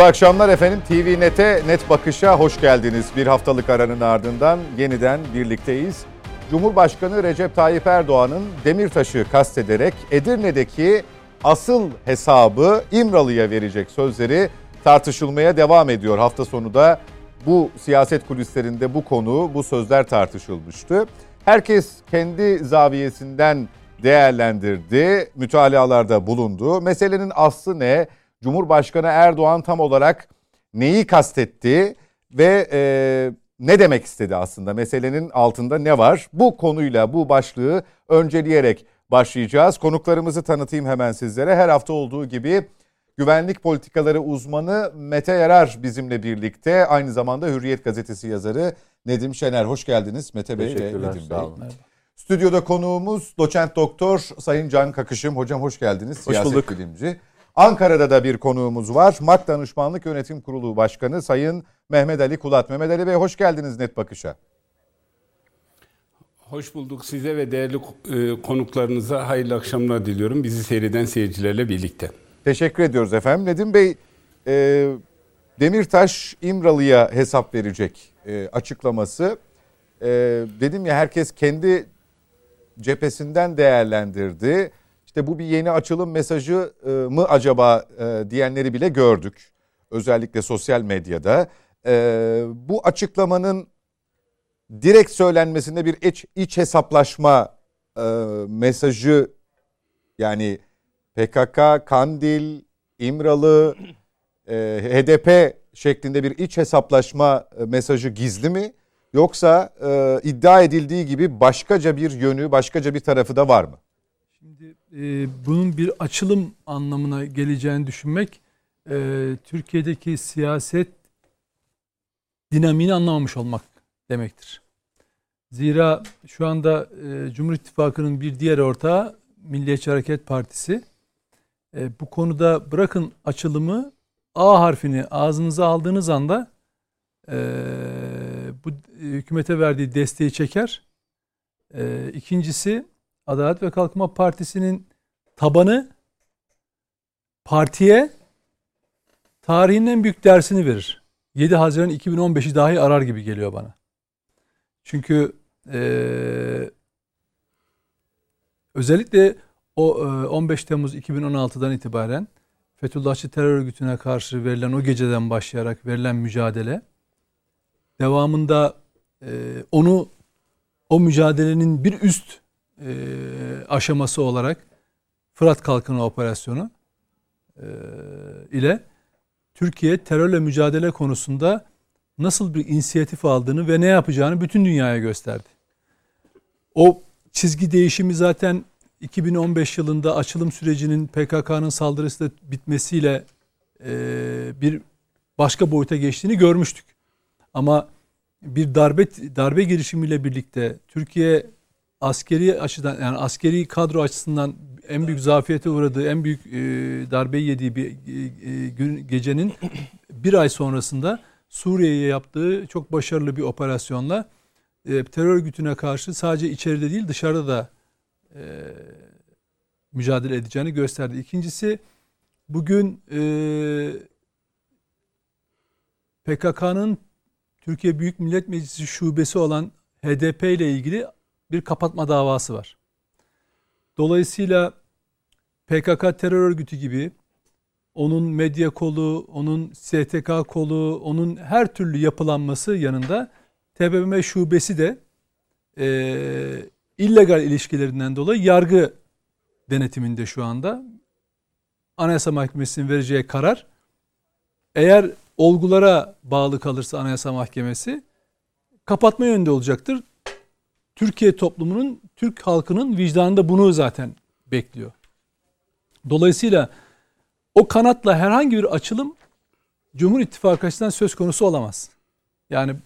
Mutlu akşamlar efendim. TV Net'e Net Bakış'a hoş geldiniz. Bir haftalık aranın ardından yeniden birlikteyiz. Cumhurbaşkanı Recep Tayyip Erdoğan'ın Demirtaş'ı kastederek Edirne'deki asıl hesabı İmralı'ya verecek sözleri tartışılmaya devam ediyor. Hafta sonu da bu siyaset kulislerinde bu konu, bu sözler tartışılmıştı. Herkes kendi zaviyesinden değerlendirdi, mütalalarda bulundu. Meselenin aslı ne? Cumhurbaşkanı Erdoğan tam olarak neyi kastetti ve e, ne demek istedi aslında? Meselenin altında ne var? Bu konuyla bu başlığı önceleyerek başlayacağız. Konuklarımızı tanıtayım hemen sizlere. Her hafta olduğu gibi güvenlik politikaları uzmanı Mete Yarar bizimle birlikte. Aynı zamanda Hürriyet gazetesi yazarı Nedim Şener. Hoş geldiniz Mete Bey ve Nedim Bey. Stüdyoda konuğumuz doçent doktor Sayın Can Kakışım. Hocam hoş geldiniz. Hoş Siyaset bulduk. bilimci. Ankara'da da bir konuğumuz var. MAK Danışmanlık Yönetim Kurulu Başkanı Sayın Mehmet Ali Kulat. Mehmet Ali Bey hoş geldiniz Net Bakış'a. Hoş bulduk size ve değerli e, konuklarınıza hayırlı akşamlar diliyorum. Bizi seyreden seyircilerle birlikte. Teşekkür ediyoruz efendim. Nedim Bey, e, Demirtaş İmralı'ya hesap verecek e, açıklaması. E, dedim ya herkes kendi cephesinden değerlendirdi. İşte bu bir yeni açılım mesajı e, mı acaba e, diyenleri bile gördük. Özellikle sosyal medyada. E, bu açıklamanın direkt söylenmesinde bir iç, iç hesaplaşma mesajı yani PKK, Kandil, İmralı, HDP şeklinde bir iç hesaplaşma mesajı gizli mi? Yoksa iddia edildiği gibi başkaca bir yönü, başkaca bir tarafı da var mı? Şimdi e, bunun bir açılım anlamına geleceğini düşünmek e, Türkiye'deki siyaset dinamiğini anlamamış olmak demektir. Zira şu anda e, Cumhur İttifakı'nın bir diğer ortağı Milliyetçi Hareket Partisi e, bu konuda bırakın açılımı A harfini ağzınıza aldığınız anda e, bu hükümete verdiği desteği çeker. E, ikincisi Adalet ve Kalkınma Partisi'nin tabanı partiye tarihin en büyük dersini verir. 7 Haziran 2015'i dahi arar gibi geliyor bana. Çünkü ee, özellikle o 15 Temmuz 2016'dan itibaren Fethullahçı terör örgütüne karşı verilen o geceden başlayarak verilen mücadele devamında e, onu o mücadelenin bir üst e, aşaması olarak Fırat Kalkını Operasyonu e, ile Türkiye terörle mücadele konusunda nasıl bir inisiyatif aldığını ve ne yapacağını bütün dünyaya gösterdi. O çizgi değişimi zaten 2015 yılında açılım sürecinin PKK'nın saldırısıyla bitmesiyle e, bir başka boyuta geçtiğini görmüştük. Ama bir darbe darbe girişimiyle birlikte Türkiye askeri açıdan yani askeri kadro açısından en büyük zafiyete uğradığı, en büyük e, darbeyi yediği bir e, gün gecenin bir ay sonrasında Suriye'ye yaptığı çok başarılı bir operasyonla e, terör örgütüne karşı sadece içeride değil dışarıda da e, mücadele edeceğini gösterdi. İkincisi bugün e, PKK'nın Türkiye Büyük Millet Meclisi şubesi olan HDP ile ilgili bir kapatma davası var. Dolayısıyla PKK terör örgütü gibi onun medya kolu, onun STK kolu, onun her türlü yapılanması yanında TBMM şubesi de e, illegal ilişkilerinden dolayı yargı denetiminde şu anda. Anayasa Mahkemesi'nin vereceği karar eğer olgulara bağlı kalırsa Anayasa Mahkemesi kapatma yönünde olacaktır. Türkiye toplumunun, Türk halkının vicdanında bunu zaten bekliyor. Dolayısıyla o kanatla herhangi bir açılım Cumhur İttifakı açısından söz konusu olamaz. Yani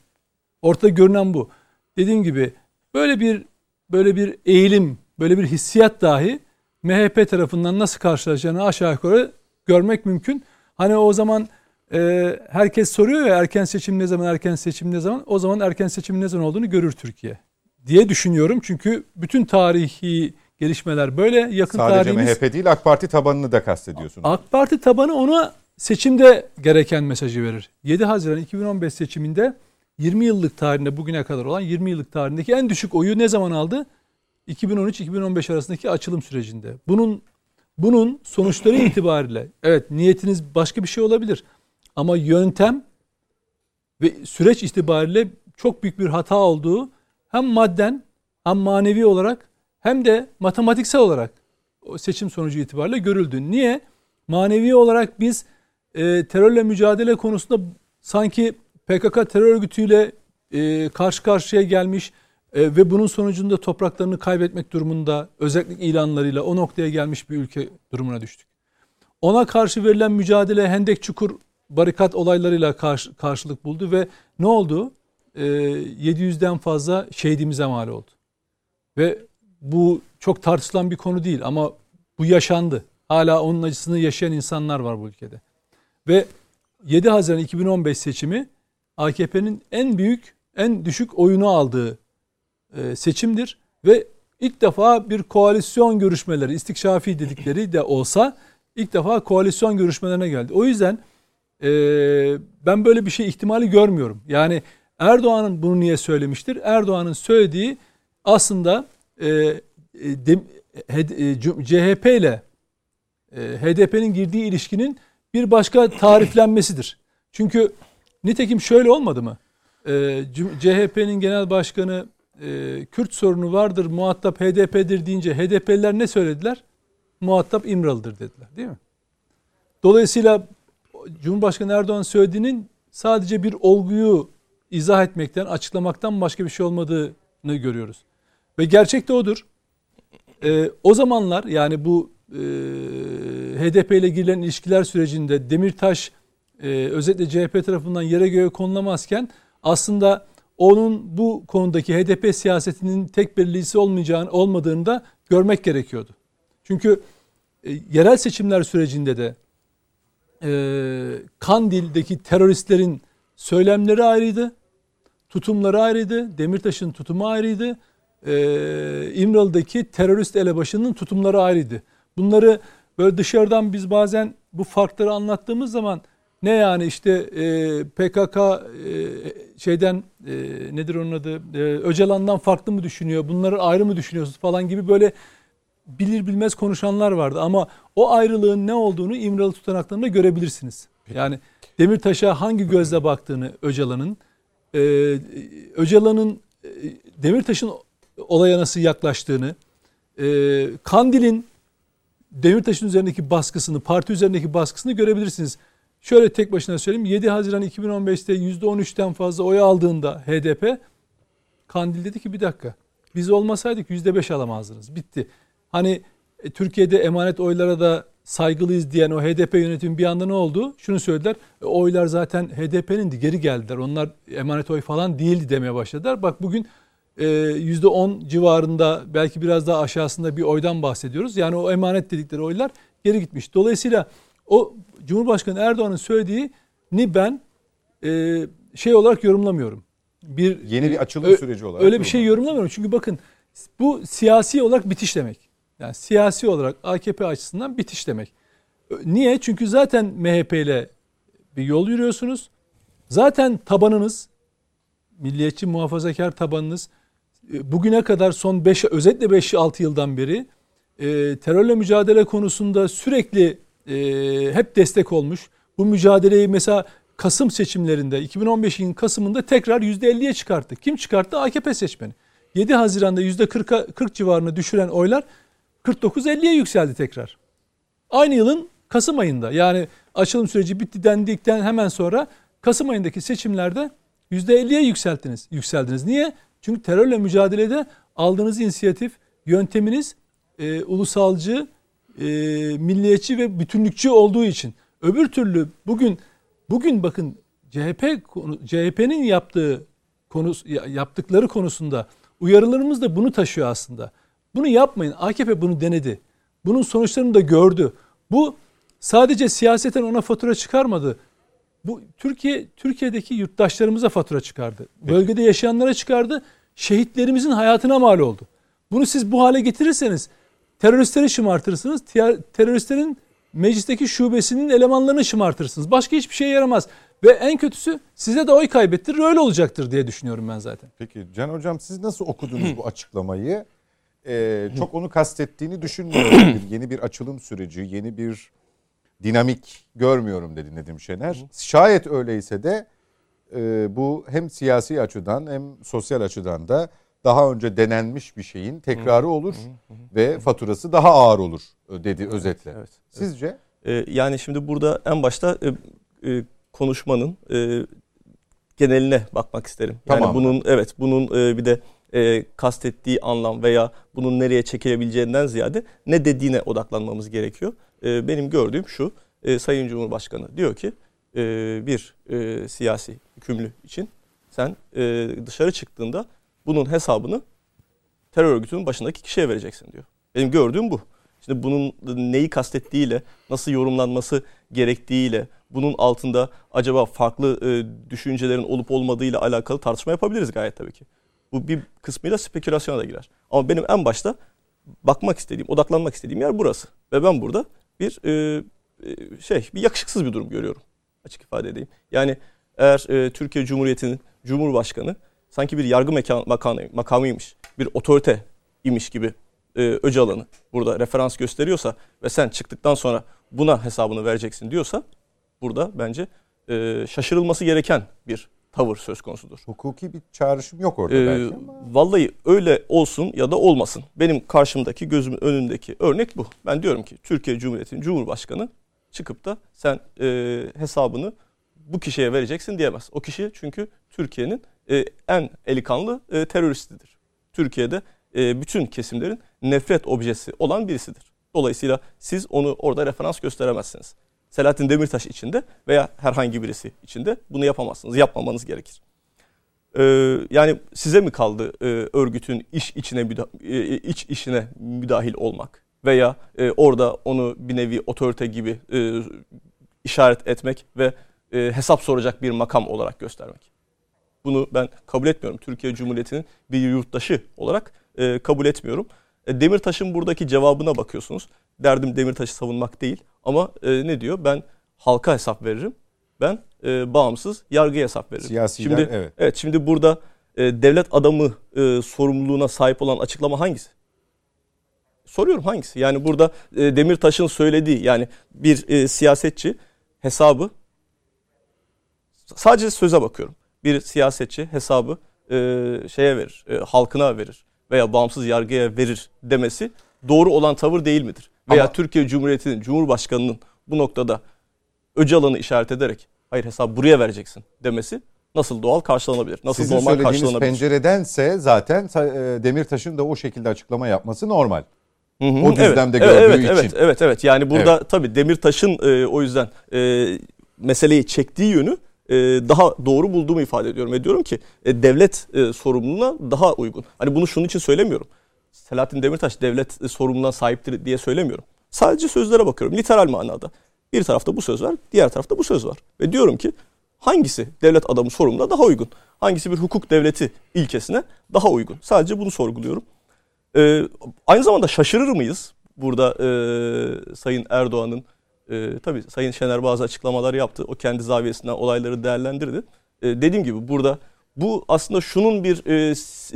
ortada görünen bu. Dediğim gibi böyle bir böyle bir eğilim, böyle bir hissiyat dahi MHP tarafından nasıl karşılaşacağını aşağı yukarı görmek mümkün. Hani o zaman e, herkes soruyor ya erken seçim ne zaman, erken seçim ne zaman? O zaman erken seçim ne zaman olduğunu görür Türkiye diye düşünüyorum. Çünkü bütün tarihi gelişmeler böyle yakın Sadece tarihimiz... MHP değil AK Parti tabanını da kastediyorsunuz. AK Parti tabanı ona seçimde gereken mesajı verir. 7 Haziran 2015 seçiminde 20 yıllık tarihinde bugüne kadar olan 20 yıllık tarihindeki en düşük oyu ne zaman aldı? 2013-2015 arasındaki açılım sürecinde. Bunun bunun sonuçları itibariyle evet niyetiniz başka bir şey olabilir. Ama yöntem ve süreç itibariyle çok büyük bir hata olduğu hem madden hem manevi olarak hem de matematiksel olarak o seçim sonucu itibariyle görüldü. Niye? Manevi olarak biz e, terörle mücadele konusunda sanki PKK terör örgütüyle e, karşı karşıya gelmiş e, ve bunun sonucunda topraklarını kaybetmek durumunda özellikle ilanlarıyla o noktaya gelmiş bir ülke durumuna düştük. Ona karşı verilen mücadele Hendek Çukur barikat olaylarıyla karşı, karşılık buldu ve ne oldu? E, 700'den fazla şehidimize mal oldu. Ve bu çok tartışılan bir konu değil ama bu yaşandı. Hala onun acısını yaşayan insanlar var bu ülkede. Ve 7 Haziran 2015 seçimi AKP'nin en büyük, en düşük oyunu aldığı e, seçimdir ve ilk defa bir koalisyon görüşmeleri, istikşafi dedikleri de olsa ilk defa koalisyon görüşmelerine geldi. O yüzden e, ben böyle bir şey ihtimali görmüyorum. Yani Erdoğan'ın bunu niye söylemiştir? Erdoğan'ın söylediği aslında e, de, e, CHP ile e, HDP'nin girdiği ilişkinin bir başka tariflenmesidir. Çünkü nitekim şöyle olmadı mı? E, CHP'nin genel başkanı e, Kürt sorunu vardır, muhatap HDP'dir deyince HDP'liler ne söylediler? Muhatap İmralı'dır dediler değil mi? Dolayısıyla Cumhurbaşkanı Erdoğan söylediğinin sadece bir olguyu izah etmekten, açıklamaktan başka bir şey olmadığını görüyoruz. Ve gerçek de odur. Ee, o zamanlar yani bu e, HDP ile girilen ilişkiler sürecinde Demirtaş e, özellikle CHP tarafından yere göğe konulamazken aslında onun bu konudaki HDP siyasetinin tek belirlisi olmayacağını olmadığını da görmek gerekiyordu. Çünkü e, yerel seçimler sürecinde de e, Kandil'deki teröristlerin söylemleri ayrıydı, tutumları ayrıydı, Demirtaş'ın tutumu ayrıydı, e, İmralı'daki terörist elebaşının tutumları ayrıydı. Bunları böyle dışarıdan biz bazen bu farkları anlattığımız zaman ne yani işte e, PKK e, şeyden e, nedir onun adı e, Öcalan'dan farklı mı düşünüyor bunları ayrı mı düşünüyorsunuz falan gibi böyle bilir bilmez konuşanlar vardı ama o ayrılığın ne olduğunu İmralı tutanaklarında görebilirsiniz. Yani Demirtaş'a hangi gözle baktığını Öcalan'ın e, Öcalan'ın e, Demirtaş'ın olaya nasıl yaklaştığını e, Kandil'in Demirtaş'ın üzerindeki baskısını, parti üzerindeki baskısını görebilirsiniz. Şöyle tek başına söyleyeyim. 7 Haziran 2015'te %13'ten fazla oy aldığında HDP Kandil dedi ki bir dakika biz olmasaydık %5 alamazdınız. Bitti. Hani e, Türkiye'de emanet oylara da saygılıyız diyen o HDP yönetimi bir anda ne oldu? Şunu söylediler. E, oylar zaten HDP'nin geri geldiler. Onlar emanet oy falan değildi demeye başladılar. Bak bugün %10 e, civarında belki biraz daha aşağısında bir oydan bahsediyoruz. Yani o emanet dedikleri oylar geri gitmiş. Dolayısıyla o Cumhurbaşkanı Erdoğan'ın söylediğini ben e, şey olarak yorumlamıyorum. Bir yeni bir açılım ö, süreci olarak. Öyle bir şey yorumlamıyorum. Çünkü bakın bu siyasi olarak bitiş demek. Yani siyasi olarak AKP açısından bitiş demek. Niye? Çünkü zaten MHP ile bir yol yürüyorsunuz. Zaten tabanınız milliyetçi muhafazakar tabanınız e, bugüne kadar son 5 özetle 5-6 yıldan beri e, terörle mücadele konusunda sürekli e, hep destek olmuş. Bu mücadeleyi mesela Kasım seçimlerinde 2015'in Kasım'ında tekrar %50'ye çıkarttı. Kim çıkarttı? AKP seçmeni. 7 Haziran'da %40 40 civarına düşüren oylar 49-50'ye yükseldi tekrar. Aynı yılın Kasım ayında yani açılım süreci bitti dendikten hemen sonra Kasım ayındaki seçimlerde %50'ye yükselttiniz. Yükseldiniz. Niye? Çünkü terörle mücadelede aldığınız inisiyatif, yönteminiz e, ulusalcı, e, milliyetçi ve bütünlükçü olduğu için. Öbür türlü bugün bugün bakın CHP CHP'nin yaptığı konu yaptıkları konusunda uyarılarımız da bunu taşıyor aslında. Bunu yapmayın. AKP bunu denedi. Bunun sonuçlarını da gördü. Bu sadece siyaseten ona fatura çıkarmadı. Bu Türkiye Türkiye'deki yurttaşlarımıza fatura çıkardı. Bölgede yaşayanlara çıkardı. Şehitlerimizin hayatına mal oldu. Bunu siz bu hale getirirseniz teröristleri şımartırsınız. Teröristlerin meclisteki şubesinin elemanlarını şımartırsınız. Başka hiçbir şey yaramaz. Ve en kötüsü size de oy kaybettirir. Öyle olacaktır diye düşünüyorum ben zaten. Peki Can Hocam siz nasıl okudunuz bu açıklamayı? Ee, çok onu kastettiğini düşünmüyorum. Bir- yeni bir açılım süreci, yeni bir dinamik görmüyorum dedi Nedim Şener. Şayet öyleyse de e, bu hem siyasi açıdan hem sosyal açıdan da daha önce denenmiş bir şeyin tekrarı olur ve faturası daha ağır olur e, dedi özetle. Evet. Sizce? Ee, yani şimdi burada en başta e, e, konuşmanın e, geneline bakmak isterim. Yani Tamam. bunun evet bunun e, bir de e, kastettiği anlam veya bunun nereye çekilebileceğinden ziyade ne dediğine odaklanmamız gerekiyor. E, benim gördüğüm şu. e, Sayın Cumhurbaşkanı diyor ki e, bir e, siyasi hükümlü için sen e, dışarı çıktığında bunun hesabını terör örgütünün başındaki kişiye vereceksin diyor. Benim gördüğüm bu. Şimdi bunun neyi kastettiğiyle, nasıl yorumlanması gerektiğiyle, bunun altında acaba farklı e, düşüncelerin olup olmadığıyla alakalı tartışma yapabiliriz gayet tabii ki. Bu bir kısmıyla spekülasyona da girer. Ama benim en başta bakmak istediğim, odaklanmak istediğim yer burası. Ve ben burada bir e, e, şey, bir yakışıksız bir durum görüyorum. Açık ifade edeyim. Yani eğer e, Türkiye Cumhuriyeti'nin Cumhurbaşkanı sanki bir yargı mekan, makamı, makamıymış, bir otorite imiş gibi e, Öcalan'ı burada referans gösteriyorsa ve sen çıktıktan sonra buna hesabını vereceksin diyorsa burada bence e, şaşırılması gereken bir tavır söz konusudur. Hukuki bir çağrışım yok orada Ee, belki ama. vallahi öyle olsun ya da olmasın. Benim karşımdaki gözümün önündeki örnek bu. Ben diyorum ki Türkiye Cumhuriyeti'nin Cumhurbaşkanı çıkıp da sen e, hesabını bu kişiye vereceksin diyemez. O kişi çünkü Türkiye'nin e, en elikanlı e, teröristidir. Türkiye'de e, bütün kesimlerin nefret objesi olan birisidir. Dolayısıyla siz onu orada referans gösteremezsiniz. Selahattin Demirtaş içinde veya herhangi birisi içinde bunu yapamazsınız. Yapmamanız gerekir. Ee, yani size mi kaldı e, örgütün iş içine müda- e, iç işine müdahil olmak veya e, orada onu bir nevi otorite gibi e, işaret etmek ve e, hesap soracak bir makam olarak göstermek. Bunu ben kabul etmiyorum. Türkiye Cumhuriyeti'nin bir yurttaşı olarak e, kabul etmiyorum. E, Demirtaş'ın buradaki cevabına bakıyorsunuz. Derdim Demirtaş'ı savunmak değil ama e, ne diyor? Ben halka hesap veririm. Ben e, bağımsız yargıya hesap veririm. Siyasiler, şimdi, evet. Evet şimdi burada e, devlet adamı e, sorumluluğuna sahip olan açıklama hangisi? Soruyorum hangisi? Yani burada e, Demirtaş'ın söylediği yani bir e, siyasetçi hesabı sadece söze bakıyorum. Bir siyasetçi hesabı e, şeye verir, e, halkına verir veya bağımsız yargıya verir demesi doğru olan tavır değil midir? Veya Ama- Türkiye Cumhuriyeti'nin Cumhurbaşkanı'nın bu noktada Öcalan'ı işaret ederek hayır hesabı buraya vereceksin demesi nasıl doğal karşılanabilir? Nasıl Sizin normal söylediğiniz karşılanabilir? penceredense zaten e, Demirtaş'ın da o şekilde açıklama yapması normal. Hı hı, O düzlemde evet, gördüğü evet, için. Evet, evet, evet. Yani burada tabii Demirtaş'ın e, o yüzden e, meseleyi çektiği yönü e, daha doğru bulduğumu ifade ediyorum. Ve diyorum ki e, devlet e, sorumluluğuna daha uygun. Hani bunu şunun için söylemiyorum. Selahattin Demirtaş devlet e, sorumluluğuna sahiptir diye söylemiyorum. Sadece sözlere bakıyorum. Literal manada. Bir tarafta bu söz var, diğer tarafta bu söz var. Ve diyorum ki hangisi devlet adamı sorumluluğuna daha uygun? Hangisi bir hukuk devleti ilkesine daha uygun? Sadece bunu sorguluyorum. Ee, aynı zamanda şaşırır mıyız? Burada e, Sayın Erdoğan'ın e, tabii Sayın Şener bazı açıklamalar yaptı. O kendi zaviyesinden olayları değerlendirdi. E, dediğim gibi burada bu aslında şunun bir e,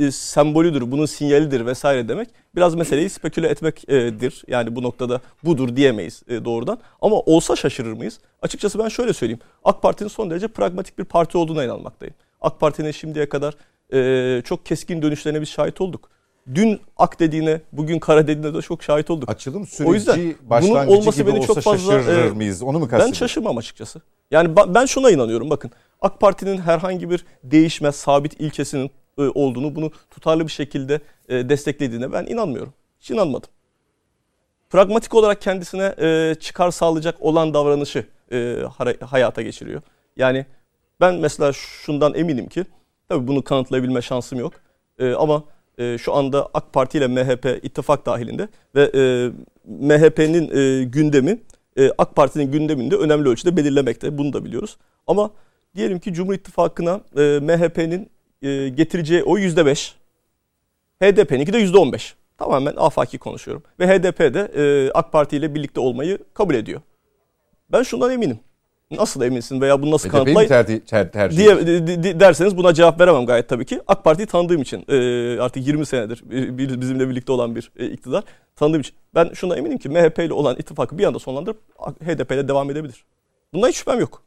e, sembolüdür, bunun sinyalidir vesaire demek biraz meseleyi speküle etmektir. Yani bu noktada budur diyemeyiz e, doğrudan. Ama olsa şaşırır mıyız? Açıkçası ben şöyle söyleyeyim. AK Parti'nin son derece pragmatik bir parti olduğuna inanmaktayım. AK Parti'nin şimdiye kadar e, çok keskin dönüşlerine biz şahit olduk. Dün ak dediğine, bugün kara dediğine de çok şahit olduk. Açılım O yüzden süreci bunun olması gibi beni olsa çok fazla, şaşırır e, mıyız? Onu mu Ben kastediyorsun? şaşırmam açıkçası. Yani ben şuna inanıyorum bakın. AK Parti'nin herhangi bir değişmez, sabit ilkesinin e, olduğunu, bunu tutarlı bir şekilde e, desteklediğine ben inanmıyorum. Hiç inanmadım. Pragmatik olarak kendisine e, çıkar sağlayacak olan davranışı e, hayata geçiriyor. Yani ben mesela şundan eminim ki, tabii bunu kanıtlayabilme şansım yok. E, ama e, şu anda AK Parti ile MHP ittifak dahilinde ve e, MHP'nin e, gündemi e, AK Parti'nin gündeminde önemli ölçüde belirlemekte. Bunu da biliyoruz. Ama diyelim ki Cumhur İttifakı'na e, MHP'nin e, getireceği o yüzde beş, HDP'ninki de yüzde on beş. Tamamen afaki konuşuyorum. Ve HDP de e, AK Parti ile birlikte olmayı kabul ediyor. Ben şundan eminim. Nasıl eminsin veya bunu nasıl kanıtlayın tercih, ter, tercih diye di- di- di- derseniz buna cevap veremem gayet tabii ki. AK Parti'yi tanıdığım için e, artık 20 senedir bizimle birlikte olan bir e, iktidar tanıdığım için. Ben şuna eminim ki MHP ile olan ittifakı bir anda sonlandırıp HDP ile devam edebilir. Bundan hiç şüphem yok.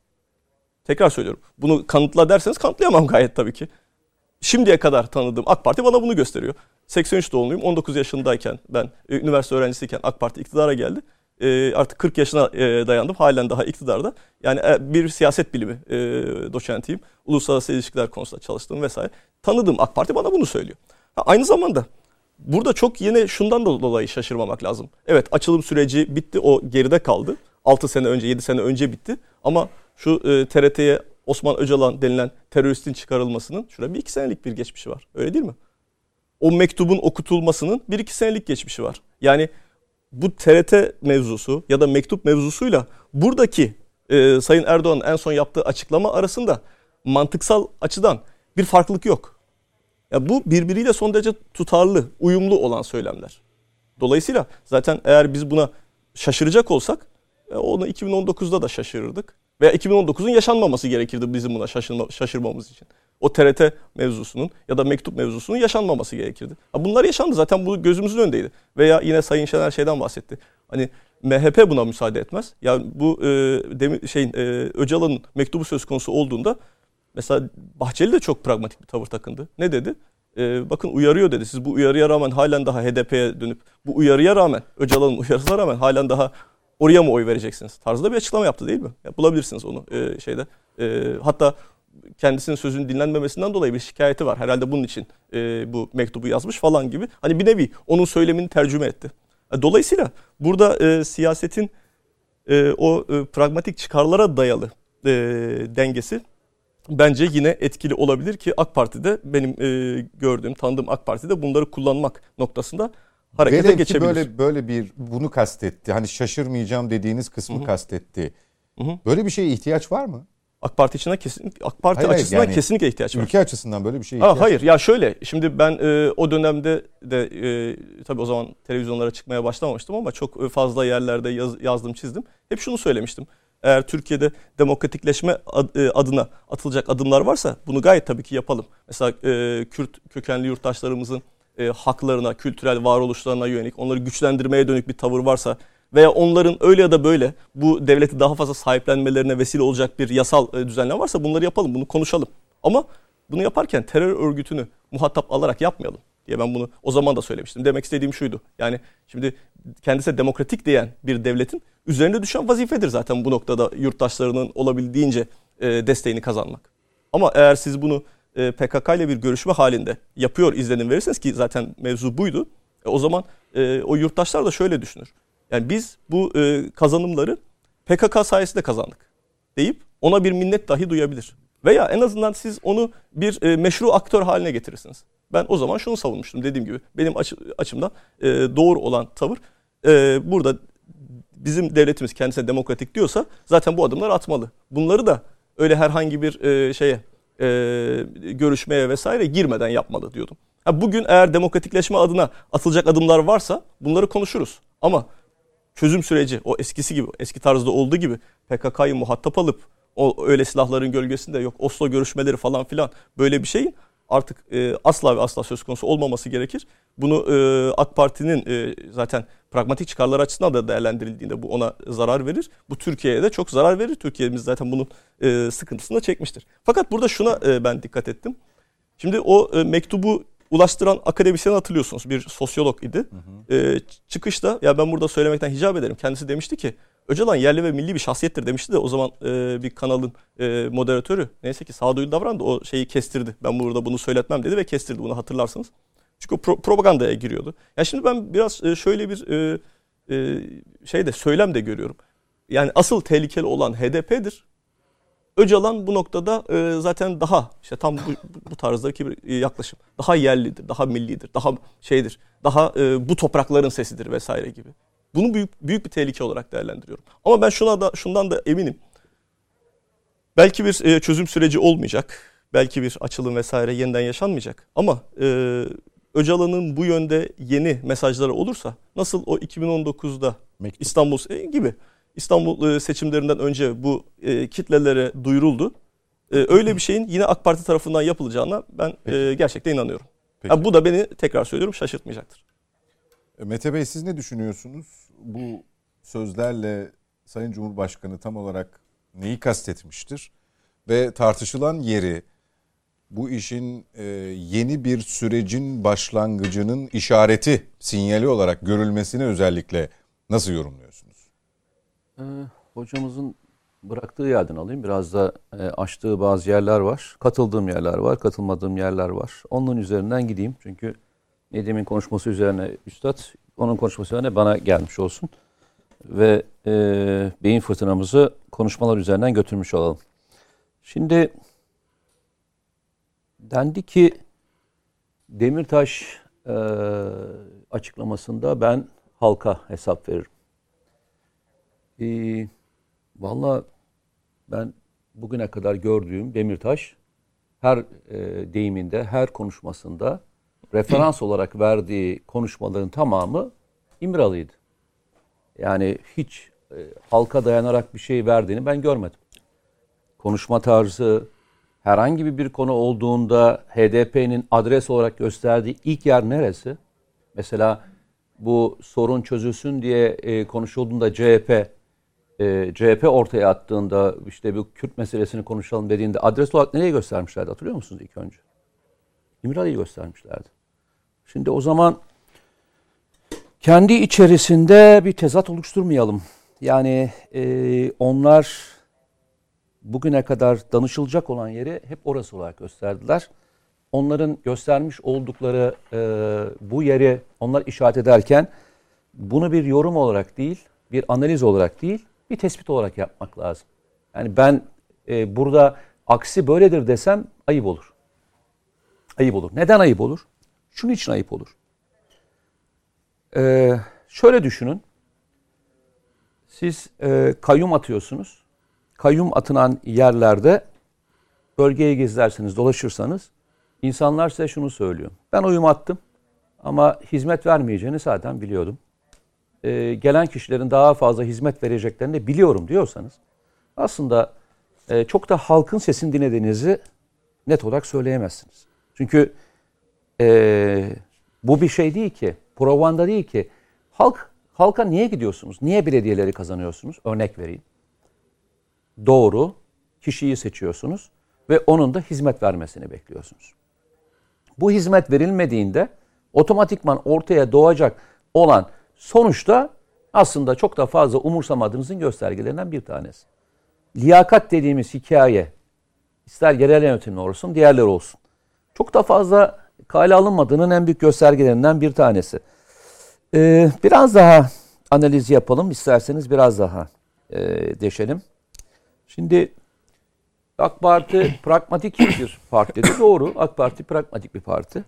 Tekrar söylüyorum. Bunu kanıtla derseniz kanıtlayamam gayet tabii ki. Şimdiye kadar tanıdığım AK Parti bana bunu gösteriyor. 83 doğumluyum. 19 yaşındayken ben e, üniversite öğrencisiyken AK Parti iktidara geldi. E, artık 40 yaşına e, dayandım. Halen daha iktidarda. Yani e, bir siyaset bilimi e, doçentiyim. Uluslararası ilişkiler konusunda çalıştım vesaire. Tanıdığım AK Parti bana bunu söylüyor. Ha, aynı zamanda burada çok yine şundan da dolayı şaşırmamak lazım. Evet açılım süreci bitti. O geride kaldı. 6 sene önce 7 sene önce bitti. Ama şu e, TRT'ye Osman Öcalan denilen teröristin çıkarılmasının şurada bir iki senelik bir geçmişi var. Öyle değil mi? O mektubun okutulmasının bir iki senelik geçmişi var. Yani bu TRT mevzusu ya da mektup mevzusuyla buradaki e, Sayın Erdoğan'ın en son yaptığı açıklama arasında mantıksal açıdan bir farklılık yok. Ya bu birbiriyle son derece tutarlı, uyumlu olan söylemler. Dolayısıyla zaten eğer biz buna şaşıracak olsak e, onu 2019'da da şaşırırdık. Veya 2019'un yaşanmaması gerekirdi bizim buna şaşırma, şaşırmamız için. O TRT mevzusunun ya da mektup mevzusunun yaşanmaması gerekirdi. Bunlar yaşandı zaten bu gözümüzün önündeydi. Veya yine Sayın Şener şeyden bahsetti. Hani MHP buna müsaade etmez. Yani bu e, demi, şeyin e, Öcalan'ın mektubu söz konusu olduğunda mesela Bahçeli de çok pragmatik bir tavır takındı. Ne dedi? E, bakın uyarıyor dedi. Siz bu uyarıya rağmen halen daha HDP'ye dönüp bu uyarıya rağmen Öcalan'ın uyarısına rağmen halen daha oraya mı oy vereceksiniz? Tarzda bir açıklama yaptı değil mi? Ya, bulabilirsiniz onu e, şeyde. E, hatta kendisinin sözünün dinlenmemesinden dolayı bir şikayeti var. Herhalde bunun için e, bu mektubu yazmış falan gibi. Hani bir nevi onun söylemini tercüme etti. E, Dolayısıyla burada e, siyasetin e, o e, pragmatik çıkarlara dayalı e, dengesi bence yine etkili olabilir ki AK Parti'de benim e, gördüğüm, tanıdığım AK Parti'de bunları kullanmak noktasında harekete Velev geçebilir. böyle böyle bir bunu kastetti. Hani şaşırmayacağım dediğiniz kısmı kastetti. Hı hı. Böyle bir şeye ihtiyaç var mı? AK Parti içine kesin AK Parti Hayır, açısından yani kesinlikle ihtiyaç var. Ülke açısından böyle bir şeye Ha, ihtiyaç hayır ya şöyle şimdi ben e, o dönemde de e, tabii o zaman televizyonlara çıkmaya başlamamıştım ama çok fazla yerlerde yaz- yazdım çizdim. Hep şunu söylemiştim. Eğer Türkiye'de demokratikleşme e, adına atılacak adımlar varsa bunu gayet tabii ki yapalım. Mesela e, Kürt kökenli yurttaşlarımızın e, haklarına, kültürel varoluşlarına yönelik onları güçlendirmeye dönük bir tavır varsa veya onların öyle ya da böyle bu devleti daha fazla sahiplenmelerine vesile olacak bir yasal e, düzenleme varsa bunları yapalım, bunu konuşalım. Ama bunu yaparken terör örgütünü muhatap alarak yapmayalım diye ben bunu o zaman da söylemiştim. Demek istediğim şuydu. Yani şimdi kendisi demokratik diyen bir devletin üzerine düşen vazifedir zaten bu noktada yurttaşlarının olabildiğince e, desteğini kazanmak. Ama eğer siz bunu e, PKK ile bir görüşme halinde yapıyor izlenim verirseniz ki zaten mevzu buydu. O zaman o yurttaşlar da şöyle düşünür. Yani biz bu e, kazanımları PKK sayesinde kazandık deyip ona bir minnet dahi duyabilir. Veya en azından siz onu bir e, meşru aktör haline getirirsiniz. Ben o zaman şunu savunmuştum dediğim gibi. Benim açı, açımdan e, doğru olan tavır e, burada bizim devletimiz kendisine demokratik diyorsa zaten bu adımları atmalı. Bunları da öyle herhangi bir e, şeye e, görüşmeye vesaire girmeden yapmalı diyordum. Ha, bugün eğer demokratikleşme adına atılacak adımlar varsa bunları konuşuruz. Ama çözüm süreci o eskisi gibi eski tarzda olduğu gibi PKK'yı muhatap alıp o öyle silahların gölgesinde yok Oslo görüşmeleri falan filan böyle bir şeyin artık e, asla ve asla söz konusu olmaması gerekir. Bunu e, AK Parti'nin e, zaten pragmatik çıkarlar açısından da değerlendirildiğinde bu ona zarar verir. Bu Türkiye'ye de çok zarar verir. Türkiye'miz zaten bunun e, sıkıntısını da çekmiştir. Fakat burada şuna e, ben dikkat ettim. Şimdi o e, mektubu ulaştıran akademisyeni hatırlıyorsunuz. Bir sosyolog idi. E, çıkışta ya ben burada söylemekten hicap ederim. Kendisi demişti ki Öcalan yerli ve milli bir şahsiyettir demişti de o zaman e, bir kanalın e, moderatörü neyse ki sağduyulu davrandı o şeyi kestirdi. Ben burada bunu söyletmem dedi ve kestirdi bunu hatırlarsınız. Çünkü o pro- propagandaya giriyordu. Ya şimdi ben biraz e, şöyle bir e, e, şey de söylem de görüyorum. Yani asıl tehlikeli olan HDP'dir. Öcalan bu noktada e, zaten daha işte tam bu, bu tarzdaki bir e, yaklaşım. Daha yerlidir, daha millidir, daha şeydir, daha e, bu toprakların sesidir vesaire gibi. Bunu büyük büyük bir tehlike olarak değerlendiriyorum. Ama ben şuna da şundan da eminim. Belki bir e, çözüm süreci olmayacak. Belki bir açılım vesaire yeniden yaşanmayacak. Ama e, Öcalan'ın bu yönde yeni mesajları olursa nasıl o 2019'da Mektup. İstanbul e, gibi İstanbul e, seçimlerinden önce bu e, kitlelere duyuruldu. E, öyle bir şeyin yine AK Parti tarafından yapılacağına ben e, gerçekten inanıyorum. Peki. Ha, bu da beni tekrar söylüyorum şaşırtmayacaktır. Mete Bey siz ne düşünüyorsunuz? Bu sözlerle Sayın Cumhurbaşkanı tam olarak neyi kastetmiştir? Ve tartışılan yeri bu işin e, yeni bir sürecin başlangıcının işareti, sinyali olarak görülmesini özellikle nasıl yorumluyorsunuz? Ee, hocamızın bıraktığı yerden alayım. Biraz da e, açtığı bazı yerler var. Katıldığım yerler var, katılmadığım yerler var. Onun üzerinden gideyim. Çünkü Nedim'in konuşması üzerine Üstad, onun konuşması üzerine bana gelmiş olsun. Ve e, beyin fırtınamızı konuşmalar üzerinden götürmüş olalım. Şimdi dendi ki Demirtaş e, açıklamasında ben halka hesap veririm. Ee, Valla ben bugüne kadar gördüğüm Demirtaş her e, deyiminde, her konuşmasında referans olarak verdiği konuşmaların tamamı İmralı'ydı. Yani hiç e, halka dayanarak bir şey verdiğini ben görmedim. Konuşma tarzı, herhangi bir konu olduğunda HDP'nin adres olarak gösterdiği ilk yer neresi? Mesela bu sorun çözülsün diye e, konuşulduğunda CHP e, CHP ortaya attığında işte bu Kürt meselesini konuşalım dediğinde adres olarak nereye göstermişlerdi hatırlıyor musunuz ilk önce? İmralı'yı göstermişlerdi. Şimdi o zaman kendi içerisinde bir tezat oluşturmayalım. Yani e, onlar bugüne kadar danışılacak olan yeri hep orası olarak gösterdiler. Onların göstermiş oldukları e, bu yeri onlar işaret ederken bunu bir yorum olarak değil, bir analiz olarak değil, bir tespit olarak yapmak lazım. Yani ben e, burada aksi böyledir desem ayıp olur. Ayıp olur. Neden ayıp olur? Şunun için ayıp olur. Ee, şöyle düşünün. Siz e, kayyum atıyorsunuz. Kayyum atılan yerlerde bölgeyi gezerseniz, dolaşırsanız insanlar size şunu söylüyor. Ben oyumu attım ama hizmet vermeyeceğini zaten biliyordum. Ee, gelen kişilerin daha fazla hizmet vereceklerini biliyorum diyorsanız aslında e, çok da halkın sesini dinlediğinizi net olarak söyleyemezsiniz. Çünkü e, bu bir şey değil ki, provanda değil ki. Halk halka niye gidiyorsunuz? Niye belediyeleri kazanıyorsunuz? Örnek vereyim. Doğru kişiyi seçiyorsunuz ve onun da hizmet vermesini bekliyorsunuz. Bu hizmet verilmediğinde otomatikman ortaya doğacak olan sonuçta aslında çok da fazla umursamadığınızın göstergelerinden bir tanesi. Liyakat dediğimiz hikaye ister yerel yönetimli olsun diğerleri olsun. Çok da fazla kale alınmadığının en büyük göstergelerinden bir tanesi. Ee, biraz daha analiz yapalım isterseniz biraz daha e, deşelim. Şimdi AK Parti pragmatik bir partidir. Doğru AK Parti pragmatik bir parti.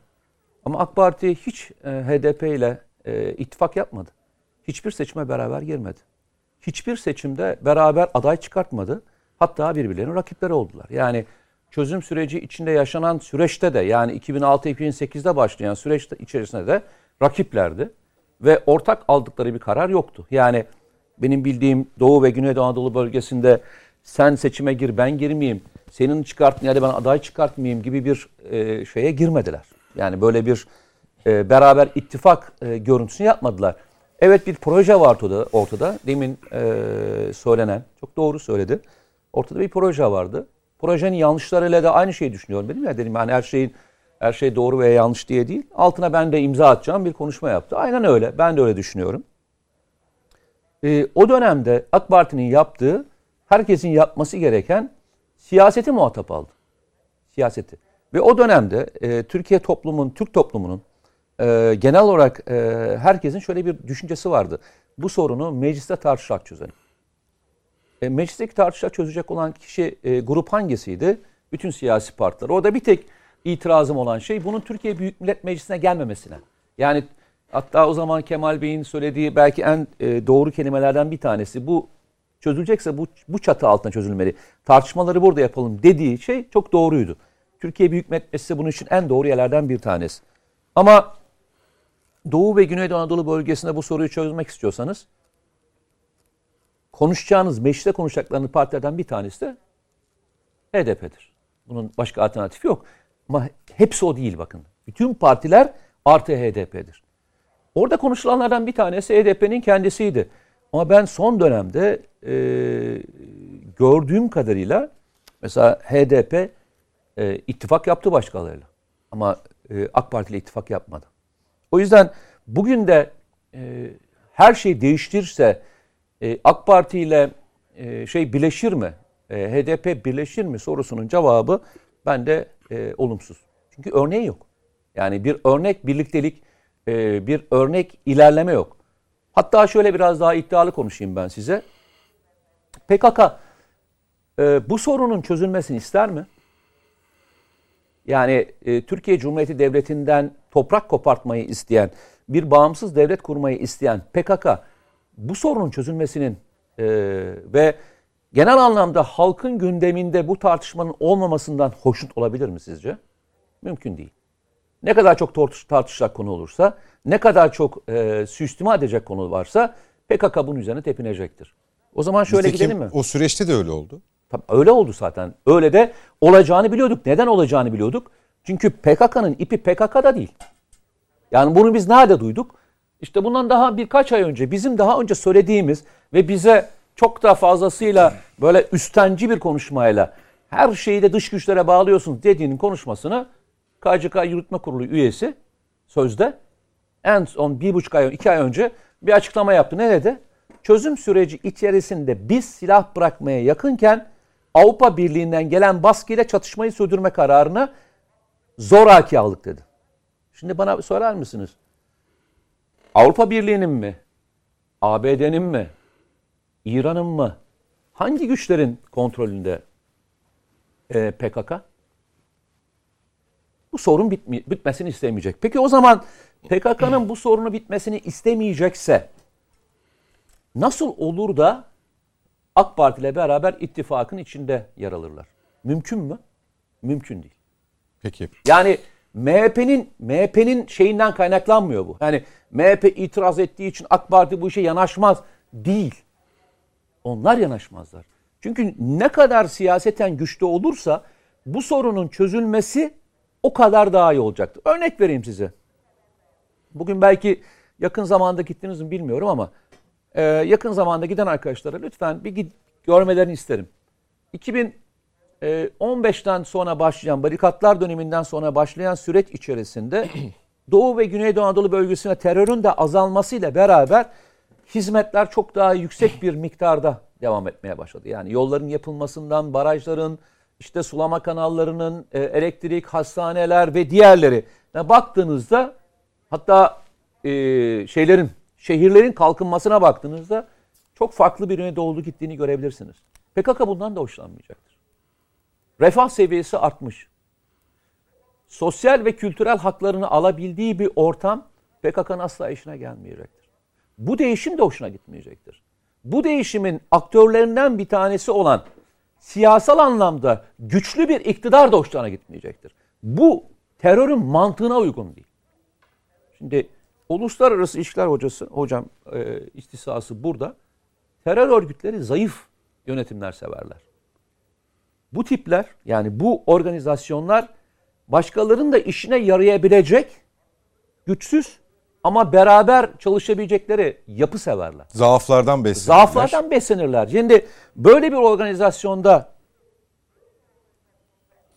Ama AK Parti hiç e, HDP ile e, ittifak yapmadı. Hiçbir seçime beraber girmedi. Hiçbir seçimde beraber aday çıkartmadı. Hatta birbirlerinin rakipleri oldular. Yani çözüm süreci içinde yaşanan süreçte de yani 2006-2008'de başlayan süreçte içerisinde de rakiplerdi. Ve ortak aldıkları bir karar yoktu. Yani benim bildiğim Doğu ve Güneydoğu Anadolu bölgesinde sen seçime gir ben girmeyeyim, senin çıkartın ya da ben aday çıkartmayayım gibi bir e, şeye girmediler. Yani böyle bir e, beraber ittifak e, görüntüsünü yapmadılar. Evet bir proje var ortada, demin e, söylenen, çok doğru söyledi. Ortada bir proje vardı. Projenin yanlışlarıyla da aynı şeyi düşünüyorum dedim ya dedim yani her şeyin her şey doğru veya yanlış diye değil. Altına ben de imza atacağım bir konuşma yaptı. Aynen öyle. Ben de öyle düşünüyorum. E, o dönemde AK Parti'nin yaptığı herkesin yapması gereken siyaseti muhatap aldı. Siyaseti. Ve o dönemde e, Türkiye toplumun, Türk toplumunun e, genel olarak e, herkesin şöyle bir düşüncesi vardı. Bu sorunu mecliste tartışarak çözelim. E, meclisteki tartışarak çözecek olan kişi e, grup hangisiydi? Bütün siyasi partiler. Orada bir tek itirazım olan şey bunun Türkiye Büyük Millet Meclisi'ne gelmemesine. Yani hatta o zaman Kemal Bey'in söylediği belki en e, doğru kelimelerden bir tanesi bu çözülecekse bu, bu çatı altında çözülmeli. Tartışmaları burada yapalım dediği şey çok doğruydu. Türkiye Büyük Millet Meclisi bunun için en doğru yerlerden bir tanesi. Ama Doğu ve Güneydoğu Anadolu bölgesinde bu soruyu çözmek istiyorsanız konuşacağınız, mecliste konuşacaklarınız partilerden bir tanesi de HDP'dir. Bunun başka alternatifi yok. Ama hepsi o değil bakın. Bütün partiler artı HDP'dir. Orada konuşulanlardan bir tanesi HDP'nin kendisiydi. Ama ben son dönemde e, gördüğüm kadarıyla mesela HDP e, ittifak yaptı başkalarıyla. Ama e, AK Parti ile ittifak yapmadı. O yüzden bugün de e, her şey değiştirse e, AK Parti ile e, şey birleşir mi? E, HDP birleşir mi sorusunun cevabı bende e, olumsuz. Çünkü örneği yok. Yani bir örnek birliktelik, e, bir örnek ilerleme yok. Hatta şöyle biraz daha iddialı konuşayım ben size. PKK e, bu sorunun çözülmesini ister mi? Yani e, Türkiye Cumhuriyeti Devleti'nden toprak kopartmayı isteyen, bir bağımsız devlet kurmayı isteyen PKK bu sorunun çözülmesinin e, ve genel anlamda halkın gündeminde bu tartışmanın olmamasından hoşnut olabilir mi sizce? Mümkün değil. Ne kadar çok tartışacak konu olursa, ne kadar çok e, süstima edecek konu varsa PKK bunun üzerine tepinecektir. O zaman şöyle Nitekim gidelim mi? O süreçte de öyle oldu. Tabii öyle oldu zaten. Öyle de olacağını biliyorduk. Neden olacağını biliyorduk? Çünkü PKK'nın ipi PKK'da değil. Yani bunu biz nerede duyduk? İşte bundan daha birkaç ay önce bizim daha önce söylediğimiz ve bize çok daha fazlasıyla böyle üstenci bir konuşmayla her şeyi de dış güçlere bağlıyorsunuz dediğinin konuşmasını KCK Yürütme Kurulu üyesi sözde en son bir buçuk ay, iki ay önce bir açıklama yaptı. Ne dedi? Çözüm süreci içerisinde biz silah bırakmaya yakınken Avrupa Birliği'nden gelen baskıyla çatışmayı sürdürme kararını zoraki aldık dedi. Şimdi bana sorar mısınız? Avrupa Birliği'nin mi? ABD'nin mi? İran'ın mı? Hangi güçlerin kontrolünde e, PKK? Bu sorun bitmi, bitmesini istemeyecek. Peki o zaman PKK'nın bu sorunu bitmesini istemeyecekse nasıl olur da AK Parti ile beraber ittifakın içinde yer alırlar? Mümkün mü? Mümkün değil. Peki. Yani MHP'nin MHP'nin şeyinden kaynaklanmıyor bu. Yani MHP itiraz ettiği için AK Parti bu işe yanaşmaz değil. Onlar yanaşmazlar. Çünkü ne kadar siyaseten güçlü olursa bu sorunun çözülmesi o kadar daha iyi olacaktır. Örnek vereyim size. Bugün belki yakın zamanda gittiniz mi bilmiyorum ama e, yakın zamanda giden arkadaşlara lütfen bir git, görmelerini isterim. 2000 ee, 15'ten sonra başlayan, barikatlar döneminden sonra başlayan süreç içerisinde Doğu ve Güneydoğu Anadolu bölgesine terörün de azalmasıyla beraber hizmetler çok daha yüksek bir miktarda devam etmeye başladı. Yani yolların yapılmasından, barajların, işte sulama kanallarının, e, elektrik, hastaneler ve diğerleri. Yani baktığınızda hatta e, şeylerin, şehirlerin kalkınmasına baktığınızda çok farklı bir yöne doğru gittiğini görebilirsiniz. PKK bundan da hoşlanmayacaktır. Refah seviyesi artmış. Sosyal ve kültürel haklarını alabildiği bir ortam PKK'nın asla işine gelmeyecektir. Bu değişim de hoşuna gitmeyecektir. Bu değişimin aktörlerinden bir tanesi olan siyasal anlamda güçlü bir iktidar da hoşlarına gitmeyecektir. Bu terörün mantığına uygun değil. Şimdi uluslararası ilişkiler hocası, hocam e, istisası burada. Terör örgütleri zayıf yönetimler severler. Bu tipler yani bu organizasyonlar başkalarının da işine yarayabilecek güçsüz ama beraber çalışabilecekleri yapı severler. Zaaflardan beslenirler. Zaaflardan beslenirler. Şimdi böyle bir organizasyonda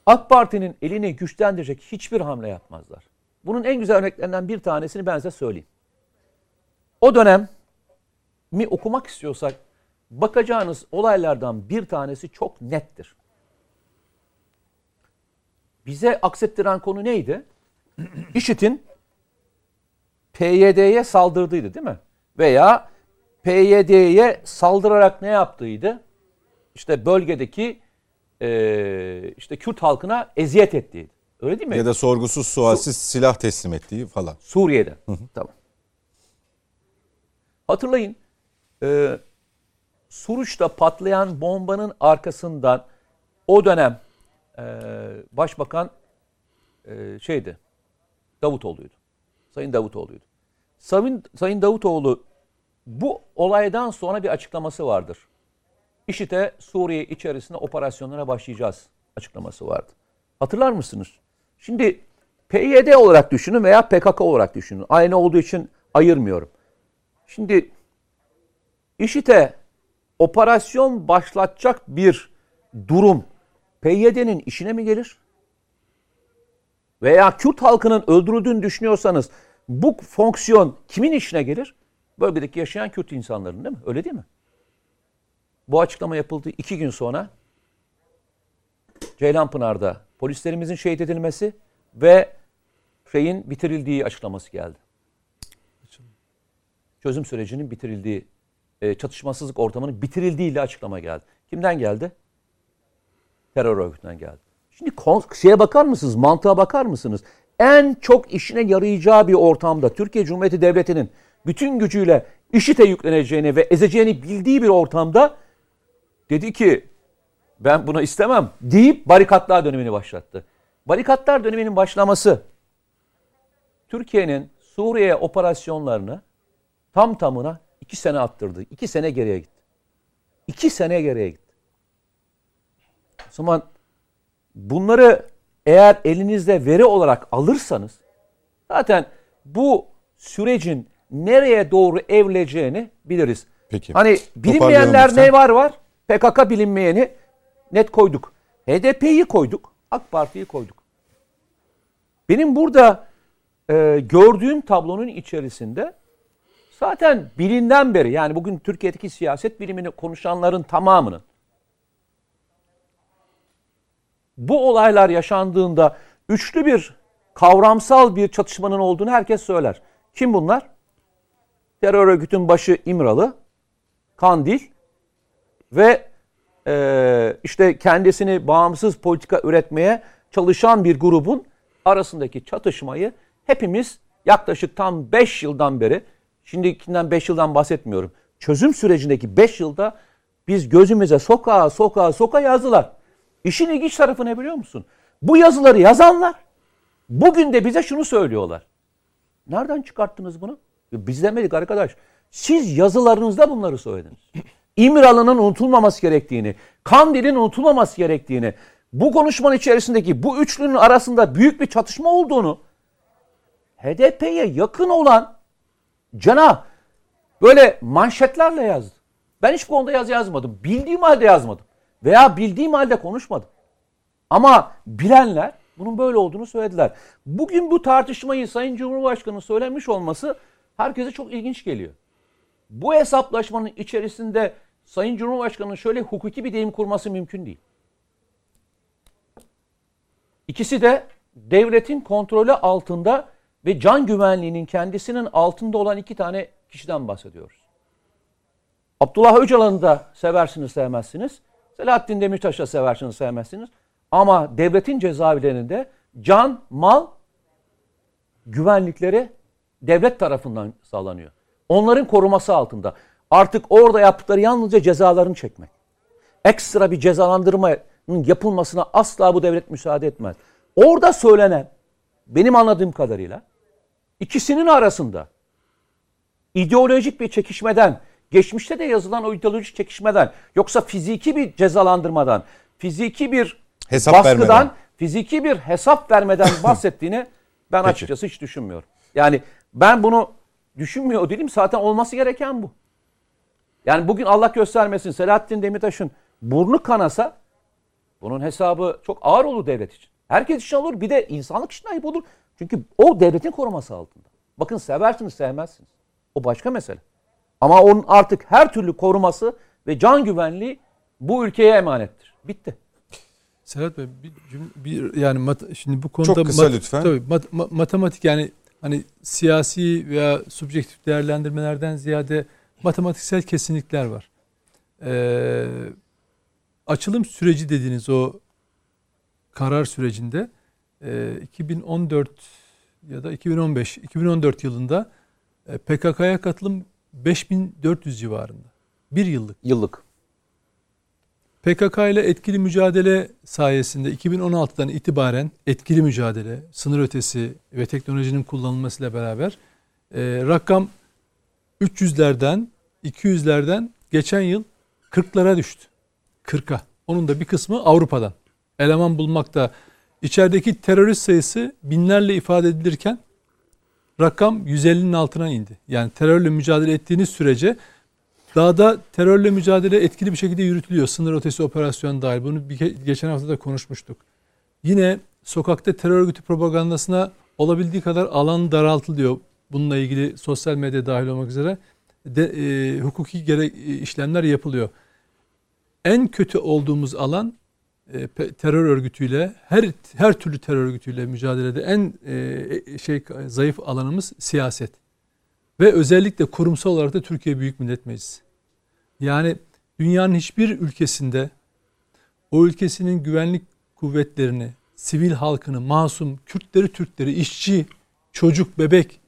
AK Parti'nin elini güçlendirecek hiçbir hamle yapmazlar. Bunun en güzel örneklerinden bir tanesini ben size söyleyeyim. O dönem mi okumak istiyorsak bakacağınız olaylardan bir tanesi çok nettir. Bize aksettiren konu neydi? IŞİD'in PYD'ye saldırdıydı değil mi? Veya PYD'ye saldırarak ne yaptıydı? İşte bölgedeki e, işte Kürt halkına eziyet ettiğiydi. Öyle değil mi? Ya da sorgusuz sualsiz Su- silah teslim ettiği falan. Suriye'de. Tamam. Hatırlayın. E, Suruç'ta patlayan bombanın arkasından o dönem e, başbakan e, şeydi Davutoğlu'ydu. Sayın Davutoğlu'ydu. Sayın, Sayın Davutoğlu bu olaydan sonra bir açıklaması vardır. İşte Suriye içerisinde operasyonlara başlayacağız açıklaması vardı. Hatırlar mısınız? Şimdi PYD olarak düşünün veya PKK olarak düşünün. Aynı olduğu için ayırmıyorum. Şimdi IŞİD'e operasyon başlatacak bir durum PYD'nin işine mi gelir? Veya Kürt halkının öldürüldüğünü düşünüyorsanız bu fonksiyon kimin işine gelir? Bölgedeki yaşayan Kürt insanların değil mi? Öyle değil mi? Bu açıklama yapıldığı iki gün sonra Ceylanpınar'da polislerimizin şehit edilmesi ve şeyin bitirildiği açıklaması geldi. Çözüm sürecinin bitirildiği, e, çatışmasızlık ortamının bitirildiği ile açıklama geldi. Kimden geldi? Terör örgütünden geldi. Şimdi şeye bakar mısınız? Mantığa bakar mısınız? En çok işine yarayacağı bir ortamda Türkiye Cumhuriyeti Devleti'nin bütün gücüyle IŞİD'e yükleneceğini ve ezeceğini bildiği bir ortamda dedi ki ben bunu istemem deyip barikatlar dönemini başlattı. Barikatlar döneminin başlaması Türkiye'nin Suriye operasyonlarını tam tamına iki sene attırdı. İki sene geriye gitti. İki sene geriye gitti. O zaman bunları eğer elinizde veri olarak alırsanız zaten bu sürecin nereye doğru evleyeceğini biliriz. Peki. Hani bilinmeyenler ne var var? PKK bilinmeyeni net koyduk. HDP'yi koyduk. AK Parti'yi koyduk. Benim burada e, gördüğüm tablonun içerisinde zaten bilinden beri yani bugün Türkiye'deki siyaset bilimini konuşanların tamamının bu olaylar yaşandığında üçlü bir kavramsal bir çatışmanın olduğunu herkes söyler. Kim bunlar? Terör örgütün başı İmralı, Kandil ve e, işte kendisini bağımsız politika üretmeye çalışan bir grubun arasındaki çatışmayı hepimiz yaklaşık tam 5 yıldan beri, şimdikinden 5 yıldan bahsetmiyorum, çözüm sürecindeki 5 yılda biz gözümüze sokağa sokağa sokağa yazdılar. İşin ilginç tarafı ne biliyor musun? Bu yazıları yazanlar bugün de bize şunu söylüyorlar. Nereden çıkarttınız bunu? Biz demedik arkadaş. Siz yazılarınızda bunları söylediniz. İmralı'nın unutulmaması gerektiğini, Kandil'in unutulmaması gerektiğini, bu konuşmanın içerisindeki bu üçlünün arasında büyük bir çatışma olduğunu HDP'ye yakın olan Cana böyle manşetlerle yazdı. Ben hiç bu konuda yazı yazmadım. Bildiğim halde yazmadım. Veya bildiğim halde konuşmadım. Ama bilenler bunun böyle olduğunu söylediler. Bugün bu tartışmayı Sayın Cumhurbaşkanı söylemiş olması herkese çok ilginç geliyor. Bu hesaplaşmanın içerisinde Sayın Cumhurbaşkanı'nın şöyle hukuki bir deyim kurması mümkün değil. İkisi de devletin kontrolü altında ve can güvenliğinin kendisinin altında olan iki tane kişiden bahsediyoruz. Abdullah Öcalan'ı da seversiniz sevmezsiniz. Selahattin Demirtaş'ı seversiniz sevmezsiniz. Ama devletin cezaevlerinde can, mal güvenlikleri devlet tarafından sağlanıyor. Onların koruması altında. Artık orada yaptıkları yalnızca cezalarını çekmek. Ekstra bir cezalandırmanın yapılmasına asla bu devlet müsaade etmez. Orada söylenen benim anladığım kadarıyla ikisinin arasında ideolojik bir çekişmeden, geçmişte de yazılan o ideolojik çekişmeden, yoksa fiziki bir cezalandırmadan, fiziki bir hesap baskıdan, vermeden. fiziki bir hesap vermeden bahsettiğini ben Peki. açıkçası hiç düşünmüyorum. Yani ben bunu düşünmüyor değilim. Zaten olması gereken bu. Yani bugün Allah göstermesin Selahattin Demirtaş'ın burnu kanasa bunun hesabı çok ağır olur devlet için. Herkes için olur. Bir de insanlık için ayıp olur. Çünkü o devletin koruması altında. Bakın seversiniz sevmezsiniz. O başka mesele. Ama onun artık her türlü koruması ve can güvenliği bu ülkeye emanettir. Bitti. Serhat Bey bir, bir yani mat, şimdi bu konuda Çok kısa mat, lütfen. Tabii mat, mat, matematik yani hani siyasi veya subjektif değerlendirmelerden ziyade matematiksel kesinlikler var. Ee, açılım süreci dediğiniz o karar sürecinde e, 2014 ya da 2015 2014 yılında e, PKK'ya katılım 5400 civarında. Bir yıllık. Yıllık. PKK ile etkili mücadele sayesinde 2016'dan itibaren etkili mücadele, sınır ötesi ve teknolojinin kullanılmasıyla beraber e, rakam 300'lerden 200'lerden geçen yıl 40'lara düştü. 40'a. Onun da bir kısmı Avrupa'dan. Eleman bulmakta. İçerideki terörist sayısı binlerle ifade edilirken rakam 150'nin altına indi. Yani terörle mücadele ettiğiniz sürece dağda terörle mücadele etkili bir şekilde yürütülüyor. Sınır ötesi operasyon dahil. Bunu bir, geçen hafta da konuşmuştuk. Yine sokakta terör örgütü propagandasına olabildiği kadar alan daraltılıyor. Bununla ilgili sosyal medya dahil olmak üzere de, e, hukuki gerek işlemler yapılıyor. En kötü olduğumuz alan terör örgütüyle her her türlü terör örgütüyle mücadelede en e, şey zayıf alanımız siyaset. Ve özellikle kurumsal olarak da Türkiye Büyük Millet Meclisi. Yani dünyanın hiçbir ülkesinde o ülkesinin güvenlik kuvvetlerini, sivil halkını, masum, Kürtleri, Türkleri, işçi, çocuk, bebek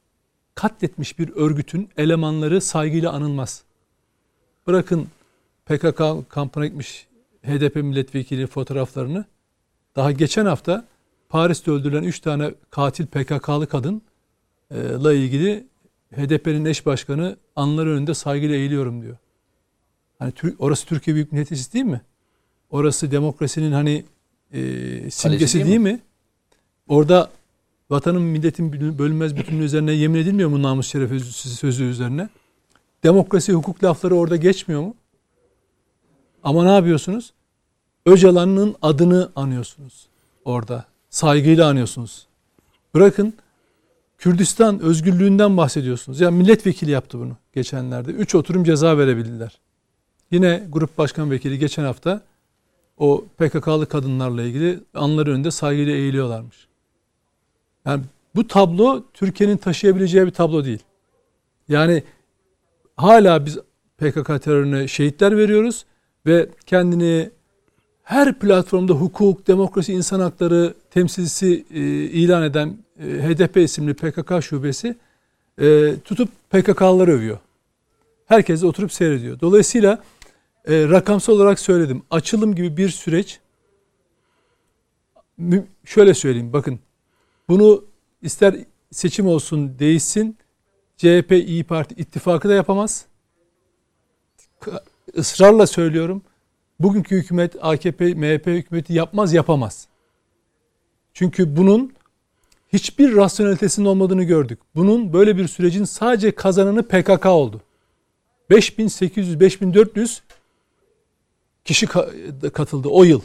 katletmiş bir örgütün elemanları saygıyla anılmaz. Bırakın PKK kampına gitmiş HDP milletvekili fotoğraflarını. Daha geçen hafta Paris'te öldürülen 3 tane katil PKK'lı kadınla ilgili HDP'nin eş başkanı anları önünde saygıyla eğiliyorum diyor. Hani orası Türkiye Büyük Millet Meclisi değil mi? Orası demokrasinin hani e, simgesi değil, değil mi? mi? Orada vatanın milletin bölünmez bütünlüğü üzerine yemin edilmiyor mu namus şeref sözü üzerine? Demokrasi hukuk lafları orada geçmiyor mu? Ama ne yapıyorsunuz? Öcalan'ın adını anıyorsunuz orada. Saygıyla anıyorsunuz. Bırakın Kürdistan özgürlüğünden bahsediyorsunuz. Ya milletvekili yaptı bunu geçenlerde. Üç oturum ceza verebildiler. Yine grup başkan vekili geçen hafta o PKK'lı kadınlarla ilgili anları önünde saygıyla eğiliyorlarmış. Yani bu tablo Türkiye'nin taşıyabileceği bir tablo değil. Yani hala biz PKK terörüne şehitler veriyoruz ve kendini her platformda hukuk, demokrasi, insan hakları temsilcisi e, ilan eden e, HDP isimli PKK şubesi e, tutup PKK'ları övüyor. Herkes oturup seyrediyor. Dolayısıyla rakamsal olarak söyledim. Açılım gibi bir süreç şöyle söyleyeyim bakın bunu ister seçim olsun değişsin CHP İyi Parti ittifakı da yapamaz. Israrla söylüyorum. Bugünkü hükümet AKP MHP hükümeti yapmaz yapamaz. Çünkü bunun hiçbir rasyonelitesinin olmadığını gördük. Bunun böyle bir sürecin sadece kazananı PKK oldu. 5800 5400 kişi katıldı o yıl.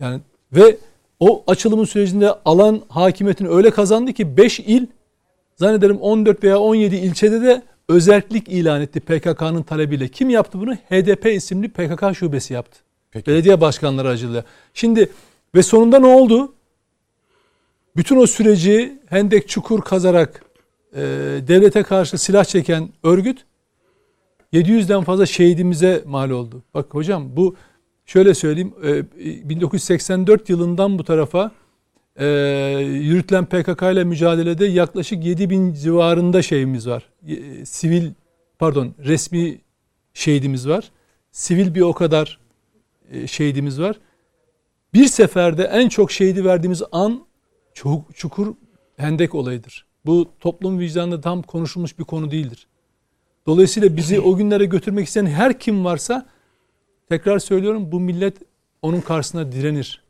Yani ve o açılımın sürecinde alan hakimiyetini öyle kazandı ki 5 il zannederim 14 veya 17 ilçede de özellik ilan etti PKK'nın talebiyle. Kim yaptı bunu? HDP isimli PKK şubesi yaptı. Peki. Belediye başkanları aracılığıyla. Şimdi ve sonunda ne oldu? Bütün o süreci hendek çukur kazarak e, devlete karşı silah çeken örgüt 700'den fazla şehidimize mal oldu. Bak hocam bu şöyle söyleyeyim e, 1984 yılından bu tarafa e, yürütülen PKK ile mücadelede yaklaşık 7 bin civarında şeyimiz var. E, sivil pardon resmi şehidimiz var. Sivil bir o kadar e, şehidimiz var. Bir seferde en çok şehidi verdiğimiz an çok çukur hendek olayıdır. Bu toplum vicdanında tam konuşulmuş bir konu değildir. Dolayısıyla bizi o günlere götürmek isteyen her kim varsa tekrar söylüyorum bu millet onun karşısına direnir.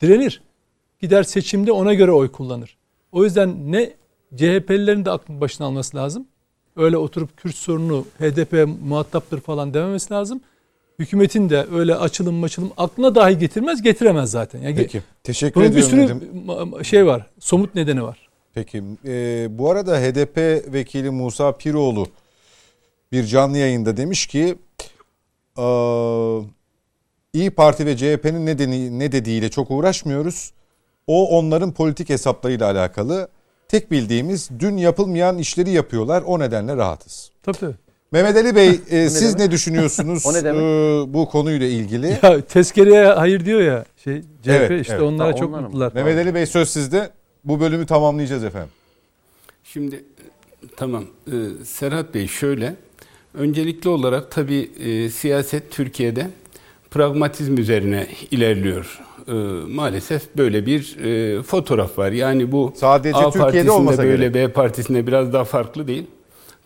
Direnir. Gider seçimde ona göre oy kullanır. O yüzden ne CHP'lilerin de aklın başına alması lazım. Öyle oturup Kürt sorunu HDP muhataptır falan dememesi lazım. Hükümetin de öyle açılım maçılım aklına dahi getirmez getiremez zaten. Yani Peki teşekkür bunun ediyorum. bir sürü dedim. şey var somut nedeni var. Peki e, bu arada HDP vekili Musa Piroğlu bir canlı yayında demiş ki e, İyi Parti ve CHP'nin ne, ne dediğiyle çok uğraşmıyoruz. O onların politik hesaplarıyla alakalı. Tek bildiğimiz dün yapılmayan işleri yapıyorlar. O nedenle rahatız. Tabii tabii. Mehmet Ali Bey e, siz ne, ne düşünüyorsunuz o ne demek? E, bu konuyla ilgili? Ya tezkereye hayır diyor ya şey CHP evet, işte evet. onlara ha, çok mutlular. Mehmet Ali Bey söz sizde. Bu bölümü tamamlayacağız efendim. Şimdi tamam ee, Serhat Bey şöyle öncelikli olarak tabii e, siyaset Türkiye'de pragmatizm üzerine ilerliyor. E, maalesef böyle bir e, fotoğraf var. Yani bu sadece A Türkiye'de olmasa böyle gerek. B partisinde biraz daha farklı değil.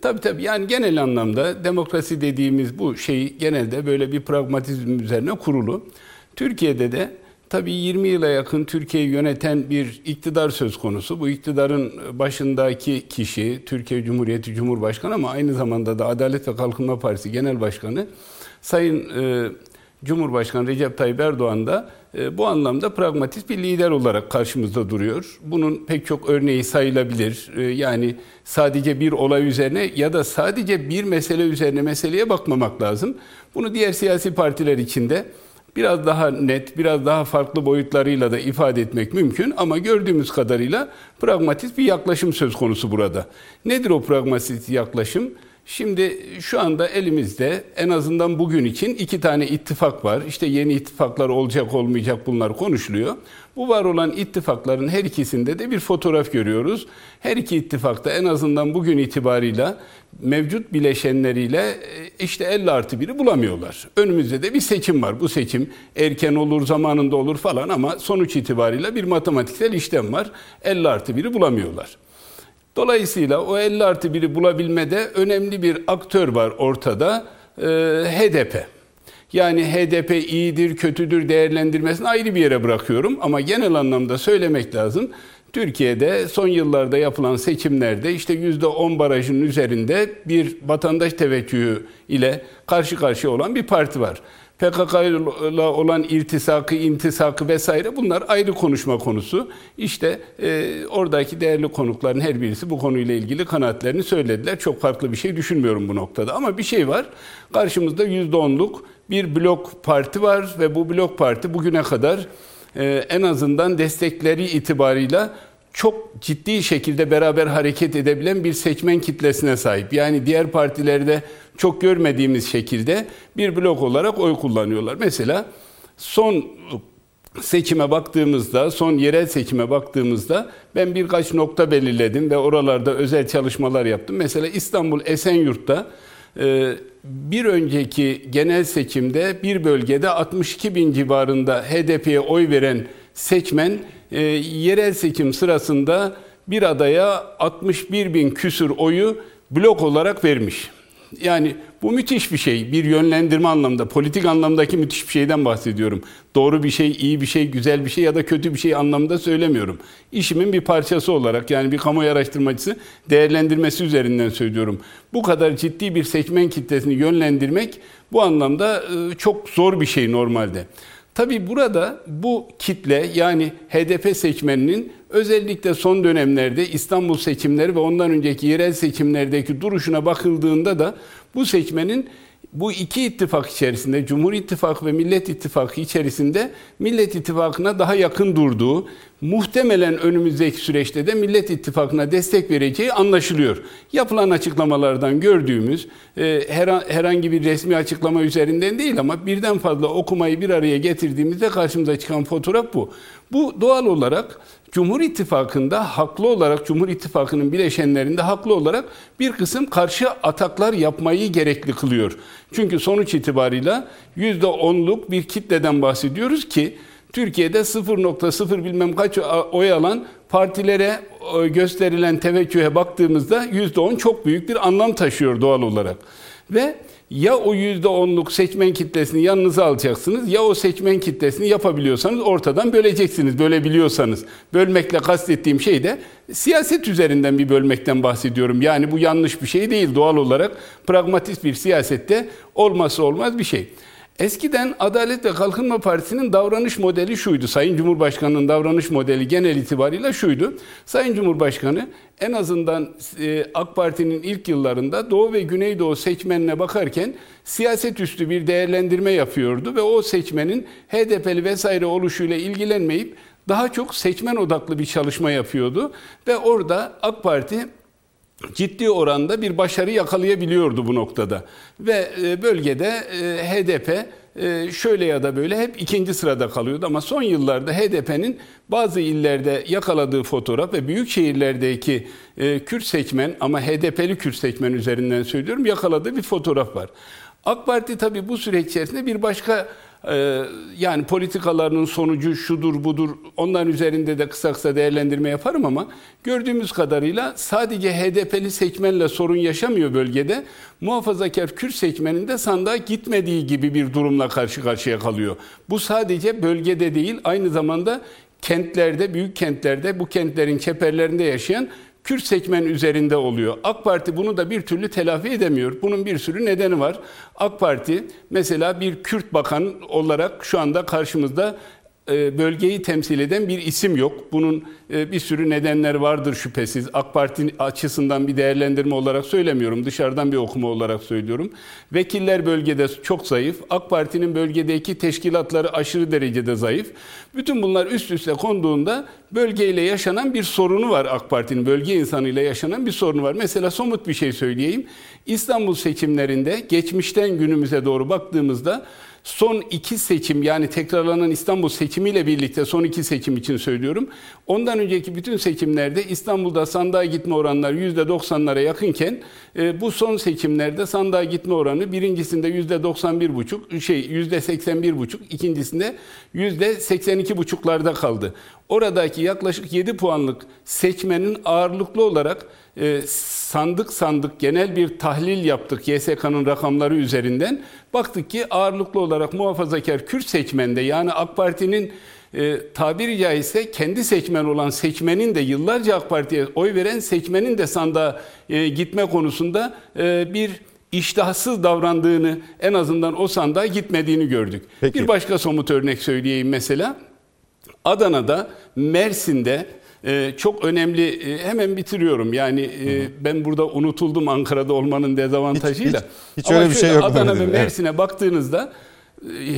Tabii tabii yani genel anlamda demokrasi dediğimiz bu şey genelde böyle bir pragmatizm üzerine kurulu. Türkiye'de de tabii 20 yıla yakın Türkiye'yi yöneten bir iktidar söz konusu. Bu iktidarın başındaki kişi Türkiye Cumhuriyeti Cumhurbaşkanı ama aynı zamanda da Adalet ve Kalkınma Partisi Genel Başkanı Sayın e, Cumhurbaşkanı Recep Tayyip Erdoğan da bu anlamda pragmatist bir lider olarak karşımızda duruyor. Bunun pek çok örneği sayılabilir. E, yani sadece bir olay üzerine ya da sadece bir mesele üzerine meseleye bakmamak lazım. Bunu diğer siyasi partiler içinde biraz daha net, biraz daha farklı boyutlarıyla da ifade etmek mümkün ama gördüğümüz kadarıyla pragmatist bir yaklaşım söz konusu burada. Nedir o pragmatist yaklaşım? Şimdi şu anda elimizde en azından bugün için iki tane ittifak var. İşte yeni ittifaklar olacak olmayacak bunlar konuşuluyor. Bu var olan ittifakların her ikisinde de bir fotoğraf görüyoruz. Her iki ittifakta en azından bugün itibarıyla mevcut bileşenleriyle e, işte 50 artı biri bulamıyorlar. Önümüzde de bir seçim var. Bu seçim erken olur, zamanında olur falan ama sonuç itibariyle bir matematiksel işlem var. 50 artı biri bulamıyorlar. Dolayısıyla o 50 artı 1'i bulabilmede önemli bir aktör var ortada. Ee, HDP. Yani HDP iyidir, kötüdür değerlendirmesini ayrı bir yere bırakıyorum. Ama genel anlamda söylemek lazım. Türkiye'de son yıllarda yapılan seçimlerde işte %10 barajının üzerinde bir vatandaş teveccühü ile karşı karşıya olan bir parti var. PKK ile olan irtisakı, intisakı vesaire bunlar ayrı konuşma konusu. İşte e, oradaki değerli konukların her birisi bu konuyla ilgili kanaatlerini söylediler. Çok farklı bir şey düşünmüyorum bu noktada. Ama bir şey var. Karşımızda %10'luk bir blok parti var ve bu blok parti bugüne kadar e, en azından destekleri itibarıyla çok ciddi şekilde beraber hareket edebilen bir seçmen kitlesine sahip. Yani diğer partilerde çok görmediğimiz şekilde bir blok olarak oy kullanıyorlar. Mesela son seçime baktığımızda, son yerel seçime baktığımızda ben birkaç nokta belirledim ve oralarda özel çalışmalar yaptım. Mesela İstanbul Esenyurt'ta e, bir önceki genel seçimde bir bölgede 62 bin civarında HDP'ye oy veren seçmen e, yerel seçim sırasında bir adaya 61 bin küsür oyu blok olarak vermiş. Yani bu müthiş bir şey. Bir yönlendirme anlamda, politik anlamdaki müthiş bir şeyden bahsediyorum. Doğru bir şey, iyi bir şey, güzel bir şey ya da kötü bir şey anlamda söylemiyorum. İşimin bir parçası olarak yani bir kamuoyu araştırmacısı değerlendirmesi üzerinden söylüyorum. Bu kadar ciddi bir seçmen kitlesini yönlendirmek bu anlamda ıı, çok zor bir şey normalde. Tabi burada bu kitle yani HDP seçmeninin özellikle son dönemlerde İstanbul seçimleri ve ondan önceki yerel seçimlerdeki duruşuna bakıldığında da bu seçmenin bu iki ittifak içerisinde Cumhur İttifakı ve Millet İttifakı içerisinde Millet İttifakı'na daha yakın durduğu, muhtemelen önümüzdeki süreçte de Millet İttifakı'na destek vereceği anlaşılıyor. Yapılan açıklamalardan gördüğümüz e, herhangi bir resmi açıklama üzerinden değil ama birden fazla okumayı bir araya getirdiğimizde karşımıza çıkan fotoğraf bu. Bu doğal olarak Cumhur İttifakı'nda haklı olarak Cumhur İttifakı'nın bileşenlerinde haklı olarak bir kısım karşı ataklar yapmayı gerekli kılıyor. Çünkü sonuç itibarıyla %10'luk bir kitleden bahsediyoruz ki Türkiye'de 0.0 bilmem kaç oy alan partilere e, gösterilen teveccühe baktığımızda %10 çok büyük bir anlam taşıyor doğal olarak. Ve ya o yüzde onluk seçmen kitlesini yanınıza alacaksınız ya o seçmen kitlesini yapabiliyorsanız ortadan böleceksiniz. Bölebiliyorsanız. Bölmekle kastettiğim şey de siyaset üzerinden bir bölmekten bahsediyorum. Yani bu yanlış bir şey değil doğal olarak. Pragmatist bir siyasette olması olmaz bir şey. Eskiden Adalet ve Kalkınma Partisi'nin davranış modeli şuydu. Sayın Cumhurbaşkanı'nın davranış modeli genel itibariyle şuydu. Sayın Cumhurbaşkanı en azından e, AK Parti'nin ilk yıllarında Doğu ve Güneydoğu seçmenine bakarken siyaset üstü bir değerlendirme yapıyordu ve o seçmenin HDP'li vesaire oluşuyla ilgilenmeyip daha çok seçmen odaklı bir çalışma yapıyordu ve orada AK Parti ciddi oranda bir başarı yakalayabiliyordu bu noktada. Ve e, bölgede e, HDP e, şöyle ya da böyle hep ikinci sırada kalıyordu ama son yıllarda HDP'nin bazı illerde yakaladığı fotoğraf ve büyük şehirlerdeki Kürt seçmen ama HDP'li Kürt seçmen üzerinden söylüyorum yakaladığı bir fotoğraf var. AK Parti tabii bu süreç içerisinde bir başka Ee, yani politikalarının sonucu şudur budur onların üzerinde de kısa kısa değerlendirme yaparım ama gördüğümüz kadarıyla sadece HDP'li seçmenle sorun yaşamıyor bölgede. Muhafazakar Kürt seçmeninde sandığa gitmediği gibi bir durumla karşı karşıya kalıyor. Bu sadece bölgede değil aynı zamanda kentlerde, büyük kentlerde, bu kentlerin çeperlerinde yaşayan Kürt seçmen üzerinde oluyor. AK Parti bunu da bir türlü telafi edemiyor. Bunun bir sürü nedeni var. AK Parti mesela bir Kürt bakan olarak şu anda karşımızda bölgeyi temsil eden bir isim yok. Bunun e, bir sürü nedenler vardır şüphesiz. AK Parti açısından bir değerlendirme olarak söylemiyorum. Dışarıdan bir okuma olarak söylüyorum. Vekiller bölgede çok zayıf. AK Parti'nin bölgedeki teşkilatları aşırı derecede zayıf. Bütün bunlar üst üste konduğunda bölgeyle yaşanan bir sorunu var AK Parti'nin. Bölge insanıyla yaşanan bir sorunu var. Mesela somut bir şey söyleyeyim. İstanbul seçimlerinde geçmişten günümüze doğru baktığımızda son iki seçim yani tekrarlanan İstanbul seçimiyle birlikte son iki seçim için söylüyorum. Ondan önceki bütün seçimlerde İstanbul'da sandığa gitme oranları %90'lara yakınken e, bu son seçimlerde sandığa gitme oranı birincisinde %91,5 şey %81,5 ikincisinde %82,5'larda kaldı. Oradaki yaklaşık 7 puanlık seçmenin ağırlıklı olarak e, sandık sandık genel bir tahlil yaptık YSK'nın rakamları üzerinden. Baktık ki ağırlıklı olarak muhafazakar Kürt seçmende yani AK Parti'nin e, tabiri caizse kendi seçmen olan seçmenin de yıllarca AK Parti'ye oy veren seçmenin de sandığa e, gitme konusunda e, bir iştahsız davrandığını en azından o sandığa gitmediğini gördük. Peki. Bir başka somut örnek söyleyeyim mesela. Adana'da, Mersin'de e, çok önemli, e, hemen bitiriyorum. Yani e, ben burada unutuldum Ankara'da olmanın dezavantajıyla. Hiç- hiç Ama öyle bir şey yok Adana ve Ali, evet. Mersin'e baktığınızda,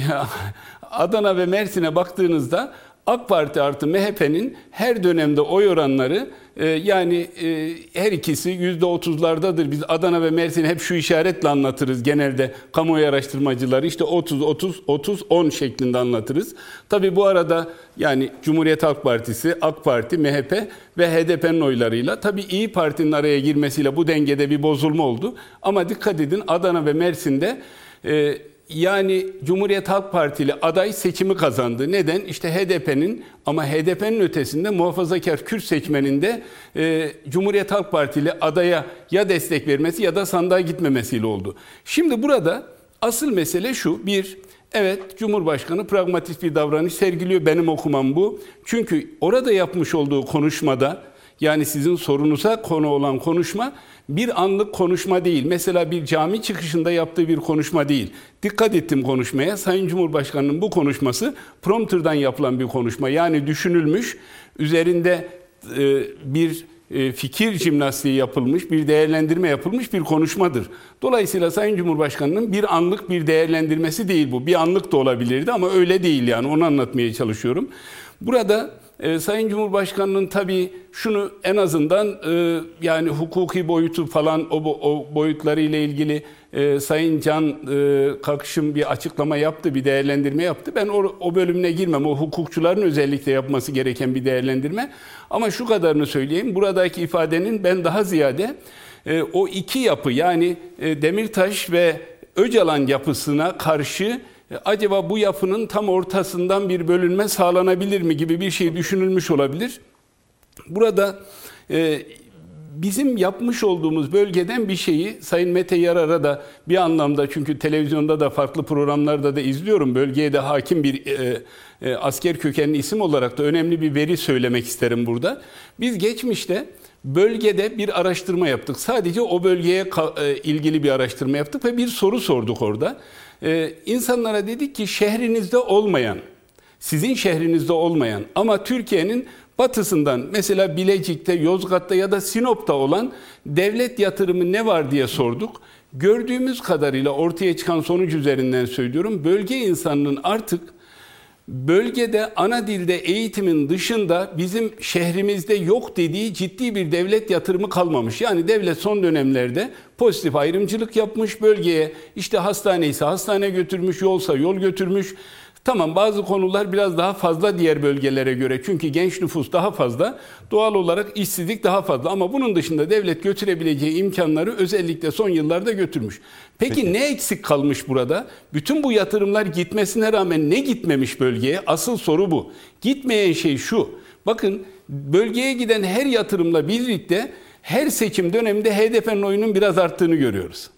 ya, Adana ve Mersin'e baktığınızda AK Parti artı MHP'nin her dönemde oy oranları e, yani e, her ikisi yüzde otuzlardadır. Biz Adana ve Mersin'i hep şu işaretle anlatırız genelde kamuoyu araştırmacıları işte 30 30 30 10 şeklinde anlatırız. Tabii bu arada yani Cumhuriyet Halk Partisi, AK Parti, MHP ve HDP'nin oylarıyla tabii İyi Parti'nin araya girmesiyle bu dengede bir bozulma oldu. Ama dikkat edin Adana ve Mersin'de e, yani Cumhuriyet Halk Partili aday seçimi kazandı. Neden? İşte HDP'nin ama HDP'nin ötesinde muhafazakar Kürt seçmeninde e, Cumhuriyet Halk Partili adaya ya destek vermesi ya da sandığa gitmemesiyle oldu. Şimdi burada asıl mesele şu. Bir, evet Cumhurbaşkanı pragmatist bir davranış sergiliyor. Benim okumam bu. Çünkü orada yapmış olduğu konuşmada yani sizin sorunuza konu olan konuşma bir anlık konuşma değil. Mesela bir cami çıkışında yaptığı bir konuşma değil. Dikkat ettim konuşmaya. Sayın Cumhurbaşkanı'nın bu konuşması prompterdan yapılan bir konuşma. Yani düşünülmüş, üzerinde e, bir e, fikir jimnastiği yapılmış, bir değerlendirme yapılmış bir konuşmadır. Dolayısıyla Sayın Cumhurbaşkanı'nın bir anlık bir değerlendirmesi değil bu. Bir anlık da olabilirdi ama öyle değil yani onu anlatmaya çalışıyorum. Burada e, Sayın Cumhurbaşkanı'nın tabii şunu en azından e, yani hukuki boyutu falan o, o boyutları ile ilgili e, Sayın Can e, Kakışım bir açıklama yaptı, bir değerlendirme yaptı. Ben o, o bölümüne girmem. O hukukçuların özellikle yapması gereken bir değerlendirme. Ama şu kadarını söyleyeyim. Buradaki ifadenin ben daha ziyade e, o iki yapı yani e, Demirtaş ve Öcalan yapısına karşı acaba bu yapının tam ortasından bir bölünme sağlanabilir mi gibi bir şey düşünülmüş olabilir. Burada e, bizim yapmış olduğumuz bölgeden bir şeyi Sayın Mete Yarar'a da bir anlamda çünkü televizyonda da farklı programlarda da izliyorum. Bölgeye de hakim bir e, e, asker kökenli isim olarak da önemli bir veri söylemek isterim burada. Biz geçmişte bölgede bir araştırma yaptık. Sadece o bölgeye e, ilgili bir araştırma yaptık ve bir soru sorduk orada. E, insanlara dedik ki şehrinizde olmayan, sizin şehrinizde olmayan ama Türkiye'nin batısından mesela Bilecik'te, Yozgat'ta ya da Sinop'ta olan devlet yatırımı ne var diye sorduk. Gördüğümüz kadarıyla ortaya çıkan sonuç üzerinden söylüyorum. Bölge insanının artık bölgede ana dilde eğitimin dışında bizim şehrimizde yok dediği ciddi bir devlet yatırımı kalmamış. Yani devlet son dönemlerde pozitif ayrımcılık yapmış bölgeye. işte hastane ise hastane götürmüş, yolsa yol götürmüş. Tamam bazı konular biraz daha fazla diğer bölgelere göre. Çünkü genç nüfus daha fazla. Doğal olarak işsizlik daha fazla. Ama bunun dışında devlet götürebileceği imkanları özellikle son yıllarda götürmüş. Peki, Peki ne eksik kalmış burada? Bütün bu yatırımlar gitmesine rağmen ne gitmemiş bölgeye? Asıl soru bu. Gitmeyen şey şu. Bakın bölgeye giden her yatırımla birlikte her seçim döneminde HDP'nin oyunun biraz arttığını görüyoruz.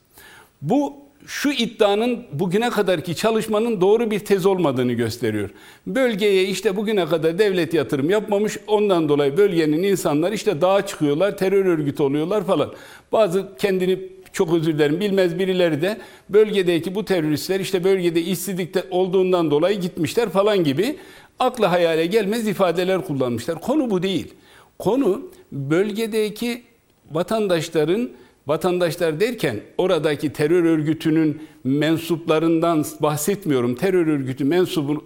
Bu şu iddianın bugüne kadarki çalışmanın doğru bir tez olmadığını gösteriyor. Bölgeye işte bugüne kadar devlet yatırım yapmamış. Ondan dolayı bölgenin insanlar işte dağa çıkıyorlar, terör örgütü oluyorlar falan. Bazı kendini çok özür dilerim bilmez birileri de bölgedeki bu teröristler işte bölgede işsizlikte olduğundan dolayı gitmişler falan gibi aklı hayale gelmez ifadeler kullanmışlar. Konu bu değil. Konu bölgedeki vatandaşların Vatandaşlar derken oradaki terör örgütünün mensuplarından bahsetmiyorum. Terör örgütü mensubu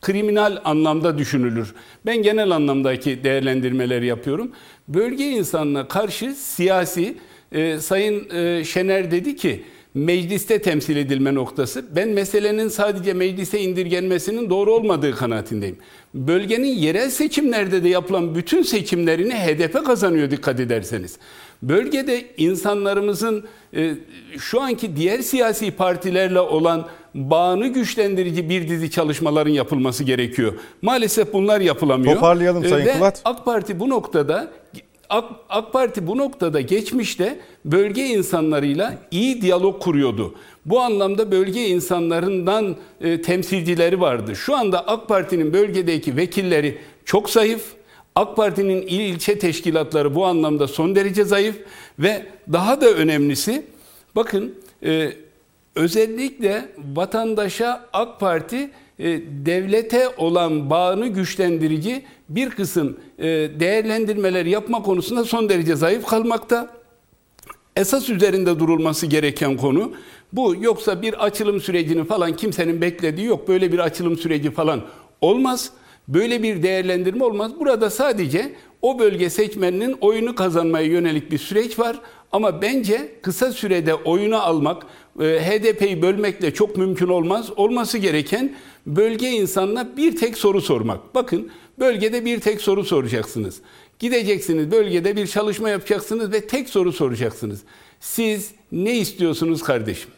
kriminal anlamda düşünülür. Ben genel anlamdaki değerlendirmeleri yapıyorum. Bölge insanına karşı siyasi e, Sayın e, Şener dedi ki mecliste temsil edilme noktası. Ben meselenin sadece meclise indirgenmesinin doğru olmadığı kanaatindeyim. Bölgenin yerel seçimlerde de yapılan bütün seçimlerini HDP kazanıyor dikkat ederseniz. Bölgede insanlarımızın e, şu anki diğer siyasi partilerle olan bağını güçlendirici bir dizi çalışmaların yapılması gerekiyor. Maalesef bunlar yapılamıyor. Toparlayalım Sayın Ve Kulat. AK Parti bu noktada AK, AK Parti bu noktada geçmişte bölge insanlarıyla iyi diyalog kuruyordu. Bu anlamda bölge insanlarından e, temsilcileri vardı. Şu anda AK Parti'nin bölgedeki vekilleri çok zayıf. AK Parti'nin il ilçe teşkilatları bu anlamda son derece zayıf ve daha da önemlisi bakın e, özellikle vatandaşa AK Parti devlete olan bağını güçlendirici bir kısım e, değerlendirmeler yapma konusunda son derece zayıf kalmakta. Esas üzerinde durulması gereken konu bu. Yoksa bir açılım sürecini falan kimsenin beklediği yok. Böyle bir açılım süreci falan olmaz. Böyle bir değerlendirme olmaz. Burada sadece o bölge seçmeninin oyunu kazanmaya yönelik bir süreç var. Ama bence kısa sürede oyunu almak, e, HDP'yi bölmekle çok mümkün olmaz. Olması gereken bölge insanına bir tek soru sormak. Bakın bölgede bir tek soru soracaksınız. Gideceksiniz bölgede bir çalışma yapacaksınız ve tek soru soracaksınız. Siz ne istiyorsunuz kardeşim?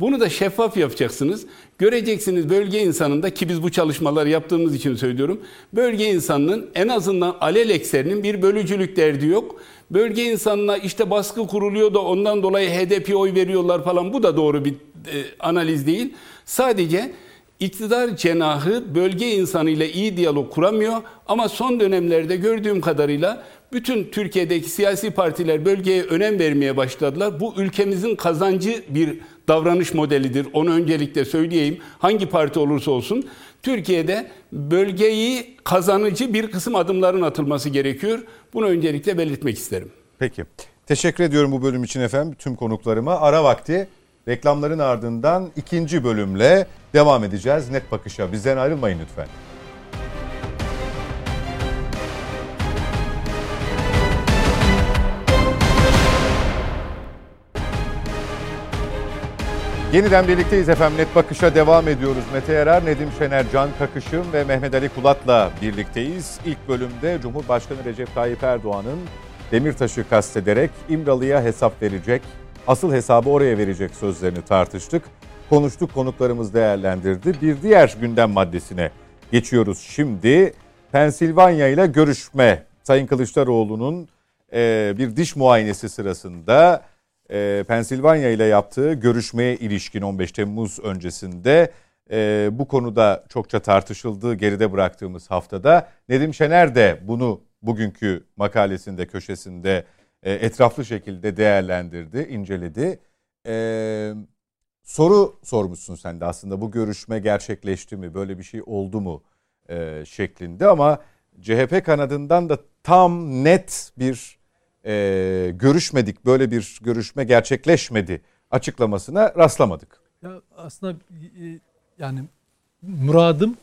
Bunu da şeffaf yapacaksınız. Göreceksiniz bölge insanında ki biz bu çalışmaları yaptığımız için söylüyorum. Bölge insanının en azından alel ekserinin bir bölücülük derdi yok. Bölge insanına işte baskı kuruluyor da ondan dolayı HDP oy veriyorlar falan bu da doğru bir e, analiz değil. Sadece iktidar cenahı bölge insanıyla iyi diyalog kuramıyor ama son dönemlerde gördüğüm kadarıyla bütün Türkiye'deki siyasi partiler bölgeye önem vermeye başladılar. Bu ülkemizin kazancı bir davranış modelidir. Onu öncelikle söyleyeyim. Hangi parti olursa olsun Türkiye'de bölgeyi kazanıcı bir kısım adımların atılması gerekiyor. Bunu öncelikle belirtmek isterim. Peki. Teşekkür ediyorum bu bölüm için efendim tüm konuklarıma. Ara vakti reklamların ardından ikinci bölümle devam edeceğiz. Net bakışa bizden ayrılmayın lütfen. Yeniden birlikteyiz efendim. Net Bakış'a devam ediyoruz. Mete Yarar, Nedim Şener, Can Kakışım ve Mehmet Ali Kulat'la birlikteyiz. İlk bölümde Cumhurbaşkanı Recep Tayyip Erdoğan'ın Demirtaş'ı kastederek İmralı'ya hesap verecek, asıl hesabı oraya verecek sözlerini tartıştık. Konuştuk, konuklarımız değerlendirdi. Bir diğer gündem maddesine geçiyoruz şimdi. Pensilvanya ile görüşme. Sayın Kılıçdaroğlu'nun bir diş muayenesi sırasında e, Pensilvanya ile yaptığı görüşmeye ilişkin 15 Temmuz öncesinde e, bu konuda çokça tartışıldığı geride bıraktığımız haftada Nedim Şener de bunu bugünkü makalesinde köşesinde e, etraflı şekilde değerlendirdi, inceledi. E, soru sormuşsun sen de aslında bu görüşme gerçekleşti mi, böyle bir şey oldu mu e, şeklinde ama CHP kanadından da tam net bir e, görüşmedik, böyle bir görüşme gerçekleşmedi açıklamasına rastlamadık. Ya aslında e, yani muradım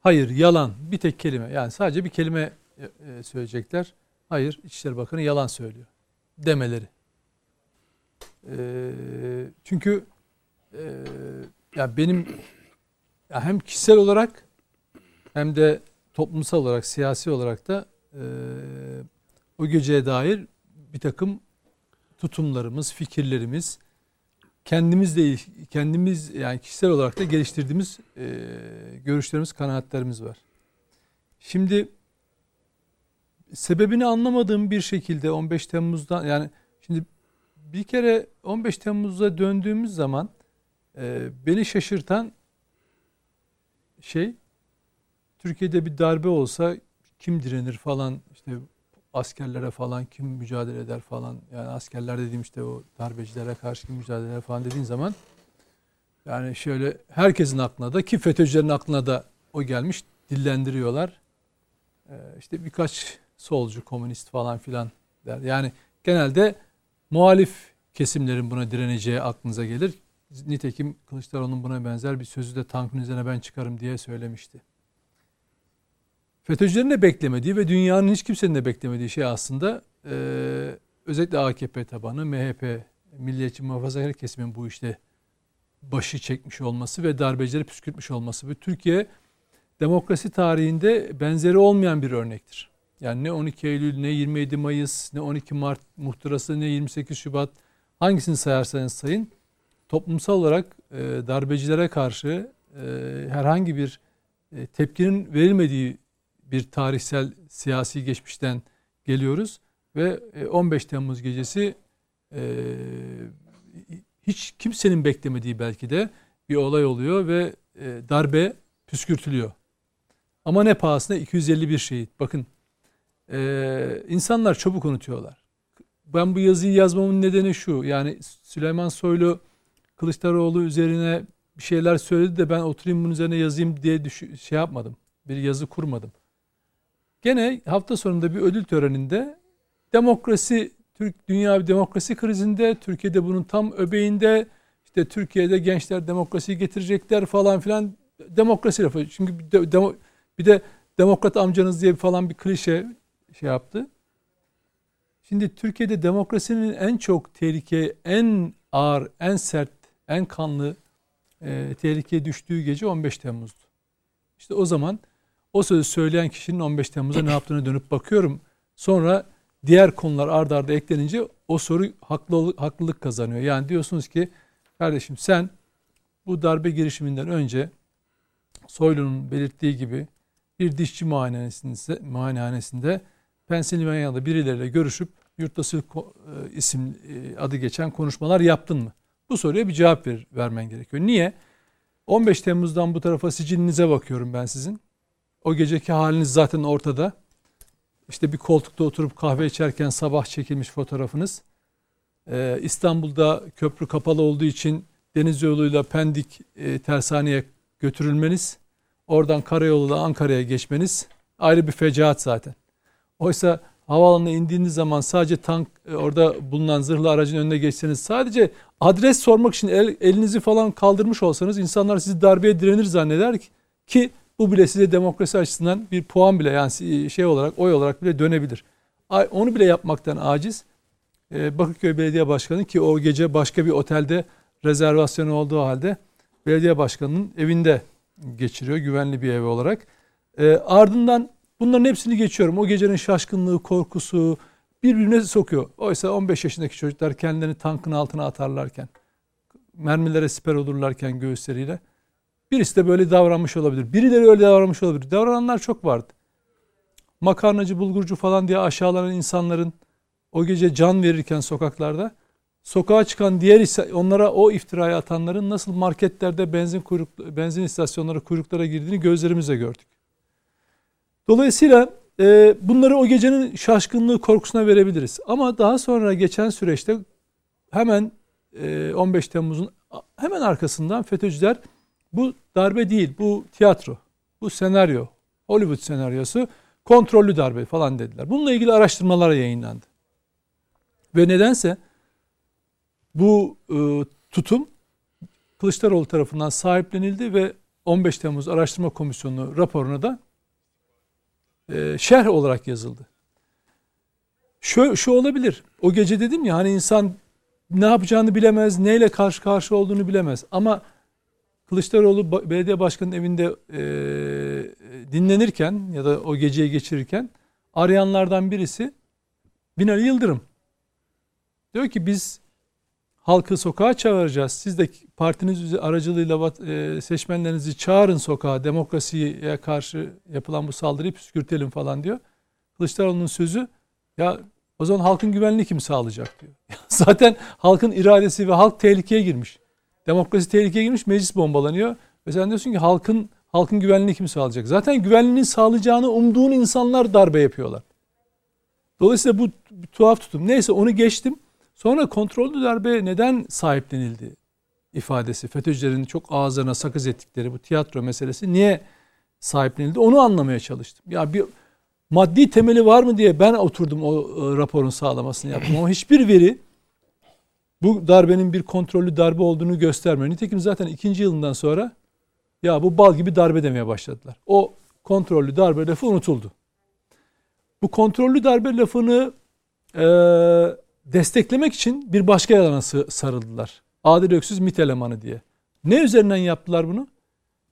hayır yalan bir tek kelime yani sadece bir kelime e, söyleyecekler. Hayır İçişleri Bakanı yalan söylüyor demeleri. E, çünkü e, ya benim hem kişisel olarak hem de toplumsal olarak, siyasi olarak da e, o geceye dair bir takım tutumlarımız, fikirlerimiz, kendimizle kendimiz yani kişisel olarak da geliştirdiğimiz e, görüşlerimiz, kanaatlerimiz var. Şimdi sebebini anlamadığım bir şekilde 15 Temmuz'dan yani şimdi bir kere 15 Temmuz'a döndüğümüz zaman e, beni şaşırtan şey Türkiye'de bir darbe olsa kim direnir falan işte askerlere falan kim mücadele eder falan yani askerler dediğim işte o darbecilere karşı kim mücadele eder falan dediğin zaman yani şöyle herkesin aklına da ki FETÖ'cülerin aklına da o gelmiş dillendiriyorlar. Ee, işte birkaç solcu, komünist falan filan der. Yani genelde muhalif kesimlerin buna direneceği aklınıza gelir. Nitekim Kılıçdaroğlu'nun buna benzer bir sözü de tankın üzerine ben çıkarım diye söylemişti. FETÖ'cülerin de beklemediği ve dünyanın hiç kimsenin de beklemediği şey aslında e, özellikle AKP tabanı, MHP, Milliyetçi Muhafazakar kesimin bu işte başı çekmiş olması ve darbecileri püskürtmüş olması. Ve Türkiye demokrasi tarihinde benzeri olmayan bir örnektir. Yani ne 12 Eylül, ne 27 Mayıs, ne 12 Mart muhtırası, ne 28 Şubat hangisini sayarsanız sayın toplumsal olarak e, darbecilere karşı e, herhangi bir e, tepkinin verilmediği bir tarihsel siyasi geçmişten geliyoruz ve 15 e, Temmuz gecesi e, hiç kimsenin beklemediği belki de bir olay oluyor ve e, darbe püskürtülüyor. Ama ne pahasına 251 şehit. Bakın insanlar çabuk unutuyorlar. Ben bu yazıyı yazmamın nedeni şu. Yani Süleyman Soylu Kılıçdaroğlu üzerine bir şeyler söyledi de ben oturayım bunun üzerine yazayım diye düş- şey yapmadım. Bir yazı kurmadım. Gene hafta sonunda bir ödül töreninde demokrasi, Türk dünya bir demokrasi krizinde, Türkiye'de bunun tam öbeğinde, işte Türkiye'de gençler demokrasiyi getirecekler falan filan demokrasi lafı. Çünkü bir de, demo, bir de demokrat amcanız diye falan bir klişe şey yaptı. Şimdi Türkiye'de demokrasinin en çok tehlike, en ağır, en sert, en kanlı e, tehlikeye düştüğü gece 15 Temmuz'du. İşte o zaman o sözü söyleyen kişinin 15 Temmuz'da ne yaptığını dönüp bakıyorum. Sonra diğer konular ard arda eklenince o soru haklı, haklılık kazanıyor. Yani diyorsunuz ki kardeşim sen bu darbe girişiminden önce Soylu'nun belirttiği gibi bir dişçi muayenehanesinde, muayenehanesinde Pensilvanya'da birileriyle görüşüp yurttaşı e, isim e, adı geçen konuşmalar yaptın mı? Bu soruya bir cevap ver, vermen gerekiyor. Niye? 15 Temmuz'dan bu tarafa sicilinize bakıyorum ben sizin. O geceki haliniz zaten ortada. İşte bir koltukta oturup kahve içerken sabah çekilmiş fotoğrafınız. Ee, İstanbul'da köprü kapalı olduğu için deniz yoluyla Pendik e, tersaneye götürülmeniz, oradan karayoluyla Ankara'ya geçmeniz ayrı bir fecaat zaten. Oysa havaalanına indiğiniz zaman sadece tank e, orada bulunan zırhlı aracın önüne geçseniz sadece adres sormak için el, elinizi falan kaldırmış olsanız insanlar sizi darbeye direnir zanneder ki, ki bu bile size demokrasi açısından bir puan bile yani şey olarak oy olarak bile dönebilir. Onu bile yapmaktan aciz. Ee, Bakırköy Belediye Başkanı ki o gece başka bir otelde rezervasyonu olduğu halde belediye başkanının evinde geçiriyor güvenli bir ev olarak. E, ardından bunların hepsini geçiyorum. O gecenin şaşkınlığı, korkusu birbirine sokuyor. Oysa 15 yaşındaki çocuklar kendilerini tankın altına atarlarken, mermilere siper olurlarken göğüsleriyle Birisi de böyle davranmış olabilir. Birileri öyle davranmış olabilir. Davrananlar çok vardı. Makarnacı, bulgurcu falan diye aşağılanan insanların o gece can verirken sokaklarda sokağa çıkan diğer ise onlara o iftirayı atanların nasıl marketlerde benzin kuyruk benzin istasyonları kuyruklara girdiğini gözlerimizle gördük. Dolayısıyla e, bunları o gecenin şaşkınlığı korkusuna verebiliriz. Ama daha sonra geçen süreçte hemen e, 15 Temmuz'un hemen arkasından FETÖ'cüler bu darbe değil, bu tiyatro, bu senaryo, Hollywood senaryosu kontrollü darbe falan dediler. Bununla ilgili araştırmalar yayınlandı. Ve nedense bu e, tutum Kılıçdaroğlu tarafından sahiplenildi ve 15 Temmuz Araştırma Komisyonu raporuna da e, şerh olarak yazıldı. Şu, şu olabilir. O gece dedim ya hani insan ne yapacağını bilemez, neyle karşı karşı olduğunu bilemez. Ama Kılıçdaroğlu belediye başkanının evinde e, dinlenirken ya da o geceyi geçirirken arayanlardan birisi Binali Yıldırım. Diyor ki biz halkı sokağa çağıracağız. Siz de partiniz aracılığıyla seçmenlerinizi çağırın sokağa. Demokrasiye karşı yapılan bu saldırıyı püskürtelim falan diyor. Kılıçdaroğlu'nun sözü ya o zaman halkın güvenliğini kim sağlayacak diyor. Zaten halkın iradesi ve halk tehlikeye girmiş. Demokrasi tehlikeye girmiş, meclis bombalanıyor. Ve sen diyorsun ki halkın halkın güvenliğini kim sağlayacak? Zaten güvenliğini sağlayacağını umduğun insanlar darbe yapıyorlar. Dolayısıyla bu tuhaf tutum. Neyse onu geçtim. Sonra kontrollü darbe neden sahiplenildi ifadesi. FETÖ'cülerin çok ağızlarına sakız ettikleri bu tiyatro meselesi niye sahiplenildi onu anlamaya çalıştım. Ya bir maddi temeli var mı diye ben oturdum o e, raporun sağlamasını yaptım ama hiçbir veri bu darbenin bir kontrollü darbe olduğunu göstermiyor. Nitekim zaten ikinci yılından sonra ya bu bal gibi darbe demeye başladılar. O kontrollü darbe lafı unutuldu. Bu kontrollü darbe lafını e, desteklemek için bir başka yalana sarıldılar. Adil Öksüz MİT elemanı diye. Ne üzerinden yaptılar bunu?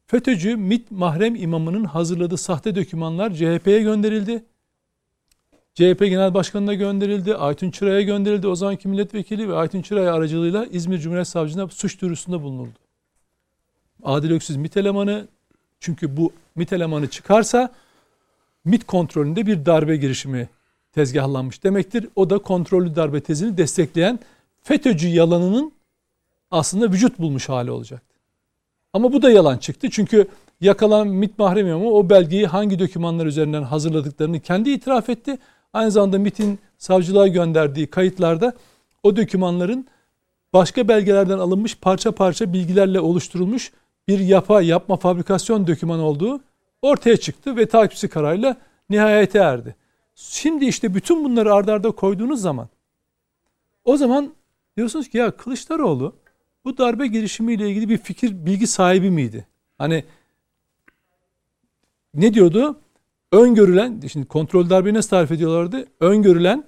FETÖ'cü MİT mahrem imamının hazırladığı sahte dokümanlar CHP'ye gönderildi. CHP Genel Başkanı'na gönderildi. Aytun Çıra'ya gönderildi. O zamanki milletvekili ve Aytun Çıray aracılığıyla İzmir Cumhuriyet Savcılığına suç duyurusunda bulunuldu. Adil Öksüz MİT elemanı çünkü bu MİT elemanı çıkarsa MİT kontrolünde bir darbe girişimi tezgahlanmış demektir. O da kontrollü darbe tezini destekleyen FETÖ'cü yalanının aslında vücut bulmuş hali olacaktı. Ama bu da yalan çıktı. Çünkü yakalanan MİT mahrem imamı o belgeyi hangi dokümanlar üzerinden hazırladıklarını kendi itiraf etti. Aynı zamanda MİT'in savcılığa gönderdiği kayıtlarda o dokümanların başka belgelerden alınmış parça parça bilgilerle oluşturulmuş bir yapa yapma fabrikasyon doküman olduğu ortaya çıktı ve takipçi kararıyla nihayete erdi. Şimdi işte bütün bunları ardarda arda koyduğunuz zaman o zaman diyorsunuz ki ya Kılıçdaroğlu bu darbe girişimiyle ilgili bir fikir, bilgi sahibi miydi? Hani ne diyordu? Öngörülen, şimdi kontrol darbeyi nasıl tarif ediyorlardı? Öngörülen,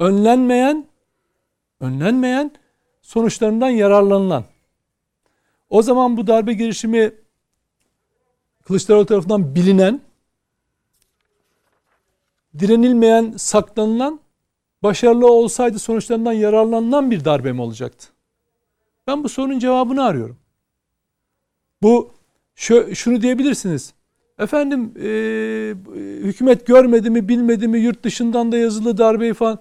önlenmeyen, önlenmeyen, sonuçlarından yararlanılan. O zaman bu darbe girişimi Kılıçdaroğlu tarafından bilinen, direnilmeyen, saklanılan, başarılı olsaydı sonuçlarından yararlanılan bir darbe mi olacaktı? Ben bu sorunun cevabını arıyorum. Bu şu, şunu diyebilirsiniz. Efendim e, hükümet görmedi mi bilmedi mi yurt dışından da yazılı darbeyi falan.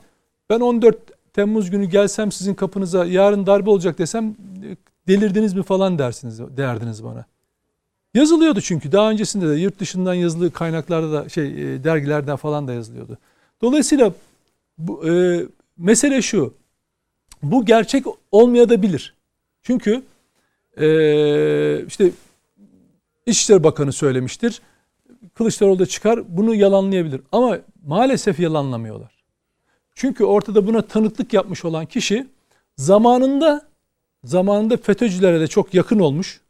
Ben 14 Temmuz günü gelsem sizin kapınıza yarın darbe olacak desem delirdiniz mi falan dersiniz derdiniz bana. Yazılıyordu çünkü daha öncesinde de yurt dışından yazılı kaynaklarda da şey e, dergilerden falan da yazılıyordu. Dolayısıyla bu, e, mesele şu. Bu gerçek olmayabilir. Çünkü e, işte İçişleri Bakanı söylemiştir. Kılıçdaroğlu da çıkar bunu yalanlayabilir. Ama maalesef yalanlamıyorlar. Çünkü ortada buna tanıklık yapmış olan kişi zamanında zamanında FETÖ'cülere de çok yakın olmuş.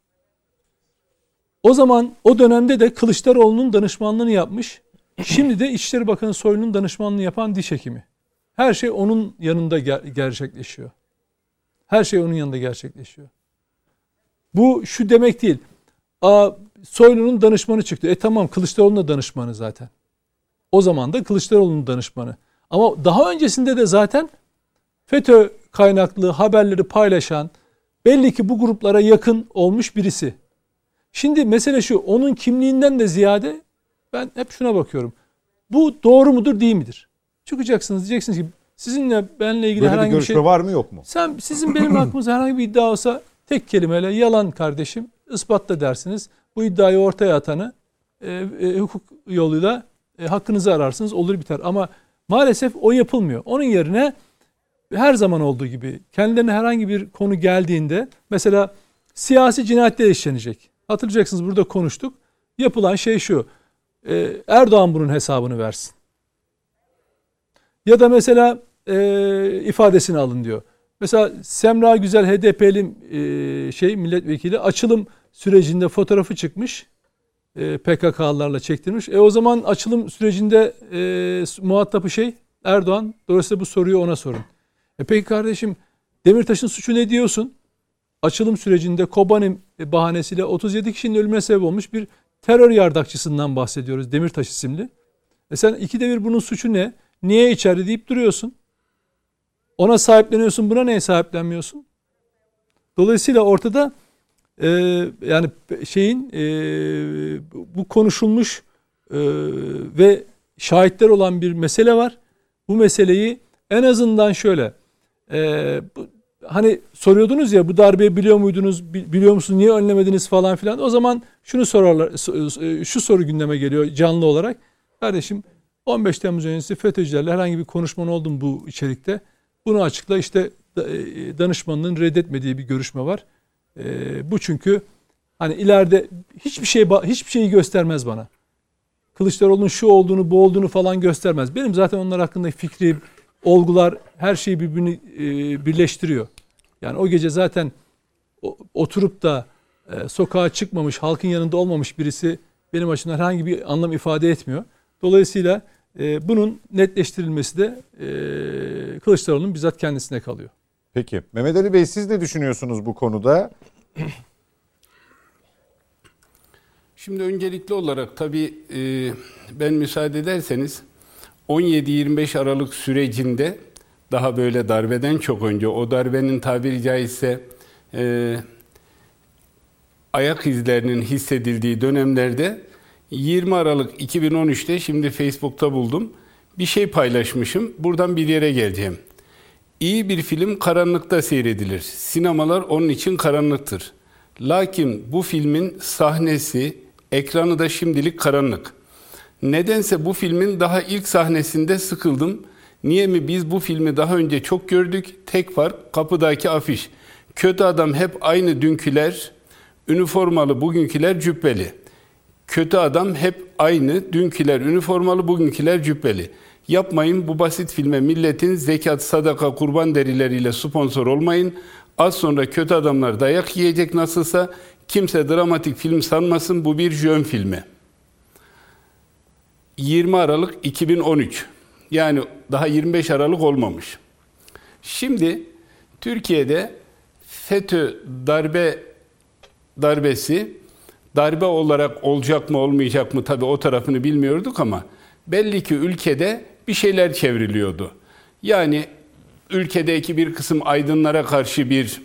O zaman o dönemde de Kılıçdaroğlu'nun danışmanlığını yapmış. Şimdi de İçişleri Bakanı Soylu'nun danışmanlığını yapan diş hekimi. Her şey onun yanında ger- gerçekleşiyor. Her şey onun yanında gerçekleşiyor. Bu şu demek değil. Aa, Soylu'nun danışmanı çıktı. E tamam Kılıçdaroğlu'nun da danışmanı zaten. O zaman da Kılıçdaroğlu'nun danışmanı. Ama daha öncesinde de zaten FETÖ kaynaklı haberleri paylaşan belli ki bu gruplara yakın olmuş birisi. Şimdi mesele şu onun kimliğinden de ziyade ben hep şuna bakıyorum. Bu doğru mudur değil midir? Çıkacaksınız diyeceksiniz ki sizinle benle ilgili Böyle herhangi bir bir şey... var mı yok mu? Sen sizin benim hakkımızda herhangi bir iddia olsa tek kelimeyle yalan kardeşim ispatla dersiniz. Bu iddiayı ortaya atanı e, e, hukuk yoluyla e, hakkınızı ararsınız olur biter. Ama maalesef o yapılmıyor. Onun yerine her zaman olduğu gibi kendilerine herhangi bir konu geldiğinde mesela siyasi cinayetler işlenecek. Hatırlayacaksınız burada konuştuk. Yapılan şey şu. E, Erdoğan bunun hesabını versin. Ya da mesela e, ifadesini alın diyor. Mesela Semra Güzel HDP'li e, şey milletvekili açılım sürecinde fotoğrafı çıkmış. E, PKK'larla çektirmiş. E o zaman açılım sürecinde e, muhatabı şey Erdoğan. Dolayısıyla bu soruyu ona sorun. E peki kardeşim Demirtaş'ın suçu ne diyorsun? açılım sürecinde Kobani bahanesiyle 37 kişinin ölümüne sebep olmuş bir terör yardakçısından bahsediyoruz. Demirtaş isimli. E sen ikide bir bunun suçu ne? Niye içeride deyip duruyorsun. Ona sahipleniyorsun buna neye sahiplenmiyorsun? Dolayısıyla ortada e, yani şeyin e, bu konuşulmuş e, ve şahitler olan bir mesele var. Bu meseleyi en azından şöyle e, bu, hani soruyordunuz ya bu darbeyi biliyor muydunuz biliyor musunuz niye önlemediniz falan filan o zaman şunu sorarlar şu soru gündeme geliyor canlı olarak kardeşim 15 Temmuz öncesi FETÖ'cülerle herhangi bir konuşman oldu mu bu içerikte? Bunu açıkla işte danışmanının reddetmediği bir görüşme var. E, bu çünkü hani ileride hiçbir şey hiçbir şeyi göstermez bana. Kılıçdaroğlu'nun şu olduğunu, bu olduğunu falan göstermez. Benim zaten onlar hakkında fikri, olgular her şeyi birbirini e, birleştiriyor. Yani o gece zaten oturup da sokağa çıkmamış, halkın yanında olmamış birisi benim açımdan herhangi bir anlam ifade etmiyor. Dolayısıyla e, bunun netleştirilmesi de e, Kılıçdaroğlu'nun bizzat kendisine kalıyor. Peki. Mehmet Ali Bey siz ne düşünüyorsunuz bu konuda? Şimdi öncelikli olarak tabii e, ben müsaade ederseniz 17-25 Aralık sürecinde daha böyle darbeden çok önce o darbenin tabiri caizse e, ayak izlerinin hissedildiği dönemlerde 20 Aralık 2013'te şimdi Facebook'ta buldum. Bir şey paylaşmışım. Buradan bir yere geleceğim. İyi bir film karanlıkta seyredilir. Sinemalar onun için karanlıktır. Lakin bu filmin sahnesi, ekranı da şimdilik karanlık. Nedense bu filmin daha ilk sahnesinde sıkıldım. Niye mi biz bu filmi daha önce çok gördük? Tek fark kapıdaki afiş. Kötü adam hep aynı dünküler, üniformalı bugünküler cübbeli. Kötü adam hep aynı. Dünküler üniformalı, bugünküler cübbeli. Yapmayın bu basit filme milletin zekat, sadaka, kurban derileriyle sponsor olmayın. Az sonra kötü adamlar dayak yiyecek nasılsa kimse dramatik film sanmasın bu bir jön filmi. 20 Aralık 2013. Yani daha 25 Aralık olmamış. Şimdi Türkiye'de FETÖ darbe darbesi darbe olarak olacak mı olmayacak mı tabii o tarafını bilmiyorduk ama belli ki ülkede bir şeyler çevriliyordu. Yani ülkedeki bir kısım aydınlara karşı bir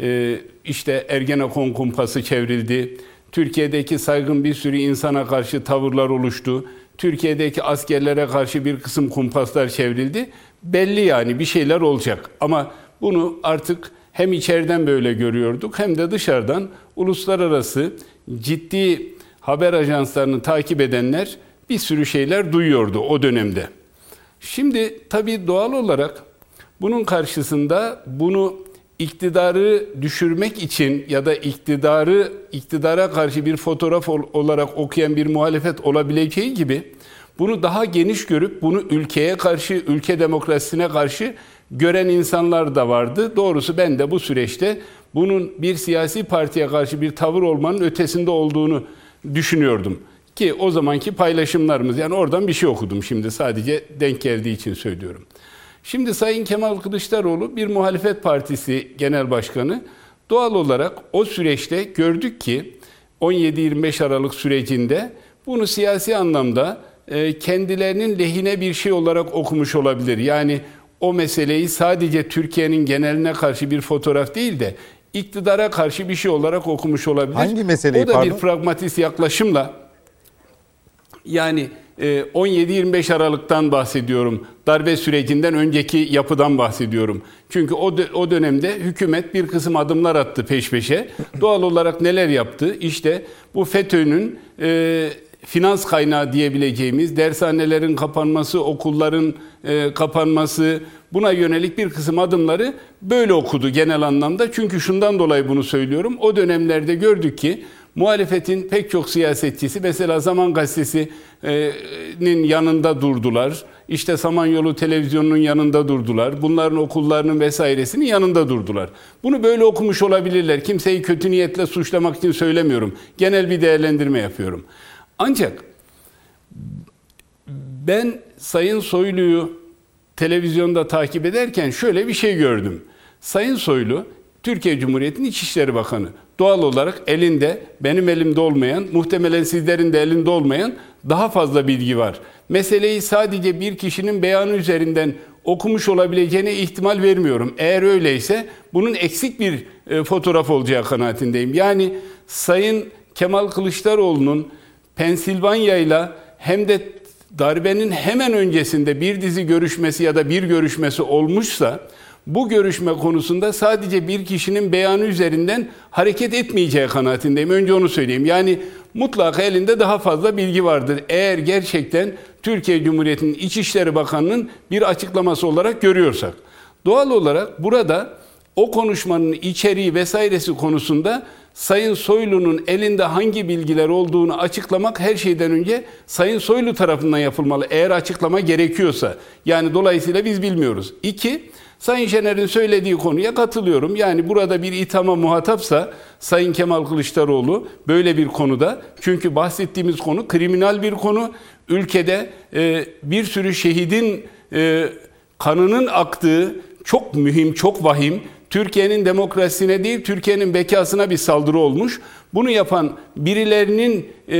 e, işte Ergenekon kumpası çevrildi. Türkiye'deki saygın bir sürü insana karşı tavırlar oluştu. Türkiye'deki askerlere karşı bir kısım kumpaslar çevrildi. Belli yani bir şeyler olacak. Ama bunu artık hem içeriden böyle görüyorduk hem de dışarıdan uluslararası ciddi haber ajanslarını takip edenler bir sürü şeyler duyuyordu o dönemde. Şimdi tabii doğal olarak bunun karşısında bunu iktidarı düşürmek için ya da iktidarı iktidara karşı bir fotoğraf olarak okuyan bir muhalefet olabileceği gibi bunu daha geniş görüp bunu ülkeye karşı, ülke demokrasisine karşı gören insanlar da vardı. Doğrusu ben de bu süreçte bunun bir siyasi partiye karşı bir tavır olmanın ötesinde olduğunu düşünüyordum. Ki o zamanki paylaşımlarımız yani oradan bir şey okudum şimdi sadece denk geldiği için söylüyorum. Şimdi Sayın Kemal Kılıçdaroğlu bir muhalefet partisi genel başkanı doğal olarak o süreçte gördük ki 17-25 Aralık sürecinde bunu siyasi anlamda e, kendilerinin lehine bir şey olarak okumuş olabilir. Yani o meseleyi sadece Türkiye'nin geneline karşı bir fotoğraf değil de iktidara karşı bir şey olarak okumuş olabilir. Hangi meseleyi O da pardon? bir pragmatist yaklaşımla yani 17-25 e, Aralık'tan bahsediyorum. Darbe sürecinden önceki yapıdan bahsediyorum. Çünkü o, o dönemde hükümet bir kısım adımlar attı peş peşe. Doğal olarak neler yaptı? İşte bu FETÖ'nün e, finans kaynağı diyebileceğimiz dershanelerin kapanması, okulların e, kapanması buna yönelik bir kısım adımları böyle okudu genel anlamda. Çünkü şundan dolayı bunu söylüyorum. O dönemlerde gördük ki muhalefetin pek çok siyasetçisi mesela Zaman Gazetesi'nin yanında durdular. İşte Samanyolu Televizyonu'nun yanında durdular. Bunların okullarının vesairesinin yanında durdular. Bunu böyle okumuş olabilirler. Kimseyi kötü niyetle suçlamak için söylemiyorum. Genel bir değerlendirme yapıyorum. Ancak ben Sayın Soylu'yu televizyonda takip ederken şöyle bir şey gördüm. Sayın Soylu Türkiye Cumhuriyeti'nin İçişleri Bakanı. Doğal olarak elinde, benim elimde olmayan, muhtemelen sizlerin de elinde olmayan daha fazla bilgi var. Meseleyi sadece bir kişinin beyanı üzerinden okumuş olabileceğine ihtimal vermiyorum. Eğer öyleyse bunun eksik bir e, fotoğraf olacağı kanaatindeyim. Yani Sayın Kemal Kılıçdaroğlu'nun Pensilvanya ile hem de darbenin hemen öncesinde bir dizi görüşmesi ya da bir görüşmesi olmuşsa bu görüşme konusunda sadece bir kişinin beyanı üzerinden hareket etmeyeceği kanaatindeyim. Önce onu söyleyeyim. Yani mutlaka elinde daha fazla bilgi vardır. Eğer gerçekten Türkiye Cumhuriyeti'nin İçişleri Bakanı'nın bir açıklaması olarak görüyorsak. Doğal olarak burada o konuşmanın içeriği vesairesi konusunda Sayın Soylu'nun elinde hangi bilgiler olduğunu açıklamak her şeyden önce Sayın Soylu tarafından yapılmalı. Eğer açıklama gerekiyorsa. Yani dolayısıyla biz bilmiyoruz. İki, Sayın Şener'in söylediği konuya katılıyorum. Yani burada bir ithama muhatapsa Sayın Kemal Kılıçdaroğlu böyle bir konuda. Çünkü bahsettiğimiz konu kriminal bir konu. Ülkede e, bir sürü şehidin e, kanının aktığı çok mühim, çok vahim Türkiye'nin demokrasisine değil, Türkiye'nin bekasına bir saldırı olmuş. Bunu yapan birilerinin e,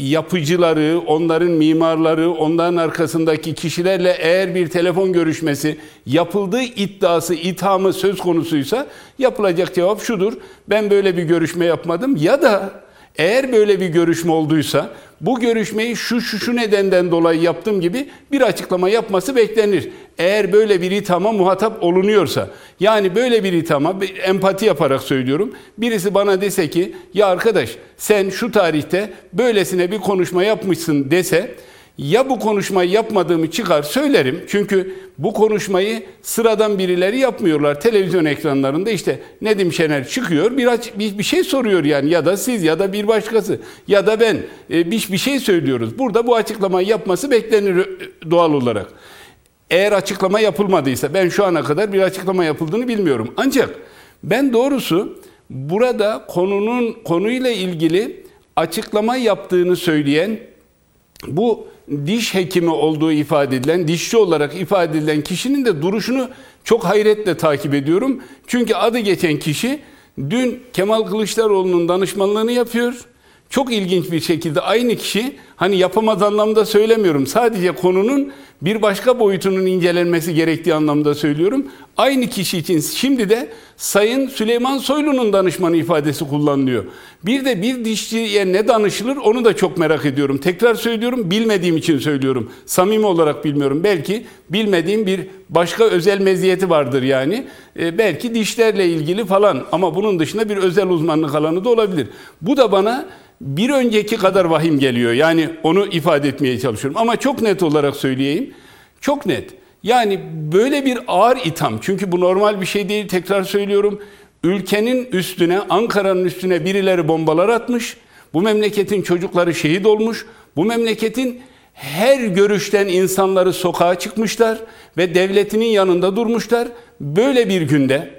yapıcıları, onların mimarları, onların arkasındaki kişilerle eğer bir telefon görüşmesi yapıldığı iddiası, ithamı söz konusuysa yapılacak cevap şudur. Ben böyle bir görüşme yapmadım ya da eğer böyle bir görüşme olduysa bu görüşmeyi şu şu şu nedenden dolayı yaptım gibi bir açıklama yapması beklenir. Eğer böyle bir ithama muhatap olunuyorsa yani böyle bir ithama empati yaparak söylüyorum. Birisi bana dese ki ya arkadaş sen şu tarihte böylesine bir konuşma yapmışsın dese ya bu konuşmayı yapmadığımı çıkar söylerim. Çünkü bu konuşmayı sıradan birileri yapmıyorlar. Televizyon ekranlarında işte Nedim Şener çıkıyor bir, bir, bir şey soruyor yani ya da siz ya da bir başkası ya da ben e, bir, bir şey söylüyoruz. Burada bu açıklamayı yapması beklenir doğal olarak. Eğer açıklama yapılmadıysa ben şu ana kadar bir açıklama yapıldığını bilmiyorum. Ancak ben doğrusu burada konunun konuyla ilgili açıklama yaptığını söyleyen bu diş hekimi olduğu ifade edilen, dişçi olarak ifade edilen kişinin de duruşunu çok hayretle takip ediyorum. Çünkü adı geçen kişi dün Kemal Kılıçdaroğlu'nun danışmanlığını yapıyor. Çok ilginç bir şekilde aynı kişi hani yapamaz anlamda söylemiyorum. Sadece konunun bir başka boyutunun incelenmesi gerektiği anlamda söylüyorum. Aynı kişi için şimdi de Sayın Süleyman Soylu'nun danışmanı ifadesi kullanılıyor. Bir de bir dişçiye ne danışılır onu da çok merak ediyorum. Tekrar söylüyorum bilmediğim için söylüyorum. Samimi olarak bilmiyorum. Belki bilmediğim bir başka özel meziyeti vardır yani. E, belki dişlerle ilgili falan ama bunun dışında bir özel uzmanlık alanı da olabilir. Bu da bana bir önceki kadar vahim geliyor. Yani onu ifade etmeye çalışıyorum. Ama çok net olarak söyleyeyim. Çok net. Yani böyle bir ağır itham. Çünkü bu normal bir şey değil. Tekrar söylüyorum. Ülkenin üstüne, Ankara'nın üstüne birileri bombalar atmış. Bu memleketin çocukları şehit olmuş. Bu memleketin her görüşten insanları sokağa çıkmışlar ve devletinin yanında durmuşlar. Böyle bir günde,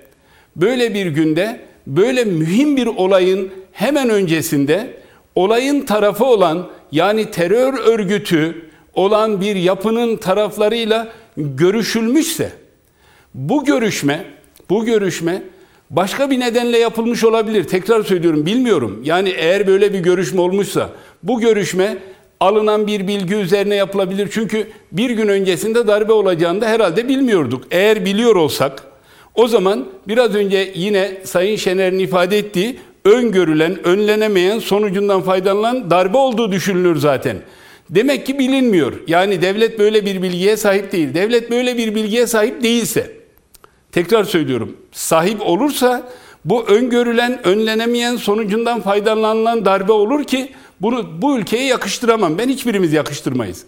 böyle bir günde, böyle mühim bir olayın hemen öncesinde olayın tarafı olan yani terör örgütü olan bir yapının taraflarıyla görüşülmüşse bu görüşme bu görüşme başka bir nedenle yapılmış olabilir. Tekrar söylüyorum bilmiyorum. Yani eğer böyle bir görüşme olmuşsa bu görüşme alınan bir bilgi üzerine yapılabilir. Çünkü bir gün öncesinde darbe olacağını da herhalde bilmiyorduk. Eğer biliyor olsak o zaman biraz önce yine Sayın Şener'in ifade ettiği öngörülen, önlenemeyen, sonucundan faydalanan darbe olduğu düşünülür zaten. Demek ki bilinmiyor. Yani devlet böyle bir bilgiye sahip değil. Devlet böyle bir bilgiye sahip değilse, tekrar söylüyorum, sahip olursa bu öngörülen, önlenemeyen, sonucundan faydalanılan darbe olur ki bunu bu ülkeye yakıştıramam. Ben hiçbirimiz yakıştırmayız.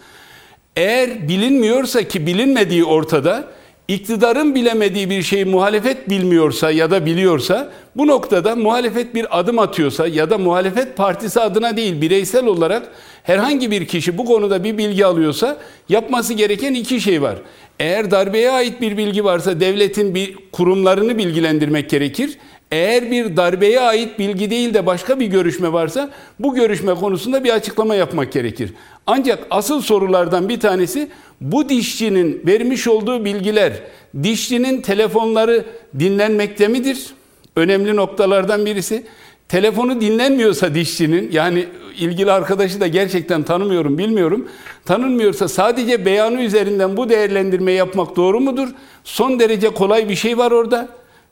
Eğer bilinmiyorsa ki bilinmediği ortada, iktidarın bilemediği bir şeyi muhalefet bilmiyorsa ya da biliyorsa bu noktada muhalefet bir adım atıyorsa ya da muhalefet partisi adına değil bireysel olarak herhangi bir kişi bu konuda bir bilgi alıyorsa yapması gereken iki şey var. Eğer darbeye ait bir bilgi varsa devletin bir kurumlarını bilgilendirmek gerekir. Eğer bir darbeye ait bilgi değil de başka bir görüşme varsa bu görüşme konusunda bir açıklama yapmak gerekir. Ancak asıl sorulardan bir tanesi bu dişçinin vermiş olduğu bilgiler dişçinin telefonları dinlenmekte midir? önemli noktalardan birisi. Telefonu dinlenmiyorsa dişçinin yani ilgili arkadaşı da gerçekten tanımıyorum bilmiyorum. Tanınmıyorsa sadece beyanı üzerinden bu değerlendirme yapmak doğru mudur? Son derece kolay bir şey var orada.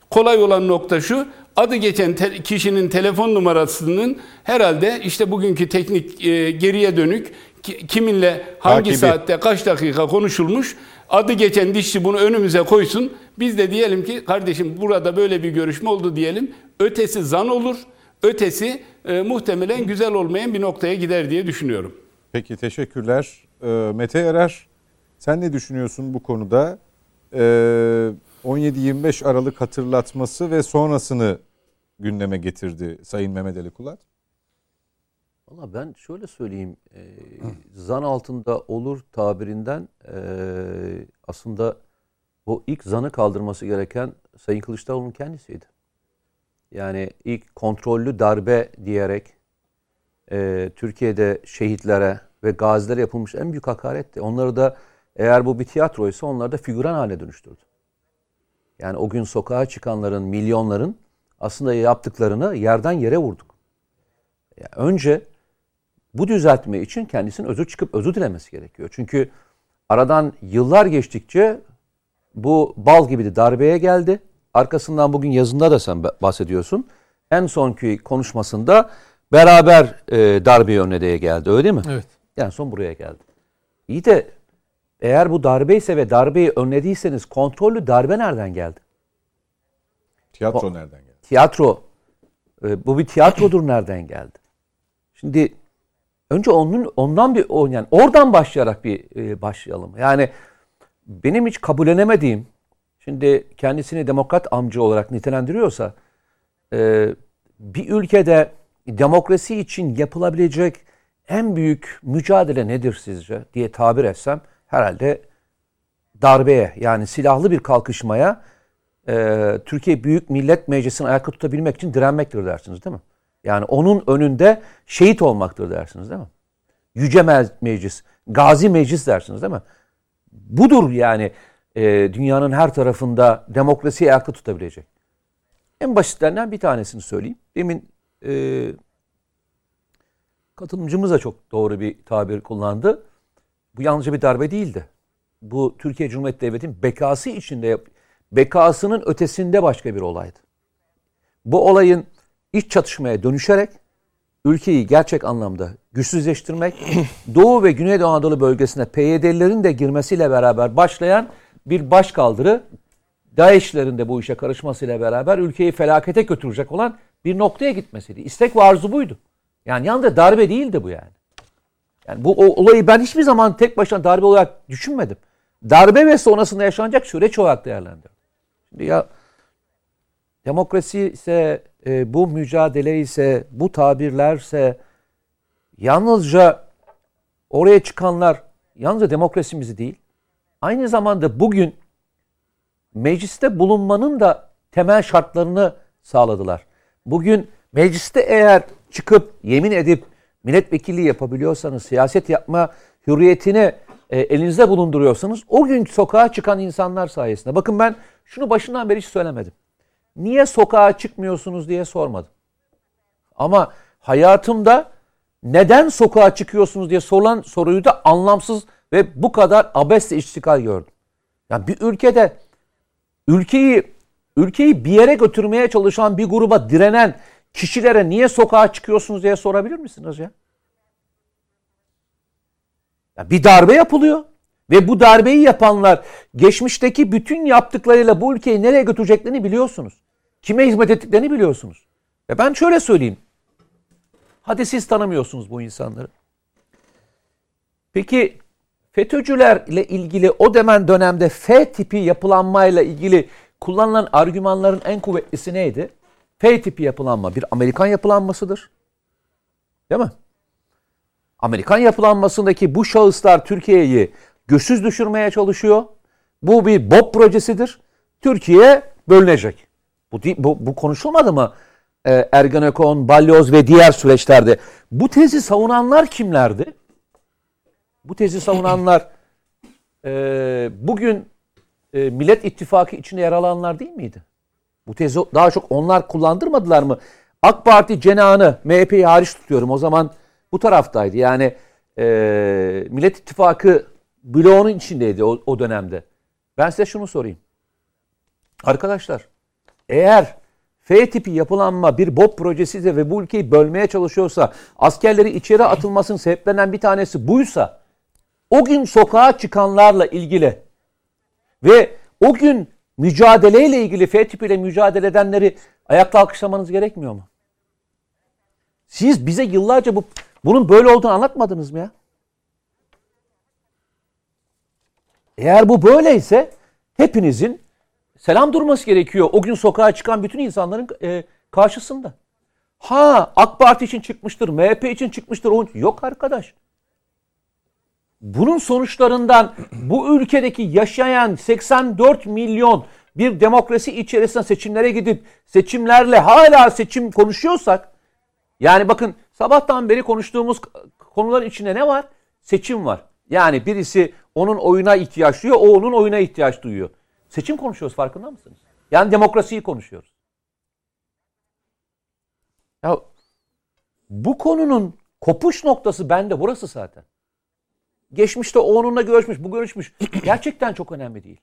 Kolay olan nokta şu. Adı geçen te- kişinin telefon numarasının herhalde işte bugünkü teknik e, geriye dönük ki- kiminle hangi Takibi. saatte kaç dakika konuşulmuş adı geçen dişçi bunu önümüze koysun. Biz de diyelim ki kardeşim burada böyle bir görüşme oldu diyelim. Ötesi zan olur. Ötesi e, muhtemelen güzel olmayan bir noktaya gider diye düşünüyorum. Peki teşekkürler. Ee, Mete Erer sen ne düşünüyorsun bu konuda? Ee, 17-25 Aralık hatırlatması ve sonrasını gündeme getirdi Sayın Mehmet Ali Kulat. Valla ben şöyle söyleyeyim. E, zan altında olur tabirinden e, aslında bu ilk zanı kaldırması gereken Sayın Kılıçdaroğlu'nun kendisiydi. Yani ilk kontrollü darbe diyerek e, Türkiye'de şehitlere ve gazilere yapılmış en büyük hakaretti. Onları da eğer bu bir tiyatroysa onları da figüran haline dönüştürdü. Yani o gün sokağa çıkanların, milyonların aslında yaptıklarını yerden yere vurduk. Ya önce bu düzeltme için kendisinin özür çıkıp özür dilemesi gerekiyor. Çünkü aradan yıllar geçtikçe bu bal gibi de darbeye geldi. Arkasından bugün yazında da sen bahsediyorsun. En sonki konuşmasında beraber e, darbeye önledeye geldi öyle değil mi? Evet. Yani son buraya geldi. İyi de eğer bu darbe ise ve darbeyi önlediyseniz kontrollü darbe nereden geldi? Tiyatro O- nereden geldi? Tiyatro, e, bu bir tiyatrodur nereden geldi? Şimdi önce onun ondan bir yani oradan başlayarak bir e, başlayalım. Yani benim hiç kabullenemediğim, şimdi kendisini demokrat amcı olarak nitelendiriyorsa, e, bir ülkede demokrasi için yapılabilecek en büyük mücadele nedir sizce diye tabir etsem herhalde darbeye yani silahlı bir kalkışmaya e, Türkiye Büyük Millet Meclisi'ni ayakta tutabilmek için direnmektir dersiniz değil mi? Yani onun önünde şehit olmaktır dersiniz değil mi? Yüce Me- Meclis, Gazi Meclis dersiniz değil mi? Budur yani e, dünyanın her tarafında demokrasiyi ayakta tutabilecek. En basitlerinden bir tanesini söyleyeyim. Demin e, katılımcımız da çok doğru bir tabir kullandı. Bu yalnızca bir darbe değildi. Bu Türkiye Cumhuriyeti Devleti'nin bekası içinde bekasının ötesinde başka bir olaydı. Bu olayın iç çatışmaya dönüşerek ülkeyi gerçek anlamda güçsüzleştirmek, Doğu ve Güneydoğu Anadolu bölgesine PYD'lilerin de girmesiyle beraber başlayan bir başkaldırı, DAEŞ'lerin de bu işe karışmasıyla beraber ülkeyi felakete götürecek olan bir noktaya gitmesiydi. İstek ve arzu buydu. Yani yalnız darbe değildi bu yani. Yani bu olayı ben hiçbir zaman tek başına darbe olarak düşünmedim. Darbe ve sonrasında yaşanacak süreç olarak değerlendirdim. Şimdi ya demokrasi ise e, bu mücadele ise bu tabirlerse yalnızca oraya çıkanlar yalnızca demokrasimizi değil aynı zamanda bugün mecliste bulunmanın da temel şartlarını sağladılar. Bugün mecliste eğer çıkıp yemin edip milletvekilliği yapabiliyorsanız, siyaset yapma hürriyetini e, elinizde bulunduruyorsanız o gün sokağa çıkan insanlar sayesinde. Bakın ben şunu başından beri hiç söylemedim. Niye sokağa çıkmıyorsunuz diye sormadım. Ama hayatımda neden sokağa çıkıyorsunuz diye sorulan soruyu da anlamsız ve bu kadar abesle iştikal gördüm. Yani bir ülkede ülkeyi ülkeyi bir yere götürmeye çalışan bir gruba direnen kişilere niye sokağa çıkıyorsunuz diye sorabilir misiniz ya? ya bir darbe yapılıyor ve bu darbeyi yapanlar geçmişteki bütün yaptıklarıyla bu ülkeyi nereye götüreceklerini biliyorsunuz. Kime hizmet ettiklerini biliyorsunuz. Ve ben şöyle söyleyeyim. Hadi siz tanımıyorsunuz bu insanları. Peki FETÖ'cülerle ilgili o demen dönemde F tipi yapılanmayla ilgili kullanılan argümanların en kuvvetlisi neydi? F tipi yapılanma bir Amerikan yapılanmasıdır. Değil mi? Amerikan yapılanmasındaki bu şahıslar Türkiye'yi güçsüz düşürmeye çalışıyor. Bu bir BOP projesidir. Türkiye bölünecek. Bu, bu, bu konuşulmadı mı? Ee, Ergenekon, Balyoz ve diğer süreçlerde. Bu tezi savunanlar kimlerdi? Bu tezi savunanlar e, bugün e, Millet İttifakı içinde yer alanlar değil miydi? Bu tezi daha çok onlar kullandırmadılar mı? AK Parti cenahını MHP'yi hariç tutuyorum. O zaman bu taraftaydı. Yani e, Millet İttifakı bloğunun içindeydi o, o dönemde. Ben size şunu sorayım. Arkadaşlar eğer F tipi yapılanma bir BOP projesi de ve bu ülkeyi bölmeye çalışıyorsa askerleri içeri atılmasının sebeplerinden bir tanesi buysa o gün sokağa çıkanlarla ilgili ve o gün mücadeleyle ilgili F tipiyle mücadele edenleri ayakta alkışlamanız gerekmiyor mu? Siz bize yıllarca bu bunun böyle olduğunu anlatmadınız mı ya? Eğer bu böyleyse hepinizin selam durması gerekiyor. O gün sokağa çıkan bütün insanların e, karşısında. Ha AK Parti için çıkmıştır, MHP için çıkmıştır. Yok arkadaş. Bunun sonuçlarından bu ülkedeki yaşayan 84 milyon bir demokrasi içerisinde seçimlere gidip seçimlerle hala seçim konuşuyorsak yani bakın sabahtan beri konuştuğumuz konuların içinde ne var? Seçim var. Yani birisi onun oyuna ihtiyaç duyuyor, o onun oyuna ihtiyaç duyuyor. Seçim konuşuyoruz farkında mısınız? Yani demokrasiyi konuşuyoruz. Ya bu konunun kopuş noktası bende burası zaten. Geçmişte o onunla görüşmüş, bu görüşmüş. Gerçekten çok önemli değil.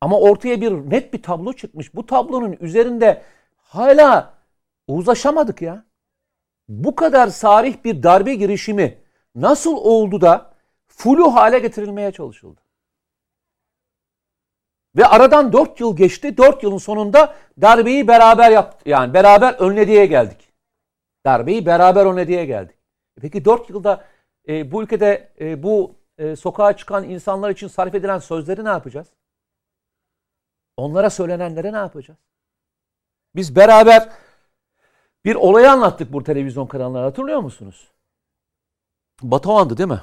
Ama ortaya bir net bir tablo çıkmış. Bu tablonun üzerinde hala uzlaşamadık ya. Bu kadar sarih bir darbe girişimi nasıl oldu da flu hale getirilmeye çalışıldı? Ve aradan 4 yıl geçti. 4 yılın sonunda darbeyi beraber yaptı. Yani beraber önlediğe geldik. Darbeyi beraber önlediğe geldik. E peki 4 yılda e, bu ülkede e, bu e, sokağa çıkan insanlar için sarf edilen sözleri ne yapacağız? Onlara söylenenlere ne yapacağız? Biz beraber bir olayı anlattık bu televizyon kanalları hatırlıyor musunuz? Batuhan'dı değil mi?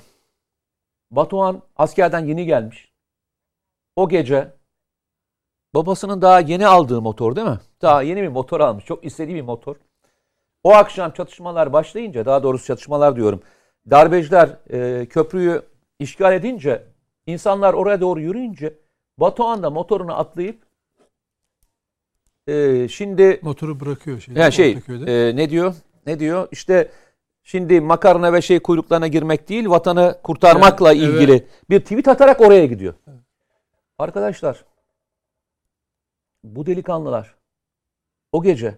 Batuhan askerden yeni gelmiş. O gece babasının daha yeni aldığı motor değil mi? Daha yeni bir motor almış. Çok istediği bir motor. O akşam çatışmalar başlayınca daha doğrusu çatışmalar diyorum. Darbeciler e, köprüyü işgal edince insanlar oraya doğru yürüyünce Batuhan da motorunu atlayıp e, şimdi motoru bırakıyor şey. Yani şey e, ne diyor? Ne diyor? İşte şimdi makarna ve şey kuyruklarına girmek değil, vatanı kurtarmakla evet, ilgili evet. bir tweet atarak oraya gidiyor. Evet. Arkadaşlar bu delikanlılar o gece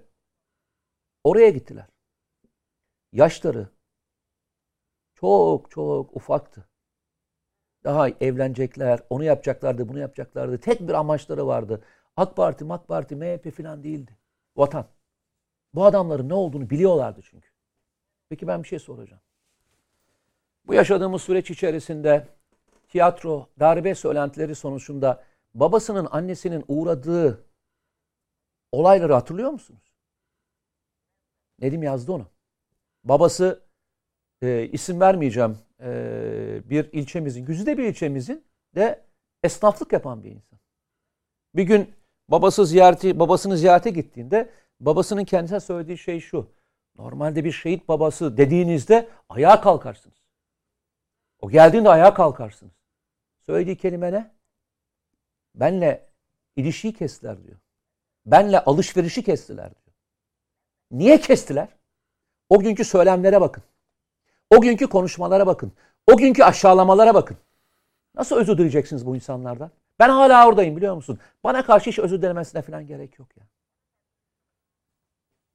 oraya gittiler. Yaşları çok çok ufaktı. Daha evlenecekler, onu yapacaklardı, bunu yapacaklardı. Tek bir amaçları vardı. AK Parti, MAK Parti, MHP falan değildi. Vatan. Bu adamların ne olduğunu biliyorlardı çünkü. Peki ben bir şey soracağım. Bu yaşadığımız süreç içerisinde tiyatro, darbe söylentileri sonucunda babasının, annesinin uğradığı olayları hatırlıyor musunuz? Nedim yazdı onu. Babası e, isim vermeyeceğim e, bir ilçemizin, güzide bir ilçemizin de esnaflık yapan bir insan. Bir gün babası ziyareti, babasını ziyarete gittiğinde babasının kendisine söylediği şey şu. Normalde bir şehit babası dediğinizde ayağa kalkarsınız. O geldiğinde ayağa kalkarsınız. Söylediği kelime ne? Benle ilişiyi kestiler diyor. Benle alışverişi kestiler diyor. Niye kestiler? O günkü söylemlere bakın. O günkü konuşmalara bakın. O günkü aşağılamalara bakın. Nasıl özür dileyeceksiniz bu insanlardan? Ben hala oradayım biliyor musun? Bana karşı hiç özür dilemesine falan gerek yok ya.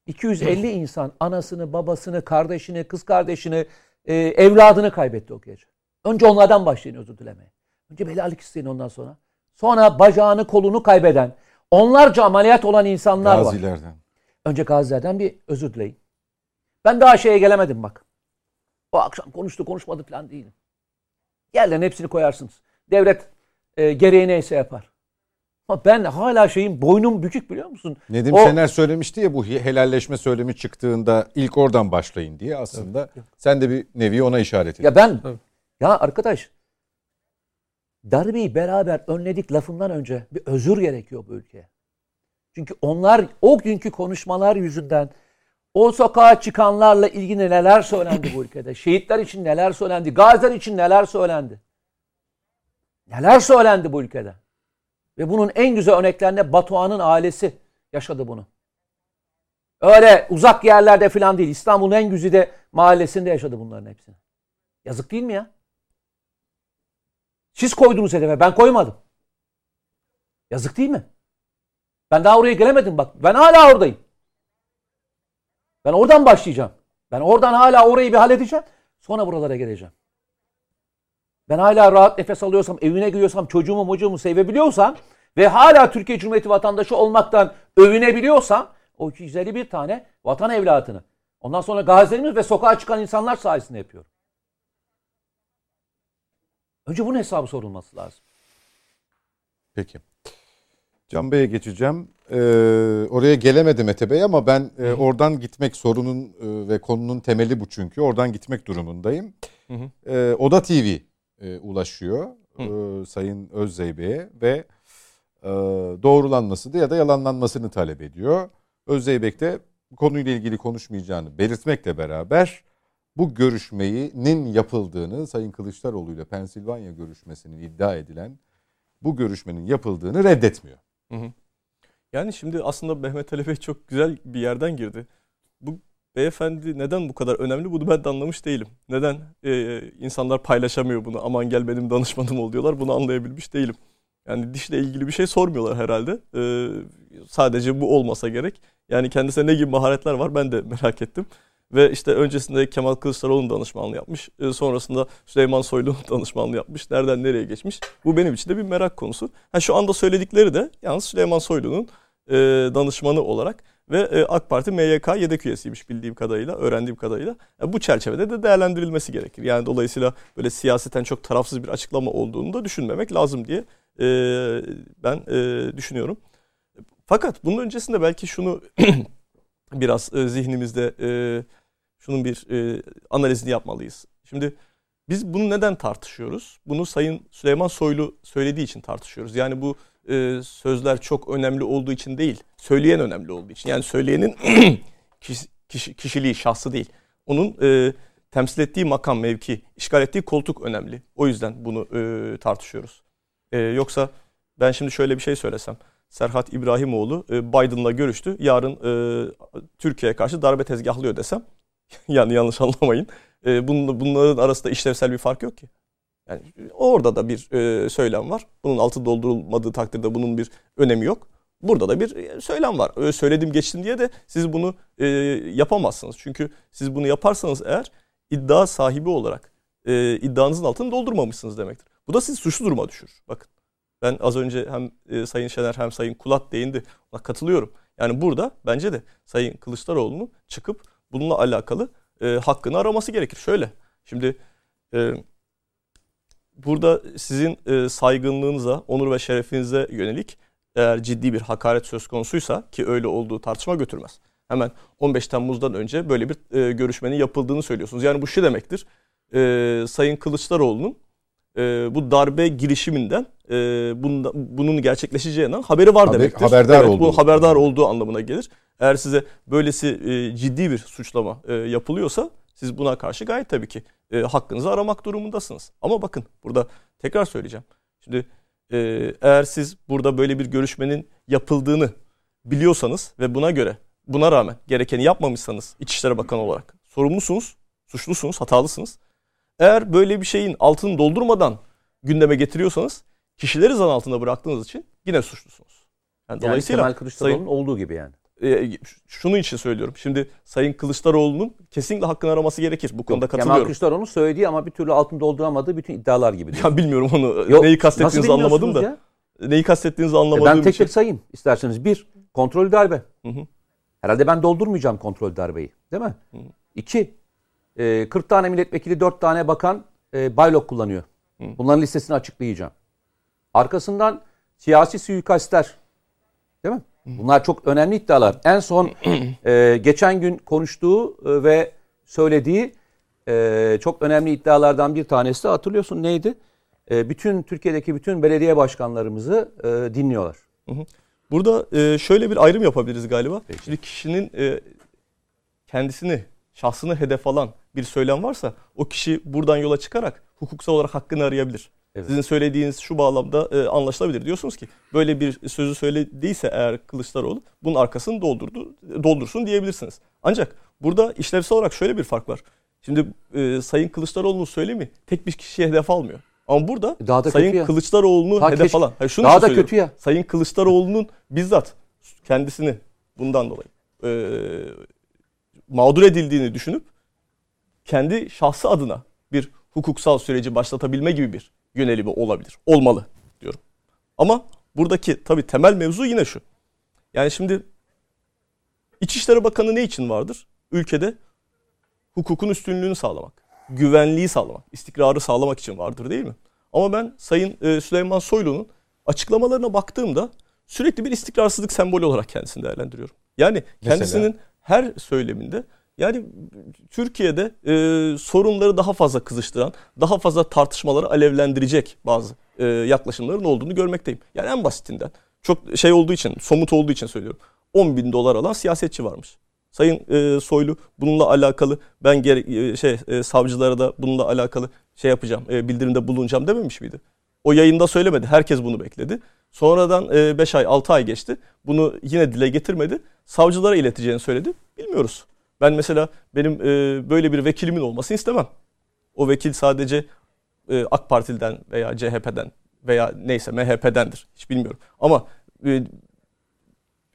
250 insan anasını, babasını, kardeşini, kız kardeşini, e, evladını kaybetti o gece. Önce onlardan başlayın özür dilemeye. Önce belalık isteyin ondan sonra. Sonra bacağını, kolunu kaybeden, onlarca ameliyat olan insanlar Gazilerden. var. Önce gazilerden bir özür dileyin. Ben daha şeye gelemedim bak. O akşam konuştu konuşmadı falan değilim. Yerlerine hepsini koyarsınız. Devlet e, gereği neyse yapar. Ama ben hala şeyin boynum bükük biliyor musun? Nedim o, Şener söylemişti ya bu helalleşme söylemi çıktığında ilk oradan başlayın diye aslında. Evet. Sen de bir nevi ona işaret ettin. Ya ben evet. ya arkadaş darbeyi beraber önledik lafından önce bir özür gerekiyor bu ülkeye. Çünkü onlar o günkü konuşmalar yüzünden o sokağa çıkanlarla ilgili neler söylendi bu ülkede? Şehitler için neler söylendi? Gaziler için neler söylendi? Neler söylendi bu ülkede? Ve bunun en güzel örneklerinde Batuhan'ın ailesi. yaşadı bunu. Öyle uzak yerlerde falan değil. İstanbul'un en güzide mahallesinde yaşadı bunların hepsini. Yazık değil mi ya? Siz koydunuz hedefe. Ben koymadım. Yazık değil mi? Ben daha oraya gelemedim bak. Ben hala oradayım. Ben oradan başlayacağım. Ben oradan hala orayı bir halledeceğim. Sonra buralara geleceğim. Ben hala rahat nefes alıyorsam, evine giriyorsam, çocuğumu mocuğumu sevebiliyorsam ve hala Türkiye Cumhuriyeti vatandaşı olmaktan övünebiliyorsam o 251 tane vatan evlatını ondan sonra gazilerimiz ve sokağa çıkan insanlar sayesinde yapıyorum. Önce bunun hesabı sorulması lazım. Peki. Can Bey'e geçeceğim. Ee, oraya gelemedi Mete Bey ama ben e, oradan gitmek sorunun e, ve konunun temeli bu çünkü. Oradan gitmek durumundayım. Hı hı. Ee, Oda TV e, ulaşıyor e, Sayın Özdey Bey'e ve e, doğrulanmasını ya da yalanlanmasını talep ediyor. Özdeybek de konuyla ilgili konuşmayacağını belirtmekle beraber bu görüşmenin yapıldığını Sayın Kılıçdaroğlu ile Pensilvanya görüşmesinin iddia edilen bu görüşmenin yapıldığını reddetmiyor. Yani şimdi aslında Mehmet Ali Bey çok güzel bir yerden girdi. Bu beyefendi neden bu kadar önemli bunu ben de anlamış değilim. Neden e, insanlar paylaşamıyor bunu aman gel benim danışmanım ol diyorlar bunu anlayabilmiş değilim. Yani dişle ilgili bir şey sormuyorlar herhalde. E, sadece bu olmasa gerek. Yani kendisine ne gibi maharetler var ben de merak ettim. Ve işte öncesinde Kemal Kılıçdaroğlu'nun danışmanlığı yapmış. E, sonrasında Süleyman Soylu'nun danışmanlığı yapmış. Nereden nereye geçmiş? Bu benim için de bir merak konusu. Ha, şu anda söyledikleri de yalnız Süleyman Soylu'nun e, danışmanı olarak ve e, AK Parti MYK yedek üyesiymiş bildiğim kadarıyla, öğrendiğim kadarıyla. E, bu çerçevede de değerlendirilmesi gerekir. Yani dolayısıyla böyle siyaseten çok tarafsız bir açıklama olduğunu da düşünmemek lazım diye e, ben e, düşünüyorum. Fakat bunun öncesinde belki şunu biraz e, zihnimizde e, şunun bir e, analizini yapmalıyız. Şimdi biz bunu neden tartışıyoruz? Bunu Sayın Süleyman Soylu söylediği için tartışıyoruz. Yani bu e, sözler çok önemli olduğu için değil, söyleyen önemli olduğu için. Yani söyleyenin kişi, kişi, kişiliği, şahsı değil. Onun e, temsil ettiği makam, mevki, işgal ettiği koltuk önemli. O yüzden bunu e, tartışıyoruz. E, yoksa ben şimdi şöyle bir şey söylesem. Serhat İbrahimoğlu e, Biden'la görüştü. Yarın e, Türkiye'ye karşı darbe tezgahlıyor desem. yani yanlış anlamayın. E, bunun, bunların arasında işlevsel bir fark yok ki. Yani orada da bir e, söylem var. Bunun altı doldurulmadığı takdirde bunun bir önemi yok. Burada da bir e, söylem var. Öyle söyledim geçtim diye de siz bunu e, yapamazsınız. Çünkü siz bunu yaparsanız eğer iddia sahibi olarak e, iddianızın altını doldurmamışsınız demektir. Bu da sizi suçlu duruma düşürür. Bakın ben az önce hem e, Sayın Şener hem Sayın Kulat değindi. Ona katılıyorum. Yani burada bence de Sayın Kılıçdaroğlu'nun çıkıp bununla alakalı e, hakkını araması gerekir. Şöyle şimdi e, burada sizin e, saygınlığınıza, onur ve şerefinize yönelik eğer ciddi bir hakaret söz konusuysa ki öyle olduğu tartışma götürmez. Hemen 15 Temmuz'dan önce böyle bir e, görüşmenin yapıldığını söylüyorsunuz. Yani bu şu demektir. E, Sayın Kılıçdaroğlu'nun e, bu darbe girişiminden e, bunda, bunun gerçekleşeceğinden haberi var Haber- demektir. haberdar evet, olduğu. Bu haberdar olduğu anlamına gelir. Eğer size böylesi e, ciddi bir suçlama e, yapılıyorsa siz buna karşı gayet tabii ki e, hakkınızı aramak durumundasınız. Ama bakın burada tekrar söyleyeceğim. Şimdi e, eğer siz burada böyle bir görüşmenin yapıldığını biliyorsanız ve buna göre buna rağmen gerekeni yapmamışsanız İçişleri Bakanı olarak sorumlusunuz, suçlusunuz, hatalısınız. Eğer böyle bir şeyin altını doldurmadan gündeme getiriyorsanız kişileri zan altında bıraktığınız için yine suçlusunuz. Yani Yani dolayısıyla Kemal Kılıçdaroğlu'nun Sayın- olduğu gibi yani. E, şunun için söylüyorum. Şimdi Sayın Kılıçdaroğlu'nun kesinlikle hakkını araması gerekir. Bu konuda Kemal katılıyorum. Kılıçdaroğlu'nun söylediği ama bir türlü altını dolduramadığı bütün iddialar gibi. diyorsun. Ya bilmiyorum onu Yok, neyi kastettiğinizi anlamadım da. ya? Neyi kastettiğinizi E anlamadığım ben tek için. tek sayayım isterseniz. Bir, kontrol darbe. Hı hı. Herhalde ben doldurmayacağım kontrol darbeyi. Değil mi? İki, e, 40 tane milletvekili, 4 tane bakan e, baylok kullanıyor. Bunların listesini açıklayacağım. Arkasından siyasi suikastler. Değil mi? Bunlar çok önemli iddialar. En son e, geçen gün konuştuğu e, ve söylediği e, çok önemli iddialardan bir tanesi hatırlıyorsun neydi? E, bütün Türkiye'deki bütün belediye başkanlarımızı e, dinliyorlar. Burada e, şöyle bir ayrım yapabiliriz galiba. Şimdi kişinin e, kendisini, şahsını hedef alan bir söylem varsa o kişi buradan yola çıkarak hukuksal olarak hakkını arayabilir. Evet. Sizin söylediğiniz şu bağlamda e, anlaşılabilir. Diyorsunuz ki böyle bir sözü söylediyse eğer Kılıçdaroğlu bunun arkasını doldurdu, doldursun diyebilirsiniz. Ancak burada işlevsel olarak şöyle bir fark var. Şimdi e, Sayın Kılıçdaroğlu'nun söylemi tek bir kişiye hedef almıyor. Ama burada daha da Sayın Kılıçdaroğlu'nu hedef keşke, alan. Hayır, şunu daha da kötü ya. Sayın Kılıçdaroğlu'nun bizzat kendisini bundan dolayı e, mağdur edildiğini düşünüp kendi şahsı adına bir hukuksal süreci başlatabilme gibi bir yönelimi olabilir. Olmalı diyorum. Ama buradaki tabii temel mevzu yine şu. Yani şimdi İçişleri Bakanı ne için vardır? Ülkede hukukun üstünlüğünü sağlamak, güvenliği sağlamak, istikrarı sağlamak için vardır değil mi? Ama ben Sayın e, Süleyman Soylu'nun açıklamalarına baktığımda sürekli bir istikrarsızlık sembolü olarak kendisini değerlendiriyorum. Yani kendisinin Mesela? her söyleminde yani Türkiye'de e, sorunları daha fazla kızıştıran, daha fazla tartışmaları alevlendirecek bazı e, yaklaşımların olduğunu görmekteyim. Yani en basitinden çok şey olduğu için, somut olduğu için söylüyorum. 10 bin dolar alan siyasetçi varmış. Sayın e, Soylu bununla alakalı ben gere, e, şey e, savcılara da bununla alakalı şey yapacağım, e, bildirimde bulunacağım dememiş miydi? O yayında söylemedi. Herkes bunu bekledi. Sonradan 5 e, ay 6 ay geçti. Bunu yine dile getirmedi. Savcılara ileteceğini söyledi. Bilmiyoruz. Ben mesela benim e, böyle bir vekilimin olmasını istemem. O vekil sadece e, AK Parti'den veya CHP'den veya neyse MHP'dendir. Hiç bilmiyorum. Ama e,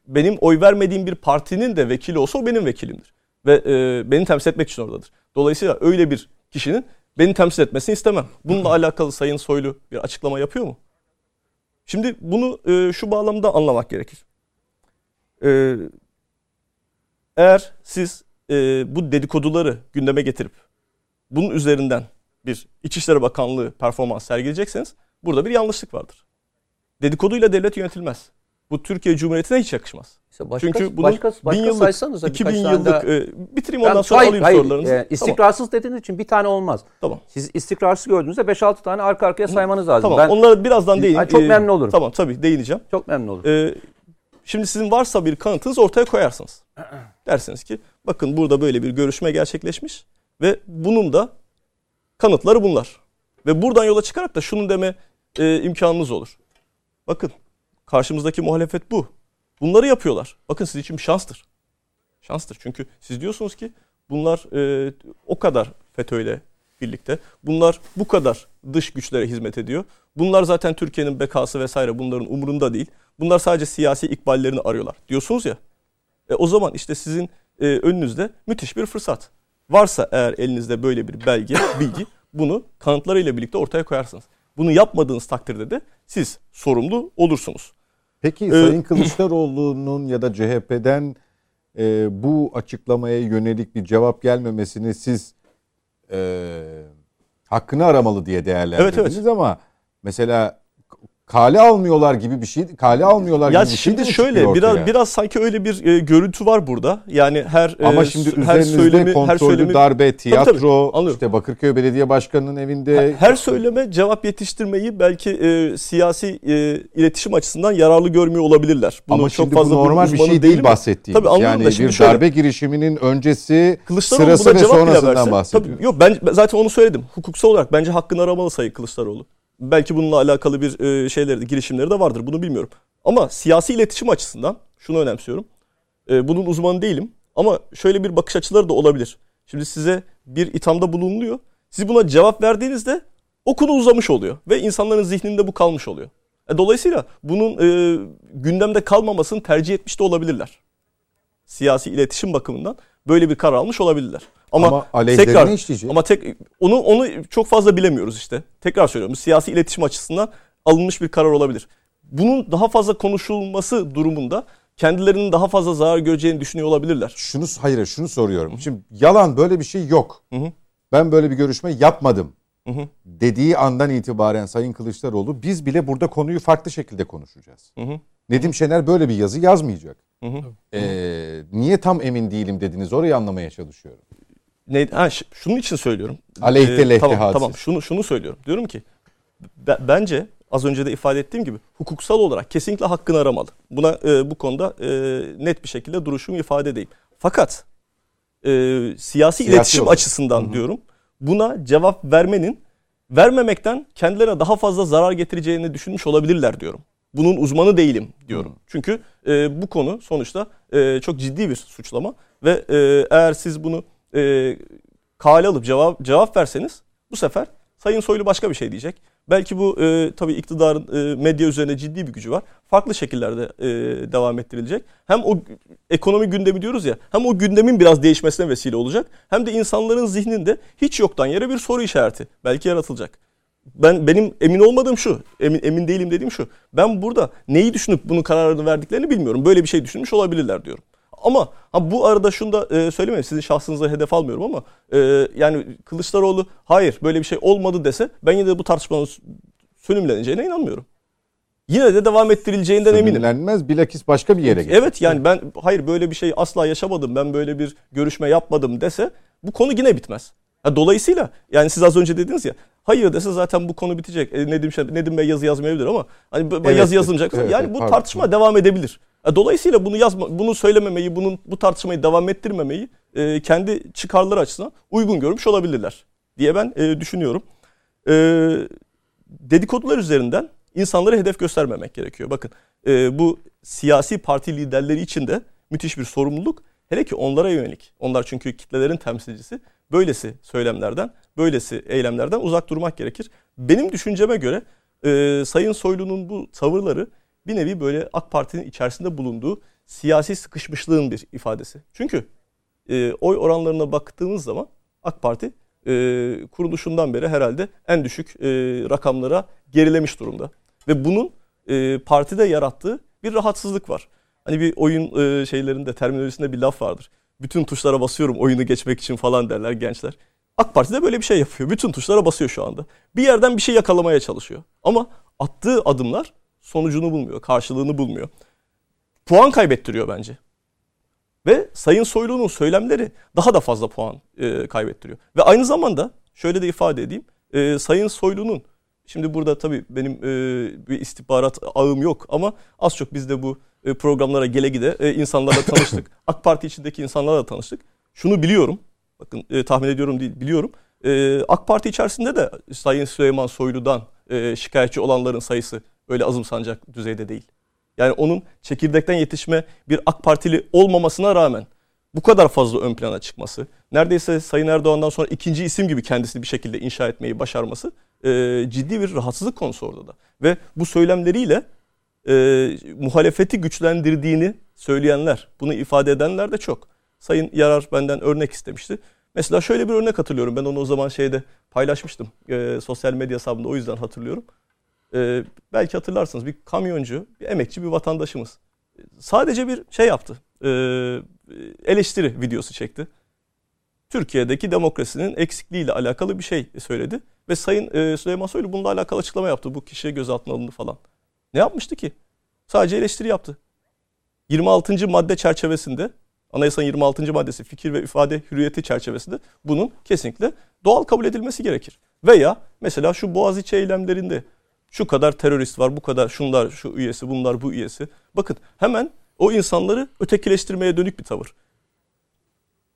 benim oy vermediğim bir partinin de vekili olsa o benim vekilimdir. Ve e, beni temsil etmek için oradadır. Dolayısıyla öyle bir kişinin beni temsil etmesini istemem. Bununla alakalı Sayın Soylu bir açıklama yapıyor mu? Şimdi bunu e, şu bağlamda anlamak gerekir. E, eğer siz e, bu dedikoduları gündeme getirip bunun üzerinden bir İçişleri Bakanlığı performans sergileyecekseniz burada bir yanlışlık vardır. Dedikoduyla devlet yönetilmez. Bu Türkiye Cumhuriyeti'ne hiç yakışmaz. İşte başka, Çünkü bunun başka, başka bin yıllık, 2000 yıllık daha... e, bitireyim ondan sonra hayır, alayım hayır, sorularınızı. E, istikrarsız tamam. dediğiniz için bir tane olmaz. Tamam. Siz istikrarsız gördüğünüzde 5-6 tane arka arkaya saymanız lazım. Tamam. Ben, onlara birazdan değin. Çok memnun olurum. Tamam tabii değineceğim. Çok memnun olurum. Ee, şimdi sizin varsa bir kanıtınız ortaya koyarsınız. Dersiniz ki bakın burada böyle bir görüşme gerçekleşmiş ve bunun da kanıtları bunlar. Ve buradan yola çıkarak da şunu deme e, imkanınız olur. Bakın karşımızdaki muhalefet bu. Bunları yapıyorlar. Bakın sizin için bir şanstır. Şanstır çünkü siz diyorsunuz ki bunlar e, o kadar FETÖ'yle birlikte. Bunlar bu kadar dış güçlere hizmet ediyor. Bunlar zaten Türkiye'nin bekası vesaire bunların umurunda değil. Bunlar sadece siyasi ikballerini arıyorlar diyorsunuz ya. E, o zaman işte sizin e, önünüzde müthiş bir fırsat. Varsa eğer elinizde böyle bir belge, bilgi bunu kanıtlarıyla birlikte ortaya koyarsınız. Bunu yapmadığınız takdirde de siz sorumlu olursunuz. Peki ee, Sayın Kılıçdaroğlu'nun ya da CHP'den e, bu açıklamaya yönelik bir cevap gelmemesini siz e, hakkını aramalı diye değerlendirdiniz evet, evet. ama mesela kale almıyorlar gibi bir şey kale almıyorlar ya gibi bir şey şimdi şöyle biraz biraz sanki öyle bir e, görüntü var burada. Yani her Ama e, şimdi her söylemi kontrollü her söylemi darbe, tiyatro, tabii, tabii, işte Bakırköy Belediye Başkanı'nın evinde her, her söyleme cevap yetiştirmeyi belki e, siyasi e, iletişim açısından yararlı görmüyor olabilirler. Bunu Ama çok fazla bu normal bir şey değil bahsettiğimiz. Tabii, yani bir şöyle, darbe girişiminin öncesi sırası ve sonrasından bahsediyor. Tabii, yok ben zaten onu söyledim. Hukuksal olarak bence hakkını aramalı Sayın Kılıçdaroğlu. Belki bununla alakalı bir e, şeyleri, girişimleri de vardır. Bunu bilmiyorum. Ama siyasi iletişim açısından şunu önemsiyorum. E, bunun uzmanı değilim. Ama şöyle bir bakış açıları da olabilir. Şimdi size bir ithamda bulunuluyor. Siz buna cevap verdiğinizde o konu uzamış oluyor. Ve insanların zihninde bu kalmış oluyor. E, dolayısıyla bunun e, gündemde kalmamasını tercih etmiş de olabilirler. Siyasi iletişim bakımından böyle bir karar almış olabilirler. Ama, ama tekrar işleyecek. ama tek onu onu çok fazla bilemiyoruz işte. Tekrar söylüyorum. Siyasi iletişim açısından alınmış bir karar olabilir. Bunun daha fazla konuşulması durumunda kendilerinin daha fazla zarar göreceğini düşünüyor olabilirler. Şunu hayır şunu soruyorum. Şimdi yalan böyle bir şey yok. Hı hı. Ben böyle bir görüşme yapmadım. Hı hı. Dediği andan itibaren Sayın Kılıçdaroğlu biz bile burada konuyu farklı şekilde konuşacağız. Hı hı. Nedim Şener böyle bir yazı yazmayacak. Hı hı. Ee, niye tam emin değilim dediniz orayı anlamaya çalışıyorum ne, ha, şunun için söylüyorum. Aleyhte ee, lehte tamam. Tamam şunu, şunu söylüyorum. Diyorum ki be, bence az önce de ifade ettiğim gibi hukuksal olarak kesinlikle hakkını aramalı. Buna e, bu konuda e, net bir şekilde duruşumu ifade edeyim. Fakat e, siyasi, siyasi iletişim olarak. açısından Hı-hı. diyorum buna cevap vermenin vermemekten kendilerine daha fazla zarar getireceğini düşünmüş olabilirler diyorum. Bunun uzmanı değilim diyorum. Çünkü e, bu konu sonuçta e, çok ciddi bir suçlama ve e, eğer siz bunu e, kale alıp cevap cevap verseniz bu sefer Sayın Soylu başka bir şey diyecek. Belki bu e, tabii iktidarın e, medya üzerine ciddi bir gücü var. Farklı şekillerde e, devam ettirilecek. Hem o ekonomi gündemi diyoruz ya hem o gündemin biraz değişmesine vesile olacak. Hem de insanların zihninde hiç yoktan yere bir soru işareti belki yaratılacak. Ben benim emin olmadığım şu, emin, emin değilim dediğim şu. Ben burada neyi düşünüp bunun kararını verdiklerini bilmiyorum. Böyle bir şey düşünmüş olabilirler diyorum. Ama ha bu arada şunu da e, söylemeyeyim sizin şahsınıza hedef almıyorum ama e, yani Kılıçdaroğlu hayır böyle bir şey olmadı dese ben yine de bu tartışmanın sönümleneceğine inanmıyorum. Yine de devam ettirileceğinden eminim. Sönümlenmez bilakis başka bir yere geçer. Evet yani ben hayır böyle bir şey asla yaşamadım ben böyle bir görüşme yapmadım dese bu konu yine bitmez. Ha, dolayısıyla yani siz az önce dediniz ya hayır dese zaten bu konu bitecek. E, Nedim, Nedim Bey yazı yazmayabilir ama hani evet, yazı yazılmayacak. Evet, yani bu pardon. tartışma devam edebilir. Dolayısıyla bunu yazma, bunu söylememeyi, bunun bu tartışmayı devam ettirmemeyi e, kendi çıkarları açısından uygun görmüş olabilirler diye ben e, düşünüyorum. E, dedikodular üzerinden insanları hedef göstermemek gerekiyor. Bakın e, bu siyasi parti liderleri için de müthiş bir sorumluluk. Hele ki onlara yönelik. Onlar çünkü kitlelerin temsilcisi. Böylesi söylemlerden, böylesi eylemlerden uzak durmak gerekir. Benim düşünceme göre e, Sayın Soylu'nun bu tavırları bir nevi böyle AK Parti'nin içerisinde bulunduğu siyasi sıkışmışlığın bir ifadesi. Çünkü e, oy oranlarına baktığımız zaman AK Parti e, kuruluşundan beri herhalde en düşük e, rakamlara gerilemiş durumda. Ve bunun e, partide yarattığı bir rahatsızlık var. Hani bir oyun e, şeylerinde terminolojisinde bir laf vardır. Bütün tuşlara basıyorum oyunu geçmek için falan derler gençler. AK Parti de böyle bir şey yapıyor. Bütün tuşlara basıyor şu anda. Bir yerden bir şey yakalamaya çalışıyor. Ama attığı adımlar sonucunu bulmuyor, karşılığını bulmuyor. Puan kaybettiriyor bence. Ve Sayın Soylu'nun söylemleri daha da fazla puan e, kaybettiriyor. Ve aynı zamanda şöyle de ifade edeyim. E, Sayın Soylu'nun şimdi burada tabii benim e, bir istihbarat ağım yok ama az çok biz de bu e, programlara gele gide e, insanlarla tanıştık. AK Parti içindeki insanlarla tanıştık. Şunu biliyorum. Bakın e, tahmin ediyorum değil biliyorum. E, AK Parti içerisinde de Sayın Süleyman Soylu'dan e, şikayetçi olanların sayısı öyle azımsanacak düzeyde değil. Yani onun çekirdekten yetişme bir AK Partili olmamasına rağmen bu kadar fazla ön plana çıkması, neredeyse Sayın Erdoğan'dan sonra ikinci isim gibi kendisini bir şekilde inşa etmeyi başarması e, ciddi bir rahatsızlık konusu orada da. Ve bu söylemleriyle e, muhalefeti güçlendirdiğini söyleyenler, bunu ifade edenler de çok. Sayın Yarar benden örnek istemişti. Mesela şöyle bir örnek hatırlıyorum. Ben onu o zaman şeyde paylaşmıştım. E, sosyal medya hesabında o yüzden hatırlıyorum. E, belki hatırlarsınız bir kamyoncu, bir emekçi bir vatandaşımız. Sadece bir şey yaptı. E, eleştiri videosu çekti. Türkiye'deki demokrasinin eksikliğiyle alakalı bir şey söyledi. Ve Sayın e, Süleyman Soylu bununla alakalı açıklama yaptı. Bu kişiye gözaltına alındı falan. Ne yapmıştı ki? Sadece eleştiri yaptı. 26. madde çerçevesinde Anayasanın 26. maddesi fikir ve ifade hürriyeti çerçevesinde bunun kesinlikle doğal kabul edilmesi gerekir. Veya mesela şu Boğaziçi eylemlerinde şu kadar terörist var, bu kadar şunlar şu üyesi, bunlar bu üyesi. Bakın hemen o insanları ötekileştirmeye dönük bir tavır.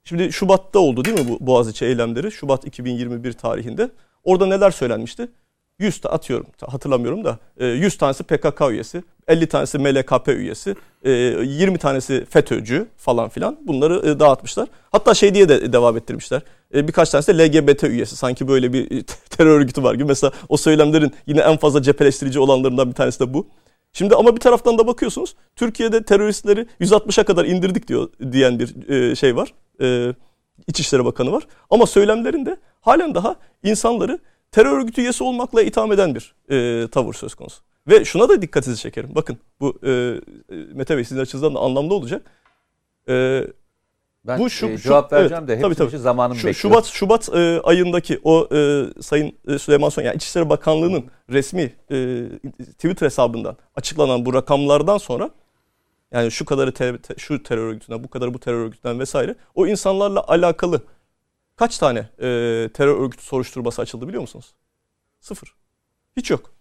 Şimdi Şubat'ta oldu değil mi bu Boğaziçi eylemleri? Şubat 2021 tarihinde. Orada neler söylenmişti? 100 atıyorum hatırlamıyorum da 100 e, tanesi PKK üyesi, 50 tanesi MLKP üyesi, 20 e, tanesi FETÖ'cü falan filan bunları e, dağıtmışlar. Hatta şey diye de devam ettirmişler. Birkaç tanesi de LGBT üyesi sanki böyle bir terör örgütü var gibi. Mesela o söylemlerin yine en fazla cepheleştirici olanlarından bir tanesi de bu. Şimdi ama bir taraftan da bakıyorsunuz Türkiye'de teröristleri 160'a kadar indirdik diyor diyen bir şey var. İçişleri Bakanı var. Ama söylemlerinde halen daha insanları terör örgütü üyesi olmakla itham eden bir e, tavır söz konusu. Ve şuna da dikkatinizi çekerim. Bakın bu e, e, Mete Bey sizin açınızdan da anlamlı olacak. E, ben bu şu, e, cevap şu, vereceğim evet, de hepsi tabii, tabii. zamanım şu, bekliyor. Şubat Şubat e, ayındaki o e, Sayın e, Süleyman Soylu yani İçişleri Bakanlığı'nın resmi e, Twitter hesabından açıklanan bu rakamlardan sonra yani şu kadarı te, te, şu terör örgütünden, bu kadarı bu terör örgütünden vesaire o insanlarla alakalı Kaç tane e, terör örgütü soruşturması açıldı biliyor musunuz? Sıfır. Hiç yok.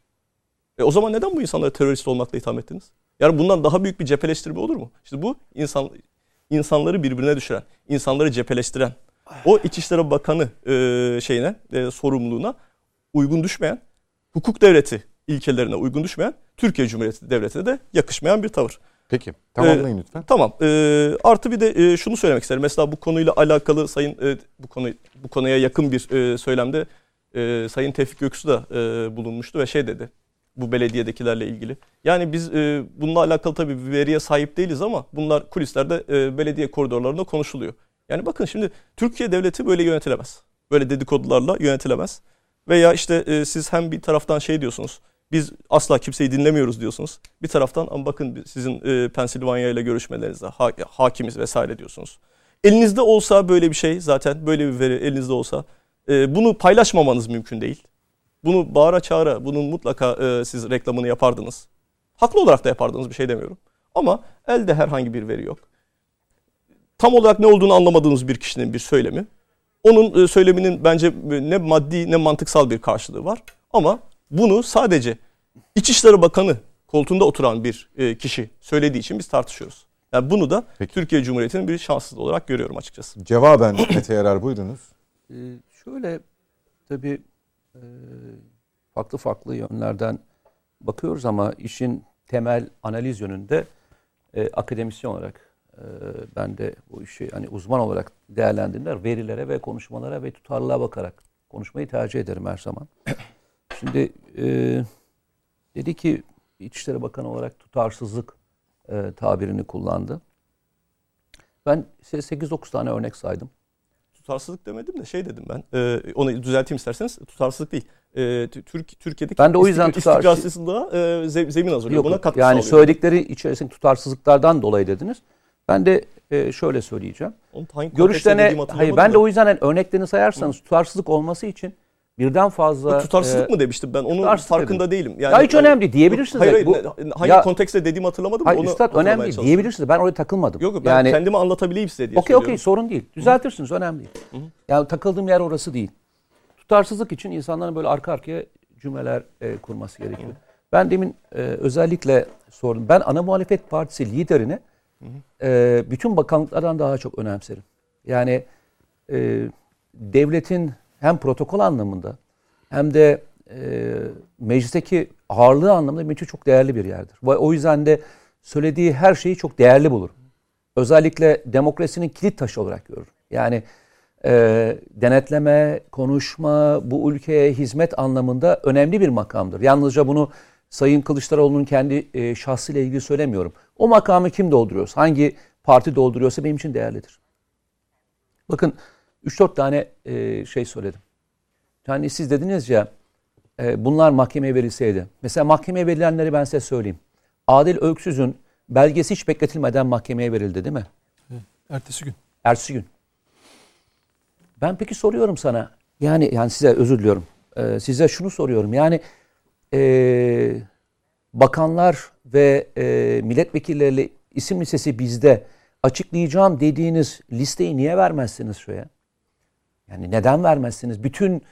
E o zaman neden bu insanları terörist olmakla itham ettiniz? Yani bundan daha büyük bir cepheleştirme olur mu? İşte bu insan insanları birbirine düşüren, insanları cepheleştiren, o İçişleri Bakanı e, şeyine, e, sorumluluğuna uygun düşmeyen, hukuk devleti ilkelerine uygun düşmeyen Türkiye Cumhuriyeti Devleti'ne de yakışmayan bir tavır. Peki tamamlayın lütfen. Tamam. E, artı bir de e, şunu söylemek isterim. Mesela bu konuyla alakalı sayın e, bu konu bu konuya yakın bir e, söylemde e, Sayın Tevfik Göksu da e, bulunmuştu ve şey dedi. Bu belediyedekilerle ilgili. Yani biz e, bununla alakalı tabii bir veriye sahip değiliz ama bunlar kulislerde e, belediye koridorlarında konuşuluyor. Yani bakın şimdi Türkiye devleti böyle yönetilemez. Böyle dedikodularla yönetilemez. Veya işte e, siz hem bir taraftan şey diyorsunuz. Biz asla kimseyi dinlemiyoruz diyorsunuz. Bir taraftan ama bakın sizin e, Pensilvanya ile görüşmelerinizde ha, hakimiz vesaire diyorsunuz. Elinizde olsa böyle bir şey zaten böyle bir veri elinizde olsa e, bunu paylaşmamanız mümkün değil. Bunu bağıra çağıra bunun mutlaka e, siz reklamını yapardınız. Haklı olarak da yapardınız bir şey demiyorum. Ama elde herhangi bir veri yok. Tam olarak ne olduğunu anlamadığınız bir kişinin bir söylemi. Onun e, söyleminin bence ne maddi ne mantıksal bir karşılığı var. Ama bunu sadece İçişleri Bakanı koltuğunda oturan bir e, kişi söylediği için biz tartışıyoruz. Yani bunu da Peki. Türkiye Cumhuriyeti'nin bir şanssızlığı olarak görüyorum açıkçası. Cevaben Mete Yarar buyurunuz. Ee, şöyle tabii e, farklı farklı yönlerden bakıyoruz ama işin temel analiz yönünde e, akademisyen olarak e, ben de bu işi hani uzman olarak değerlendirirler verilere ve konuşmalara ve tutarlılığa bakarak konuşmayı tercih ederim her zaman. Şimdi e, dedi ki İçişleri Bakanı olarak tutarsızlık e, tabirini kullandı. Ben size 8-9 tane örnek saydım. Tutarsızlık demedim de şey dedim ben. E, onu düzelteyim isterseniz. Tutarsızlık değil. E, Türk Türkiye'deki ben de o yüzden istik, istikrarsızlığa e, zemin hazırlıyor. Yok, Buna katkı yani sağlıyor. söyledikleri içerisinde tutarsızlıklardan dolayı dediniz. Ben de e, şöyle söyleyeceğim. Görüşlerine hayır ben de o yüzden yani örneklerini sayarsanız Hı. tutarsızlık olması için birden fazla... Bu tutarsızlık e, mı demiştim ben? Onun farkında dedim. değilim. Yani, ya hiç hani, önemli diyebilirsiniz. Hayır, hayır, bu, hangi ya, kontekste dediğimi hatırlamadım. Hayır, onu üstad önemli diyebilirsiniz. Ben oraya takılmadım. Yok ben yani, kendimi anlatabileyim size diye Okey okey sorun değil. Düzeltirsiniz önemli değil. Yani takıldığım yer orası değil. Tutarsızlık için insanların böyle arka arkaya cümleler e, kurması gerekiyor. Hı -hı. Ben demin e, özellikle sordum. Ben ana muhalefet partisi liderini. E, bütün bakanlıklardan daha çok önemserim. Yani e, devletin hem protokol anlamında hem de e, meclisteki ağırlığı anlamında benim için çok değerli bir yerdir. Ve o yüzden de söylediği her şeyi çok değerli bulur. Özellikle demokrasinin kilit taşı olarak görür. Yani e, denetleme, konuşma, bu ülkeye hizmet anlamında önemli bir makamdır. Yalnızca bunu Sayın Kılıçdaroğlu'nun kendi e, şahsıyla ilgili söylemiyorum. O makamı kim dolduruyorsa, hangi parti dolduruyorsa benim için değerlidir. Bakın 3-4 tane e, şey söyledim. Yani siz dediniz ya e, bunlar mahkemeye verilseydi. Mesela mahkemeye verilenleri ben size söyleyeyim. Adil Öksüz'ün belgesi hiç bekletilmeden mahkemeye verildi değil mi? Ertesi gün. Ertesi gün. Ben peki soruyorum sana. Yani yani size özür diliyorum. Ee, size şunu soruyorum. Yani e, bakanlar ve e, milletvekilleriyle isim listesi bizde açıklayacağım dediğiniz listeyi niye vermezsiniz şuraya? Yani neden vermezsiniz? Bütün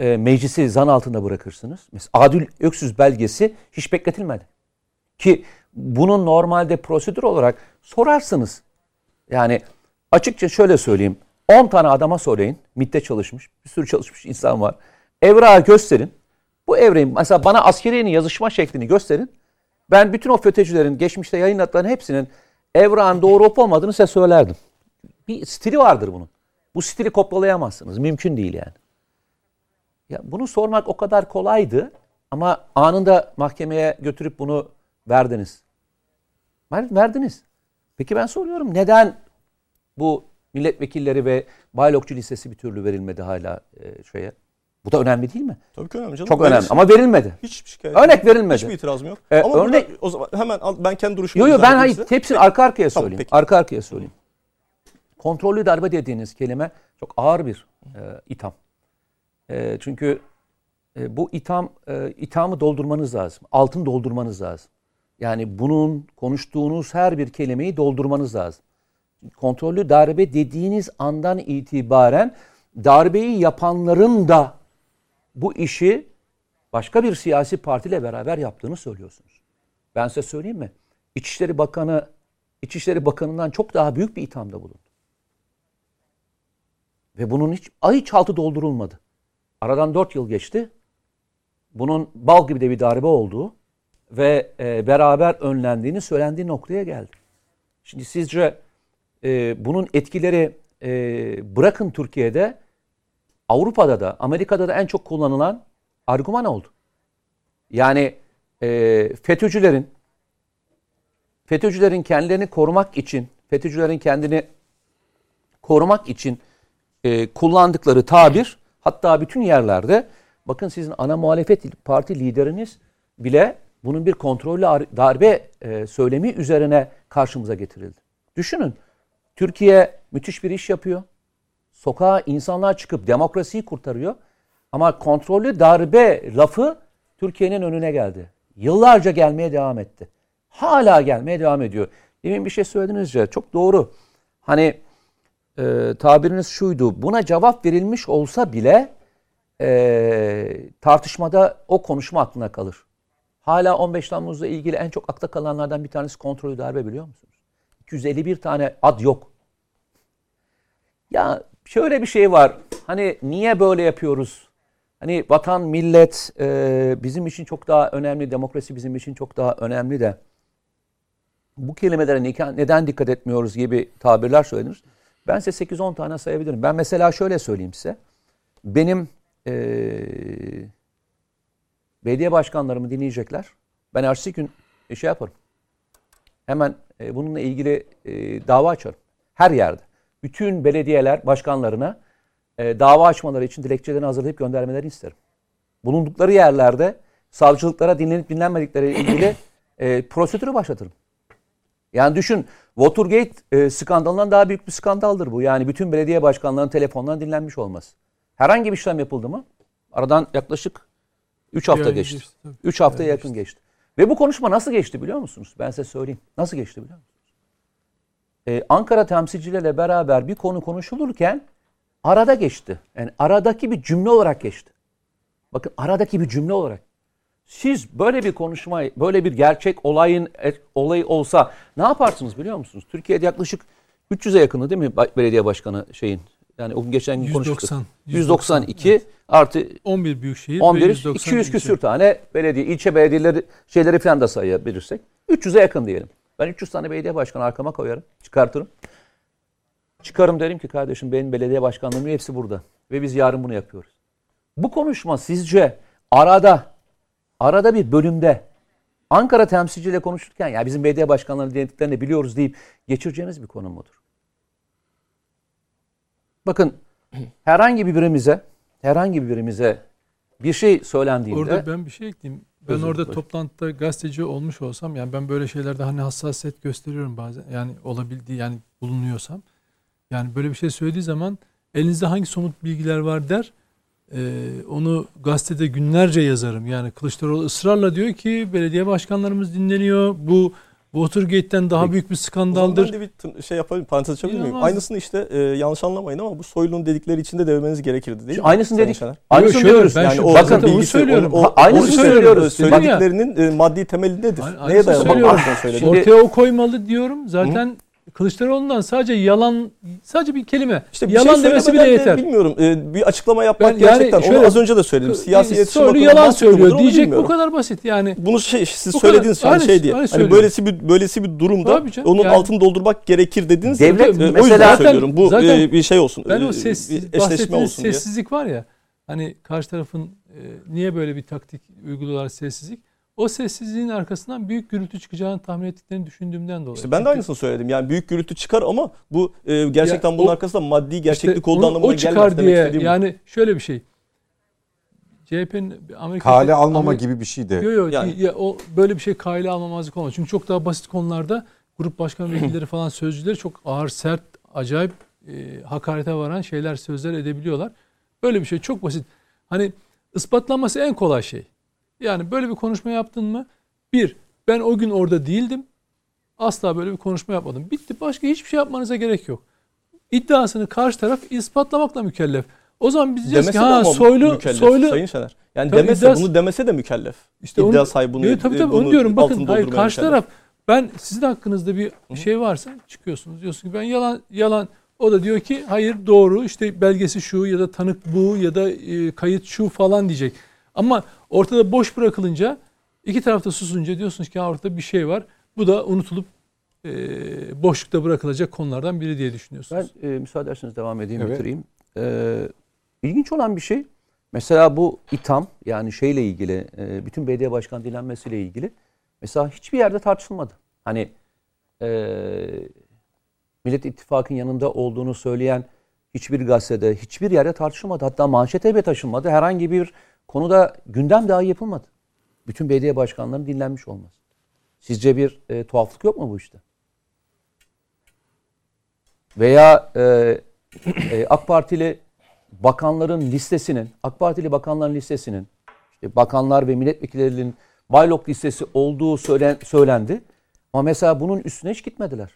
e, meclisi zan altında bırakırsınız. Mesela Adil Öksüz belgesi hiç bekletilmedi. Ki bunun normalde prosedür olarak sorarsınız. Yani açıkça şöyle söyleyeyim. 10 tane adama sorayın. MIT'te çalışmış. Bir sürü çalışmış insan var. Evrağı gösterin. Bu evreğin mesela bana askeriyenin yazışma şeklini gösterin. Ben bütün o FETÖ'cülerin geçmişte yayınladıklarının hepsinin evrağın doğru olup olmadığını size söylerdim. Bir stili vardır bunun. Bu stili kopyalayamazsınız. Mümkün değil yani. Ya bunu sormak o kadar kolaydı ama anında mahkemeye götürüp bunu verdiniz. Verdiniz. Peki ben soruyorum neden bu milletvekilleri ve baylokçu listesi bir türlü verilmedi hala e, şeye? Bu da önemli değil mi? Tabii ki önemli canım. Çok önemli ama verilmedi. Hiçbir şikayet Örnek verilmedi. Hiçbir itirazım yok. Ee, ama örnek o zaman hemen al, ben kendi duruşumu Yok yok ben hayır hepsini arka arkaya söyleyeyim. Tamam, arka arkaya söyleyeyim. Kontrollü darbe dediğiniz kelime çok ağır bir e, itham. E, çünkü e, bu itham e, ithamı doldurmanız lazım. Altın doldurmanız lazım. Yani bunun konuştuğunuz her bir kelimeyi doldurmanız lazım. Kontrollü darbe dediğiniz andan itibaren darbeyi yapanların da bu işi başka bir siyasi partiyle beraber yaptığını söylüyorsunuz. Ben size söyleyeyim mi? İçişleri Bakanı İçişleri Bakanı'ndan çok daha büyük bir ithamda bulundu. Ve bunun hiç, hiç altı doldurulmadı. Aradan dört yıl geçti. bunun bal gibi de bir darbe olduğu ve e, beraber önlendiğini söylendiği noktaya geldi. Şimdi sizce e, bunun etkileri e, bırakın Türkiye'de Avrupa'da da Amerika'da da en çok kullanılan argüman oldu. Yani e, FETÖ'cülerin FETÖ'cülerin kendilerini korumak için FETÖ'cülerin kendini korumak için e, kullandıkları tabir hatta bütün yerlerde bakın sizin ana muhalefet parti lideriniz bile bunun bir kontrollü darbe e, söylemi üzerine karşımıza getirildi. Düşünün Türkiye müthiş bir iş yapıyor. Sokağa insanlar çıkıp demokrasiyi kurtarıyor. Ama kontrollü darbe lafı Türkiye'nin önüne geldi. Yıllarca gelmeye devam etti. Hala gelmeye devam ediyor. Demin bir şey söylediniz ya çok doğru. Hani e, tabiriniz şuydu. Buna cevap verilmiş olsa bile e, tartışmada o konuşma aklına kalır. Hala 15 Temmuz'la ilgili en çok akta kalanlardan bir tanesi kontrolü darbe biliyor musunuz? 251 tane ad yok. Ya şöyle bir şey var. Hani niye böyle yapıyoruz? Hani vatan, millet e, bizim için çok daha önemli, demokrasi bizim için çok daha önemli de bu kelimelere neden dikkat etmiyoruz gibi tabirler söylenir. Ben size 8-10 tane sayabilirim. Ben mesela şöyle söyleyeyim size. Benim e, belediye başkanlarımı dinleyecekler. Ben ertesi gün şey yaparım. Hemen e, bununla ilgili e, dava açarım. Her yerde. Bütün belediyeler başkanlarına e, dava açmaları için dilekçelerini hazırlayıp göndermelerini isterim. Bulundukları yerlerde savcılıklara dinlenip dinlenmedikleri ilgili e, prosedürü başlatırım. Yani düşün Watergate e, skandalından daha büyük bir skandaldır bu. Yani bütün belediye başkanlarının telefondan dinlenmiş olması. Herhangi bir işlem yapıldı mı? Aradan yaklaşık 3 hafta yani geçti. 3 haftaya yani yakın geçti. geçti. Ve bu konuşma nasıl geçti biliyor musunuz? Ben size söyleyeyim. Nasıl geçti biliyor musunuz? Ee, Ankara temsilcileriyle beraber bir konu konuşulurken arada geçti. Yani aradaki bir cümle olarak geçti. Bakın aradaki bir cümle olarak. Siz böyle bir konuşma, böyle bir gerçek olayın e, olayı olsa ne yaparsınız biliyor musunuz? Türkiye'de yaklaşık 300'e yakını değil mi belediye başkanı şeyin? Yani o geçen gün 190, konuştuk. 192 evet. artı 11 büyükşehir 11 200 küsür tane belediye, ilçe belediyeleri şeyleri falan da sayabilirsek 300'e yakın diyelim. Ben 300 tane belediye başkanı arkama koyarım, çıkartırım. Çıkarım derim ki kardeşim benim belediye başkanlığımın hepsi burada ve biz yarın bunu yapıyoruz. Bu konuşma sizce arada arada bir bölümde Ankara temsilciyle konuşurken ya bizim belediye başkanlarının denettiklerini biliyoruz deyip geçireceğiniz bir konu mudur? Bakın herhangi bir birimize herhangi bir birimize bir şey söylendiğinde Orada ben bir şey ekleyeyim. Ben Özür orada dilerim. toplantıda gazeteci olmuş olsam yani ben böyle şeylerde hani hassasiyet gösteriyorum bazen. Yani olabildiği yani bulunuyorsam. Yani böyle bir şey söylediği zaman elinizde hangi somut bilgiler var der. Ee, onu gazetede günlerce yazarım. Yani Kılıçdaroğlu ısrarla diyor ki belediye başkanlarımız dinleniyor. Bu Watergate'den daha Peki. büyük bir skandaldır. Ben de bir şey yapayım, parantez açabilir miyim? Aynısını işte e, yanlış anlamayın ama bu Soylu'nun dedikleri içinde dememiz gerekirdi değil mi? Aynısını dedik. Şener? Aynısını diyoruz. Ben yani o bakın onu söylüyorum. O, o, aynısını söylüyoruz. Söylediklerinin e, maddi temeli nedir? Neye dayalı? Ortaya o koymalı diyorum. Zaten Hı? Kılıçdaroğlu'ndan sadece yalan sadece bir kelime işte bir yalan şey demesi bile yeter. De bilmiyorum. Ee, bir açıklama yapmak ben gerçekten yani şöyle, onu az önce de söyledim. Siyasi iletişim bakımından yalan söylüyor diyecek bu kadar basit yani. Bunu şey siz söylediğiniz kadar, şey diye. Hani böylesi bir böylesi bir durumda onun yani, altını doldurmak gerekir dediniz. Devlet ya, mesela o yüzden söylüyorum. Bu zaten, e, bir şey olsun. Ben o e, ses, eşleşme olsun sessizlik var ya. Hani karşı tarafın e, niye böyle bir taktik uyguluyorlar sessizlik? O sessizliğin arkasından büyük gürültü çıkacağını tahmin ettiklerini düşündüğümden dolayı. İşte ben de aynısını söyledim. Yani büyük gürültü çıkar ama bu e, gerçekten ya, bunun o, arkasında maddi gerçeklik işte olduğu anlamına gelmez. O çıkar diye yani bu. şöyle bir şey. CHP'nin Amerika kale almama Amerika, gibi bir şey de. Yok yok yani. ya, o böyle bir şey kale almamazlık olmaz. Çünkü çok daha basit konularda grup başkan vekilleri falan sözcüleri çok ağır, sert, acayip e, hakarete varan şeyler, sözler edebiliyorlar. Böyle bir şey çok basit. Hani ispatlanması en kolay şey. Yani böyle bir konuşma yaptın mı? Bir, ben o gün orada değildim. Asla böyle bir konuşma yapmadım. Bitti. Başka hiçbir şey yapmanıza gerek yok. İddiasını karşı taraf ispatlamakla mükellef. O zaman biz diyeceğiz ki ha soylu mükellef, soylu Sayın Şener. Yani tabii demese iddias, bunu demese de mükellef. İşte İddia sahibi bunu tabii, tabii, bunu diyorum. Bakın hayır karşı mükellef. taraf ben sizin hakkınızda bir Hı-hı. şey varsa çıkıyorsunuz diyorsun ki ben yalan yalan o da diyor ki hayır doğru işte belgesi şu ya da tanık bu ya da e, kayıt şu falan diyecek. Ama ortada boş bırakılınca iki tarafta susunca diyorsunuz ki ortada bir şey var. Bu da unutulup e, boşlukta bırakılacak konulardan biri diye düşünüyorsunuz. Ben e, müsaade ederseniz devam edeyim, Evet. bitireyim. E, ilginç olan bir şey, mesela bu itham yani şeyle ilgili, e, bütün belediye başkan dilenmesiyle ilgili mesela hiçbir yerde tartışılmadı. Hani e, Millet İttifakı'nın yanında olduğunu söyleyen hiçbir gazetede, hiçbir yerde tartışılmadı. Hatta manşete bile taşınmadı. Herhangi bir konuda gündem dahi yapılmadı. Bütün belediye başkanlarının dinlenmiş olması. Sizce bir e, tuhaflık yok mu bu işte? Veya e, e, AK Partili bakanların listesinin, AK Partili bakanların listesinin, işte bakanlar ve milletvekillerinin baylok listesi olduğu söylen, söylendi. Ama mesela bunun üstüne hiç gitmediler.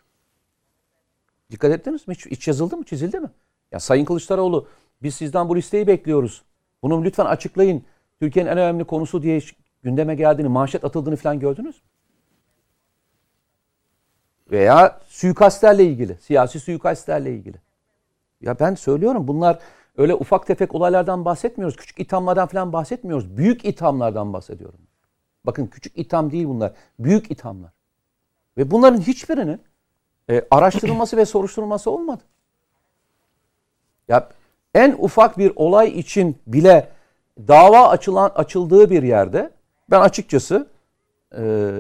Dikkat ettiniz mi? Hiç, hiç yazıldı mı, çizildi mi? Ya Sayın Kılıçdaroğlu biz sizden bu listeyi bekliyoruz. Bunu lütfen açıklayın. Türkiye'nin en önemli konusu diye gündeme geldiğini, manşet atıldığını falan gördünüz mü? Veya suikastlerle ilgili, siyasi suikastlerle ilgili. Ya ben söylüyorum bunlar öyle ufak tefek olaylardan bahsetmiyoruz. Küçük ithamlardan falan bahsetmiyoruz. Büyük ithamlardan bahsediyorum. Bakın küçük itham değil bunlar. Büyük ithamlar. Ve bunların hiçbirinin e, araştırılması ve soruşturulması olmadı. Ya en ufak bir olay için bile dava açılan açıldığı bir yerde ben açıkçası e,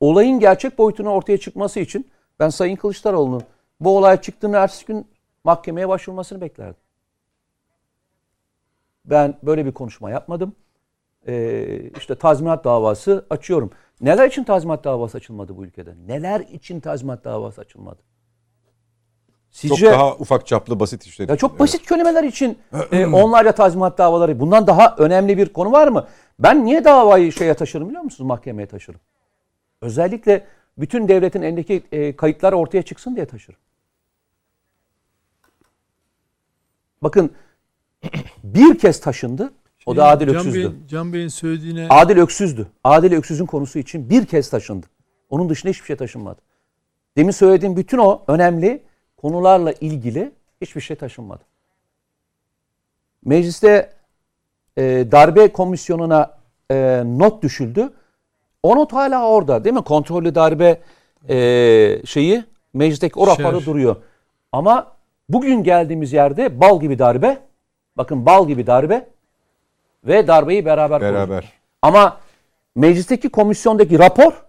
olayın gerçek boyutunun ortaya çıkması için ben Sayın Kılıçdaroğlu'nun bu olay çıktığını ertesi gün mahkemeye başvurmasını beklerdim. Ben böyle bir konuşma yapmadım. Ee, işte tazminat davası açıyorum. Neler için tazminat davası açılmadı bu ülkede? Neler için tazminat davası açılmadı? Çok Sizce daha ufak çaplı basit işler. ya için, çok basit kelimeler için e, onlarca tazminat davaları. Bundan daha önemli bir konu var mı? Ben niye davayı şeye taşırım biliyor musunuz? Mahkemeye taşırım. Özellikle bütün devletin elindeki e, kayıtlar ortaya çıksın diye taşırım. Bakın bir kez taşındı. O da Adil Can Öksüz'dü. Bey'in, Can Bey'in söylediğine Adil Öksüz'dü. Adil Öksüz'ün konusu için bir kez taşındı. Onun dışında hiçbir şey taşınmadı. Demin söylediğim bütün o önemli konularla ilgili hiçbir şey taşınmadı. Mecliste e, darbe komisyonuna e, not düşüldü. O not hala orada değil mi? Kontrollü darbe e, şeyi meclisteki o raporu Şer. duruyor. Ama bugün geldiğimiz yerde bal gibi darbe. Bakın bal gibi darbe ve darbeyi beraber koyduk. Beraber. Ama meclisteki komisyondaki rapor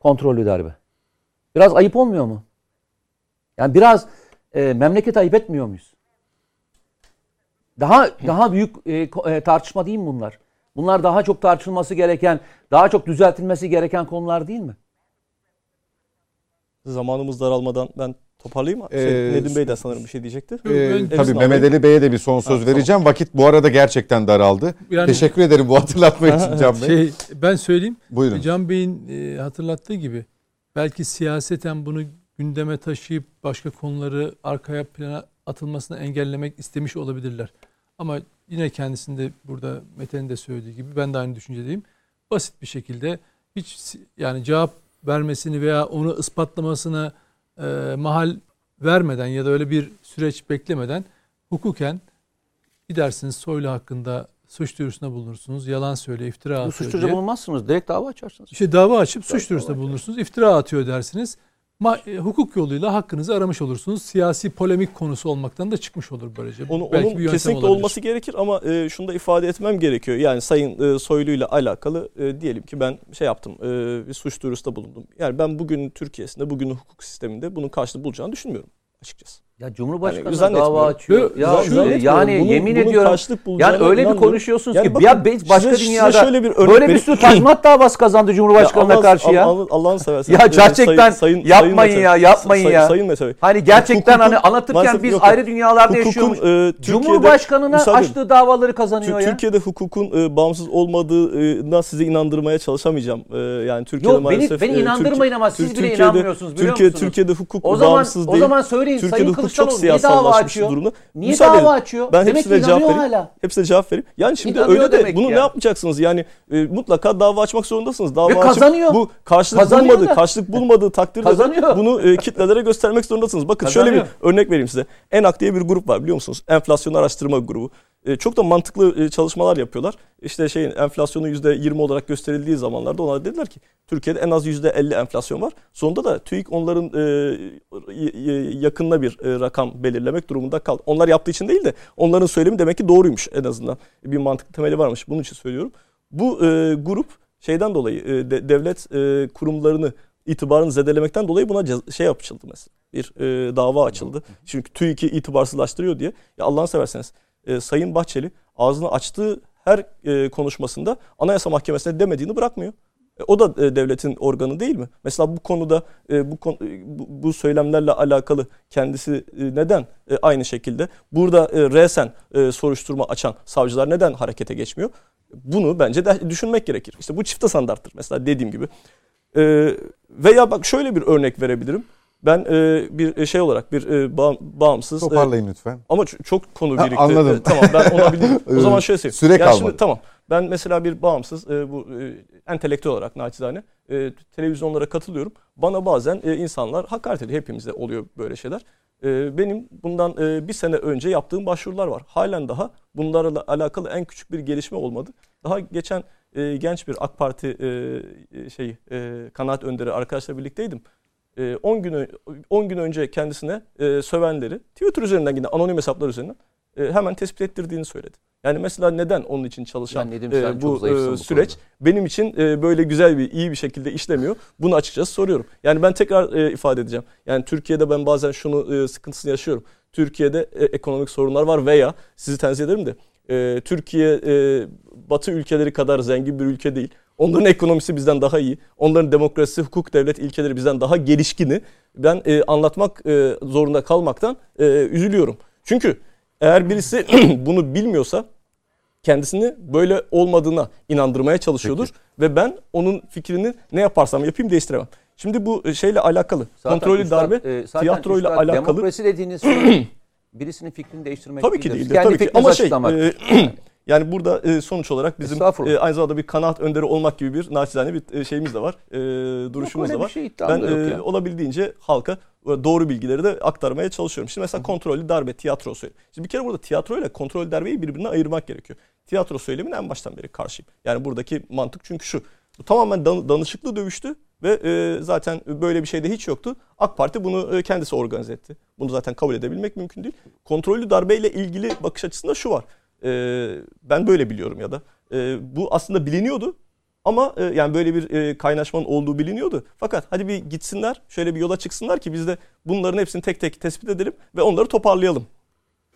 kontrollü darbe. Biraz ayıp olmuyor mu? Yani biraz e, memleket ayıp etmiyor muyuz? Daha daha büyük e, e, tartışma değil mi bunlar? Bunlar daha çok tartışılması gereken, daha çok düzeltilmesi gereken konular değil mi? Zamanımız daralmadan ben toparlayayım mı? Şey, Ee, Nedim Bey de sanırım bir şey diyecekti. Ee, Ben- tabii Mehmet. Ali Bey'e de bir son söz Ha, vereceğim. Vakit bu arada gerçekten daraldı. Yani- Teşekkür ederim bu hatırlatma için Can Bey. şey ben söyleyeyim. Buyurun. Can Bey'in e, hatırlattığı gibi belki siyaseten bunu gündeme taşıyıp başka konuları arkaya plana atılmasını engellemek istemiş olabilirler. Ama yine kendisinde burada Mete'nin de söylediği gibi ben de aynı düşüncedeyim. Basit bir şekilde hiç yani cevap vermesini veya onu ispatlamasına e, mahal vermeden ya da öyle bir süreç beklemeden hukuken gidersiniz Soylu hakkında suç duyurusunda bulunursunuz. Yalan söyle, iftira Bu atıyor suç diye. duyuruda bulunmazsınız. Direkt dava açarsınız. İşte dava açıp suç duyurusunda bulunursunuz. iftira atıyor dersiniz. Ma- e, hukuk yoluyla hakkınızı aramış olursunuz. Siyasi polemik konusu olmaktan da çıkmış olur böylece. Onu, Belki onun kesinlikle olabilir. olması gerekir ama e, şunu da ifade etmem gerekiyor. Yani Sayın e, Soylu ile alakalı e, diyelim ki ben şey yaptım, e, bir suç duyurusunda bulundum. Yani ben bugünün Türkiye'sinde, bugünün hukuk sisteminde bunun karşılığı bulacağını düşünmüyorum açıkçası. Ya Cumhurbaşkanı Yani dava açıyor. Ya şu- yani Bunun- yemin bunun ediyorum. Yani öyle bir konuşuyorsunuz Yani ki bakın, ya başka size- size dünyada şöyle bir örnek böyle bir sürü tazminat davası kazandı Cumhurbaşkanı'na Allah- karşı ya. Allah- Allah'ını seversen. Ya e, gerçekten yapmayın Mete- ya, yapmayın Say- ya. Sayın Mete. Hani gerçekten Hukukun- hani anlatırken biz yok. ayrı dünyalarda Hukukun, yaşıyormuş. e, Cumhurbaşkanına açtığı davaları kazanıyor ya. Türkiye'de hukukun e, bağımsız olmadığına size inandırmaya çalışamayacağım. E, yani Türkiye'de Yok beni, maalesef beni e, inandırmayın ama siz bile inanmıyorsunuz biliyor musunuz? Türkiye'de hukuk o zaman bağımsız o değil. zaman söyleyin Sayın hukuk çok siyasallaşmış açıyor? durumda. Niye Müsaade dava açıyor? Ben Demek hepsine cevap vereyim. hala. Hepsine cevap vereyim. Yani şimdi İnanıyor öyle de bunu ya. ne yapacaksınız? Yani e, mutlaka dava açmak zorundasınız. Dava Ve açıp kazanıyor. bu karşılık Kazanıyor bulmadı, da. karşılık bulmadığı takdirde de Kazanıyor. bunu e, kitlelere göstermek zorundasınız. Bakın şöyle bir Kazanıyor. örnek vereyim size. ENAK diye bir grup var biliyor musunuz? Enflasyon araştırma grubu. E, çok da mantıklı e, çalışmalar yapıyorlar. İşte şeyin enflasyonu %20 olarak gösterildiği zamanlarda onlar dediler ki Türkiye'de en az %50 enflasyon var. Sonunda da TÜİK onların e, yakınına bir rakam belirlemek durumunda kaldı. Onlar yaptığı için değil de onların söylemi demek ki doğruymuş en azından. Bir mantıklı temeli varmış. Bunun için söylüyorum. Bu e, grup şeyden dolayı e, de, devlet e, kurumlarını itibarını zedelemekten dolayı buna şey yapıldı mesela. Bir e, dava açıldı. Çünkü TÜİK'i itibarsızlaştırıyor diye. Ya Allah'ını severseniz e, Sayın Bahçeli ağzını açtığı her e, konuşmasında Anayasa Mahkemesi'ne demediğini bırakmıyor. E, o da e, devletin organı değil mi? Mesela bu konuda e, bu, bu, söylemlerle alakalı kendisi neden aynı şekilde burada resen soruşturma açan savcılar neden harekete geçmiyor? Bunu bence de düşünmek gerekir. İşte bu çifte standarttır mesela dediğim gibi. Veya bak şöyle bir örnek verebilirim. Ben e, bir şey olarak bir e, bağımsız... Toparlayın e, lütfen. Ama çok konu birikti. Ha, anladım. E, tamam ben ona bildim. O zaman şöyle söyleyeyim. Süre yani kalmadı. Şimdi, tamam ben mesela bir bağımsız e, bu e, entelektüel olarak naçizane e, televizyonlara katılıyorum. Bana bazen e, insanlar hakaret ediyor. Hepimizde oluyor böyle şeyler. E, benim bundan e, bir sene önce yaptığım başvurular var. Halen daha bunlarla alakalı en küçük bir gelişme olmadı. Daha geçen e, genç bir AK Parti e, şey e, kanaat önderi arkadaşlarla birlikteydim. 10 e, gün 10 gün önce kendisine e, sövenleri Twitter üzerinden yine anonim hesaplar üzerinden e, hemen tespit ettirdiğini söyledi. Yani mesela neden onun için çalışan yani e, bu, e, süreç konuda. benim için e, böyle güzel bir iyi bir şekilde işlemiyor. Bunu açıkçası soruyorum. Yani ben tekrar e, ifade edeceğim. Yani Türkiye'de ben bazen şunu e, sıkıntısını yaşıyorum. Türkiye'de e, ekonomik sorunlar var veya sizi tenzih ederim de e, Türkiye e, Batı ülkeleri kadar zengin bir ülke değil. Onların ekonomisi bizden daha iyi. Onların demokrasi, hukuk, devlet ilkeleri bizden daha gelişkini ben e, anlatmak e, zorunda kalmaktan e, üzülüyorum. Çünkü eğer birisi bunu bilmiyorsa kendisini böyle olmadığına inandırmaya çalışıyordur Peki. ve ben onun fikrini ne yaparsam yapayım değiştiremem. Şimdi bu e, şeyle alakalı, zaten kontrollü üstad, darbe, e, tiyatroyla üstad, alakalı. Demokrasi dediğiniz şey birisinin fikrini değiştirmek Tabii ki değildir. Tabii ki. Ama şey, e, Yani burada e, sonuç olarak bizim e, aynı zamanda bir kanaat önderi olmak gibi bir naçizane bir e, şeyimiz de var. Duruşumuz da var. Şey ben e, olabildiğince halka doğru bilgileri de aktarmaya çalışıyorum. Şimdi mesela kontrollü darbe, tiyatro söylemi. Şimdi bir kere burada tiyatro ile kontrollü darbeyi birbirine ayırmak gerekiyor. Tiyatro söylemine en baştan beri karşıyım. Yani buradaki mantık çünkü şu. Bu tamamen dan danışıklı dövüştü ve e, zaten böyle bir şey de hiç yoktu. AK Parti bunu e, kendisi organize etti. Bunu zaten kabul edebilmek mümkün değil. Kontrollü darbeyle ilgili bakış açısında şu var. E, ben böyle biliyorum ya da. E, bu aslında biliniyordu ama e, yani böyle bir e, kaynaşmanın olduğu biliniyordu. Fakat hadi bir gitsinler, şöyle bir yola çıksınlar ki biz de bunların hepsini tek tek tespit edelim ve onları toparlayalım.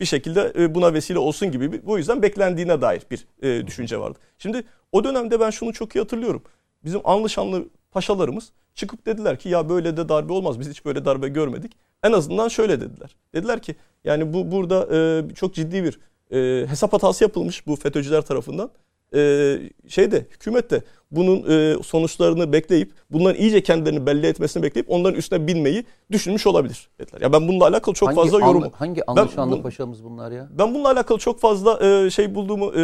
Bir şekilde e, buna vesile olsun gibi bu yüzden beklendiğine dair bir e, düşünce vardı. Şimdi o dönemde ben şunu çok iyi hatırlıyorum. Bizim anlı şanlı paşalarımız çıkıp dediler ki ya böyle de darbe olmaz. Biz hiç böyle darbe görmedik. En azından şöyle dediler. Dediler ki yani bu burada e, çok ciddi bir e, hesap hatası yapılmış bu FETÖ'cüler tarafından. E, şeyde hükümet de bunun e, sonuçlarını bekleyip bunların iyice kendilerini belli etmesini bekleyip onların üstüne binmeyi düşünmüş olabilir dediler. Ya ben bununla alakalı çok hangi fazla yorum hangi anlaşanlı paşamız bunlar ya? Ben bununla alakalı çok fazla e, şey bulduğumu e,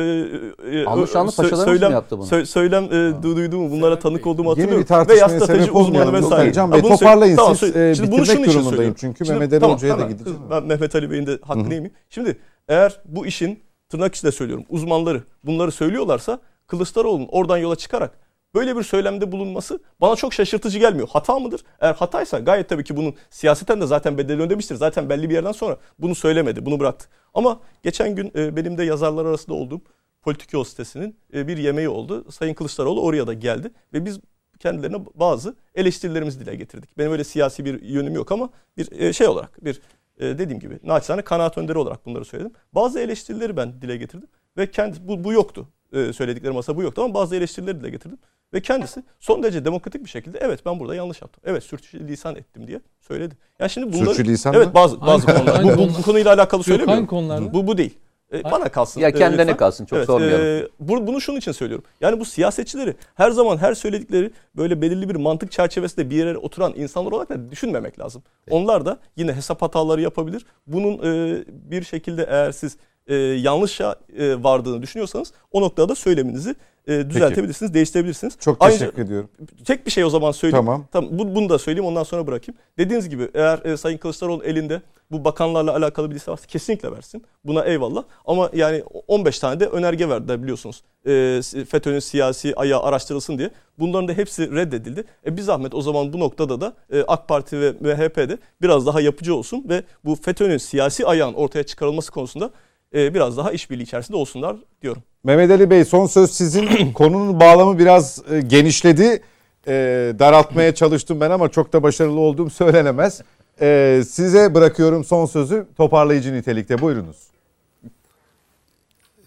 e, anlaşanlı paşalarımız söylem, mı yaptı bunu? Sö, söylem e, duyduğumu, bunlara tanık olduğumu hatırlıyorum. Yeni bir tartışmaya Ve sebep olmayalım. Vesaire. Can Bey toparlayın tamam, siz. E, Şimdi bunu şunun için söylüyorum. Çünkü Şimdi, Mehmet Ali tamam, Hoca'ya da gideceğim. Ben Mehmet Ali Bey'in de hakkını yemeyeyim. Şimdi eğer bu işin tırnak içinde söylüyorum uzmanları bunları söylüyorlarsa Kılıçdaroğlu'nun oradan yola çıkarak böyle bir söylemde bulunması bana çok şaşırtıcı gelmiyor. Hata mıdır? Eğer hataysa gayet tabii ki bunun siyaseten de zaten bedelini ödemiştir. Zaten belli bir yerden sonra bunu söylemedi, bunu bıraktı. Ama geçen gün e, benim de yazarlar arasında olduğum Politik Yol sitesinin e, bir yemeği oldu. Sayın Kılıçdaroğlu oraya da geldi ve biz kendilerine bazı eleştirilerimizi dile getirdik. Benim öyle siyasi bir yönüm yok ama bir e, şey olarak bir dediğim gibi naçizane kanaat önderi olarak bunları söyledim. Bazı eleştirileri ben dile getirdim ve kendi bu, bu yoktu. Söyledikleri masa bu yoktu ama bazı eleştirileri dile getirdim. Ve kendisi son derece demokratik bir şekilde evet ben burada yanlış yaptım. Evet sürçülisan ettim diye söyledi. Yani şimdi bunları Sürçülisan Evet bazı bazı konular. Bu, bu, bu konuyla alakalı söylemiyorum. Hangi konularda? Bu bu değil. E, bana kalsın. Ya kendine lütfen. kalsın çok evet, sormayalım. E, bu, bunu şunun için söylüyorum. Yani bu siyasetçileri her zaman her söyledikleri böyle belirli bir mantık çerçevesinde bir yere oturan insanlar olarak da düşünmemek lazım. Evet. Onlar da yine hesap hataları yapabilir. Bunun e, bir şekilde eğer siz e, yanlışa e, vardığını düşünüyorsanız o noktada söyleminizi e, düzeltebilirsiniz, değiştirebilirsiniz. Çok Ayrıca- teşekkür ediyorum. Tek bir şey o zaman söyleyeyim. Tamam. Tamam. bu, bunu da söyleyeyim ondan sonra bırakayım. Dediğiniz gibi eğer e, Sayın Kılıçdaroğlu elinde bu bakanlarla alakalı bir liste varsa kesinlikle versin. Buna eyvallah. Ama yani 15 tane de önerge verdiler biliyorsunuz. E, FETÖ'nün siyasi ayağı araştırılsın diye. Bunların da hepsi reddedildi. E bir zahmet o zaman bu noktada da e, AK Parti ve MHP'de biraz daha yapıcı olsun ve bu FETÖ'nün siyasi ayağın ortaya çıkarılması konusunda e, biraz daha işbirliği içerisinde olsunlar diyorum. Mehmet Ali Bey son söz sizin. Konunun bağlamı biraz e, genişledi. E, daraltmaya çalıştım ben ama çok da başarılı olduğum söylenemez. E, size bırakıyorum son sözü toparlayıcı nitelikte. Buyurunuz.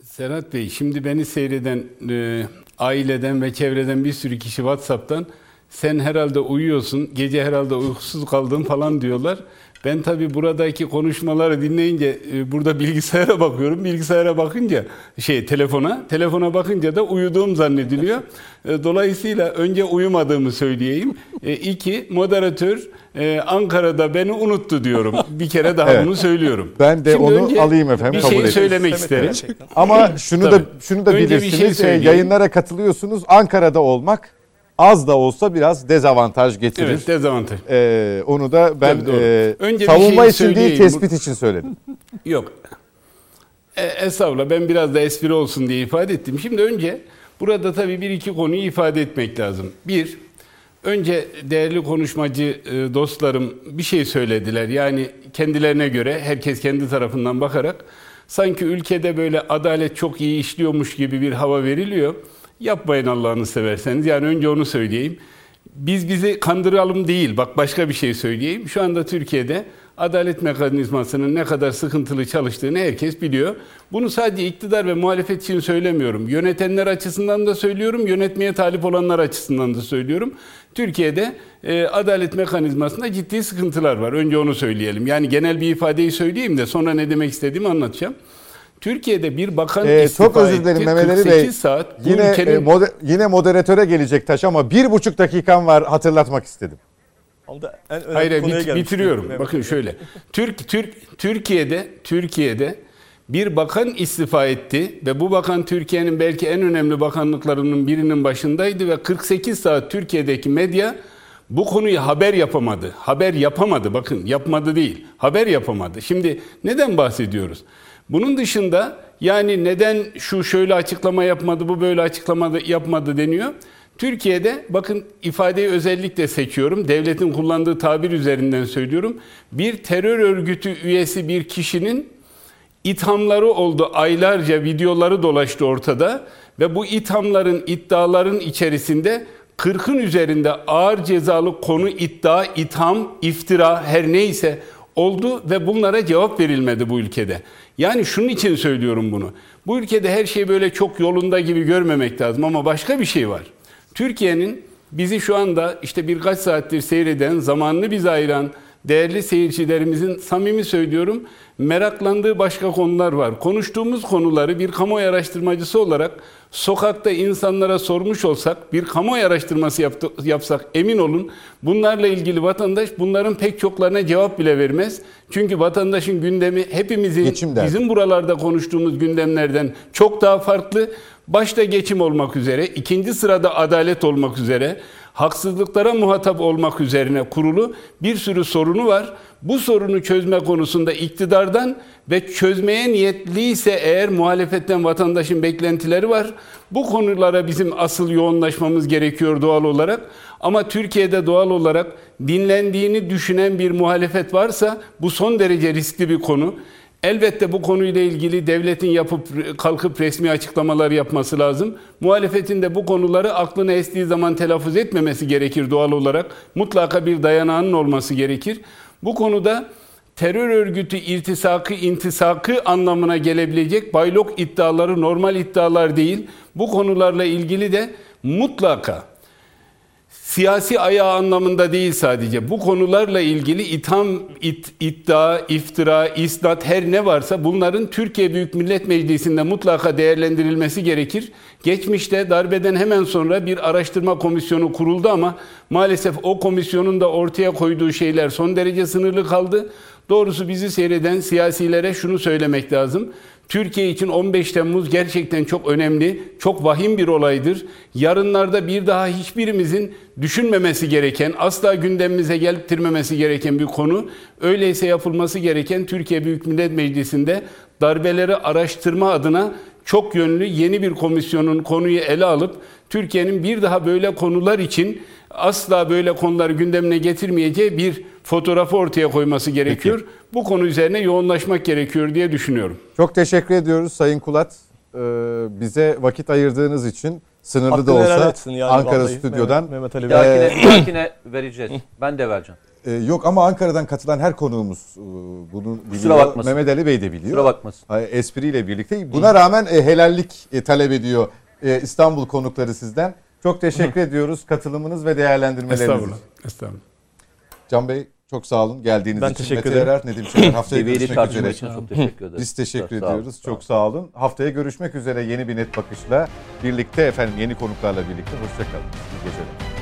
Serhat Bey, şimdi beni seyreden e, aileden ve çevreden bir sürü kişi WhatsApp'tan sen herhalde uyuyorsun, gece herhalde uykusuz kaldın falan diyorlar. Ben tabii buradaki konuşmaları dinleyince e, burada bilgisayara bakıyorum. Bilgisayara bakınca şey telefona, telefona bakınca da uyuduğum zannediliyor. E, dolayısıyla önce uyumadığımı söyleyeyim. E, iki, moderatör e, Ankara'da beni unuttu diyorum. Bir kere daha Evet. bunu söylüyorum. Ben de Şimdi onu önce alayım efendim, Bir şey söylemek Evet, isterim. gerçekten. Ama şunu da şunu da Önce bir şey bilirsiniz. şey, yayınlara katılıyorsunuz. Ankara'da olmak az da olsa biraz dezavantaj getirir. Evet, dezavantaj. E, onu da ben e, Önce savunma şey için değil tespit için söyledim. Yok. E, estağfurullah ben biraz da espri olsun diye ifade ettim. Şimdi önce burada tabii bir iki konuyu ifade etmek lazım. Bir, önce değerli konuşmacı e, dostlarım bir şey söylediler. Yani kendilerine göre herkes kendi tarafından bakarak sanki ülkede böyle adalet çok iyi işliyormuş gibi bir hava veriliyor. Yapmayın Allah'ını severseniz. Yani önce onu söyleyeyim. Biz bizi kandıralım değil. Bak başka bir şey söyleyeyim. Şu anda Türkiye'de adalet mekanizmasının ne kadar sıkıntılı çalıştığını herkes biliyor. Bunu sadece iktidar ve muhalefet için söylemiyorum. Yönetenler açısından da söylüyorum, yönetmeye talip olanlar açısından da söylüyorum. Türkiye'de e, adalet mekanizmasında ciddi sıkıntılar var. Önce onu söyleyelim. Yani genel bir ifadeyi söyleyeyim de sonra ne demek istediğimi anlatacağım. Türkiye'de bir bakan Ee, istifa çok özür dilerim. Mehmet Ali 48 Bey. saat Yine ülkenin e, mode- yine moderatöre gelecek taş ama bir buçuk dakikam var hatırlatmak istedim. En önemli Hayır bit- bitiriyorum. Bakın şöyle. Türk Türk Türkiye'de Türkiye'de bir bakan istifa etti ve bu bakan Türkiye'nin belki en önemli bakanlıklarının birinin başındaydı ve 48 saat Türkiye'deki medya bu konuyu haber yapamadı. Haber yapamadı. Bakın yapmadı değil. Haber yapamadı. Şimdi neden bahsediyoruz? Bunun dışında yani neden şu şöyle açıklama yapmadı, bu böyle açıklama yapmadı deniyor. Türkiye'de bakın ifadeyi özellikle seçiyorum. Devletin kullandığı tabir üzerinden söylüyorum. Bir terör örgütü üyesi bir kişinin ithamları oldu. Aylarca videoları dolaştı ortada ve bu ithamların, iddiaların içerisinde 40'ın üzerinde ağır cezalı konu iddia, itham, iftira her neyse oldu ve bunlara cevap verilmedi bu ülkede. Yani şunun için söylüyorum bunu. Bu ülkede her şey böyle çok yolunda gibi görmemek lazım ama başka bir şey var. Türkiye'nin bizi şu anda işte birkaç saattir seyreden, zamanını bize ayıran değerli seyircilerimizin samimi söylüyorum meraklandığı başka konular var. Konuştuğumuz konuları bir kamuoyu araştırmacısı olarak sokakta insanlara sormuş olsak, bir kamuoyu araştırması yaptı, yapsak emin olun bunlarla ilgili vatandaş bunların pek çoklarına cevap bile vermez. Çünkü vatandaşın gündemi hepimizin bizim buralarda konuştuğumuz gündemlerden çok daha farklı. Başta geçim olmak üzere, ikinci sırada adalet olmak üzere, haksızlıklara muhatap olmak üzerine kurulu bir sürü sorunu var. Bu sorunu çözme konusunda iktidardan ve çözmeye niyetliyse eğer muhalefetten vatandaşın beklentileri var. Bu konulara bizim asıl yoğunlaşmamız gerekiyor doğal olarak. Ama Türkiye'de doğal olarak dinlendiğini düşünen bir muhalefet varsa bu son derece riskli bir konu. Elbette bu konuyla ilgili devletin yapıp kalkıp resmi açıklamalar yapması lazım. Muhalefetin de bu konuları aklına estiği zaman telaffuz etmemesi gerekir doğal olarak. Mutlaka bir dayanağının olması gerekir. Bu konuda terör örgütü irtisakı, intisakı anlamına gelebilecek baylok iddiaları normal iddialar değil. Bu konularla ilgili de mutlaka siyasi ayağı anlamında değil sadece. Bu konularla ilgili itham, it, iddia, iftira, isnat her ne varsa bunların Türkiye Büyük Millet Meclisi'nde mutlaka değerlendirilmesi gerekir. Geçmişte darbeden hemen sonra bir araştırma komisyonu kuruldu ama maalesef o komisyonun da ortaya koyduğu şeyler son derece sınırlı kaldı. Doğrusu bizi seyreden siyasilere şunu söylemek lazım. Türkiye için 15 Temmuz gerçekten çok önemli, çok vahim bir olaydır. Yarınlarda bir daha hiçbirimizin düşünmemesi gereken, asla gündemimize getirmemesi gereken bir konu. Öyleyse yapılması gereken Türkiye Büyük Millet Meclisi'nde darbeleri araştırma adına çok yönlü yeni bir komisyonun konuyu ele alıp Türkiye'nin bir daha böyle konular için asla böyle konuları gündemine getirmeyeceği bir fotoğrafı ortaya koyması gerekiyor. Bu konu üzerine yoğunlaşmak gerekiyor diye düşünüyorum. Çok teşekkür ediyoruz Sayın Kulat. Ee, bize vakit ayırdığınız için sınırlı da Hakkını helal olsa yani Ankara vallahi stüdyodan. Mehmet, Mehmet Ali Bir Bey. bir dahakine vereceğiz. Ben de vereceğim. Ee, yok ama Ankara'dan katılan her konuğumuz e, bunu biliyor. bakmasın. Mehmet Ali Bey de biliyor. Kusura bakmasın. Espriyle birlikte. Buna rağmen e, helallik e, talep ediyor e, İstanbul konukları sizden. Çok teşekkür ediyoruz katılımınız ve değerlendirmeleriniz Estağfurullah. Estağfurullah. Can Bey çok sağ olun geldiğiniz Ben için. teşekkür Mete ederim. Erer, Nedim Şener haftaya görüşmek üzere. için çok teşekkür ederim. Biz teşekkür Çok sağ ediyoruz. sağ. Çok sağ olun. Haftaya görüşmek üzere yeni bir net bakışla birlikte efendim yeni konuklarla birlikte. Hoşçakalın. İyi geceler.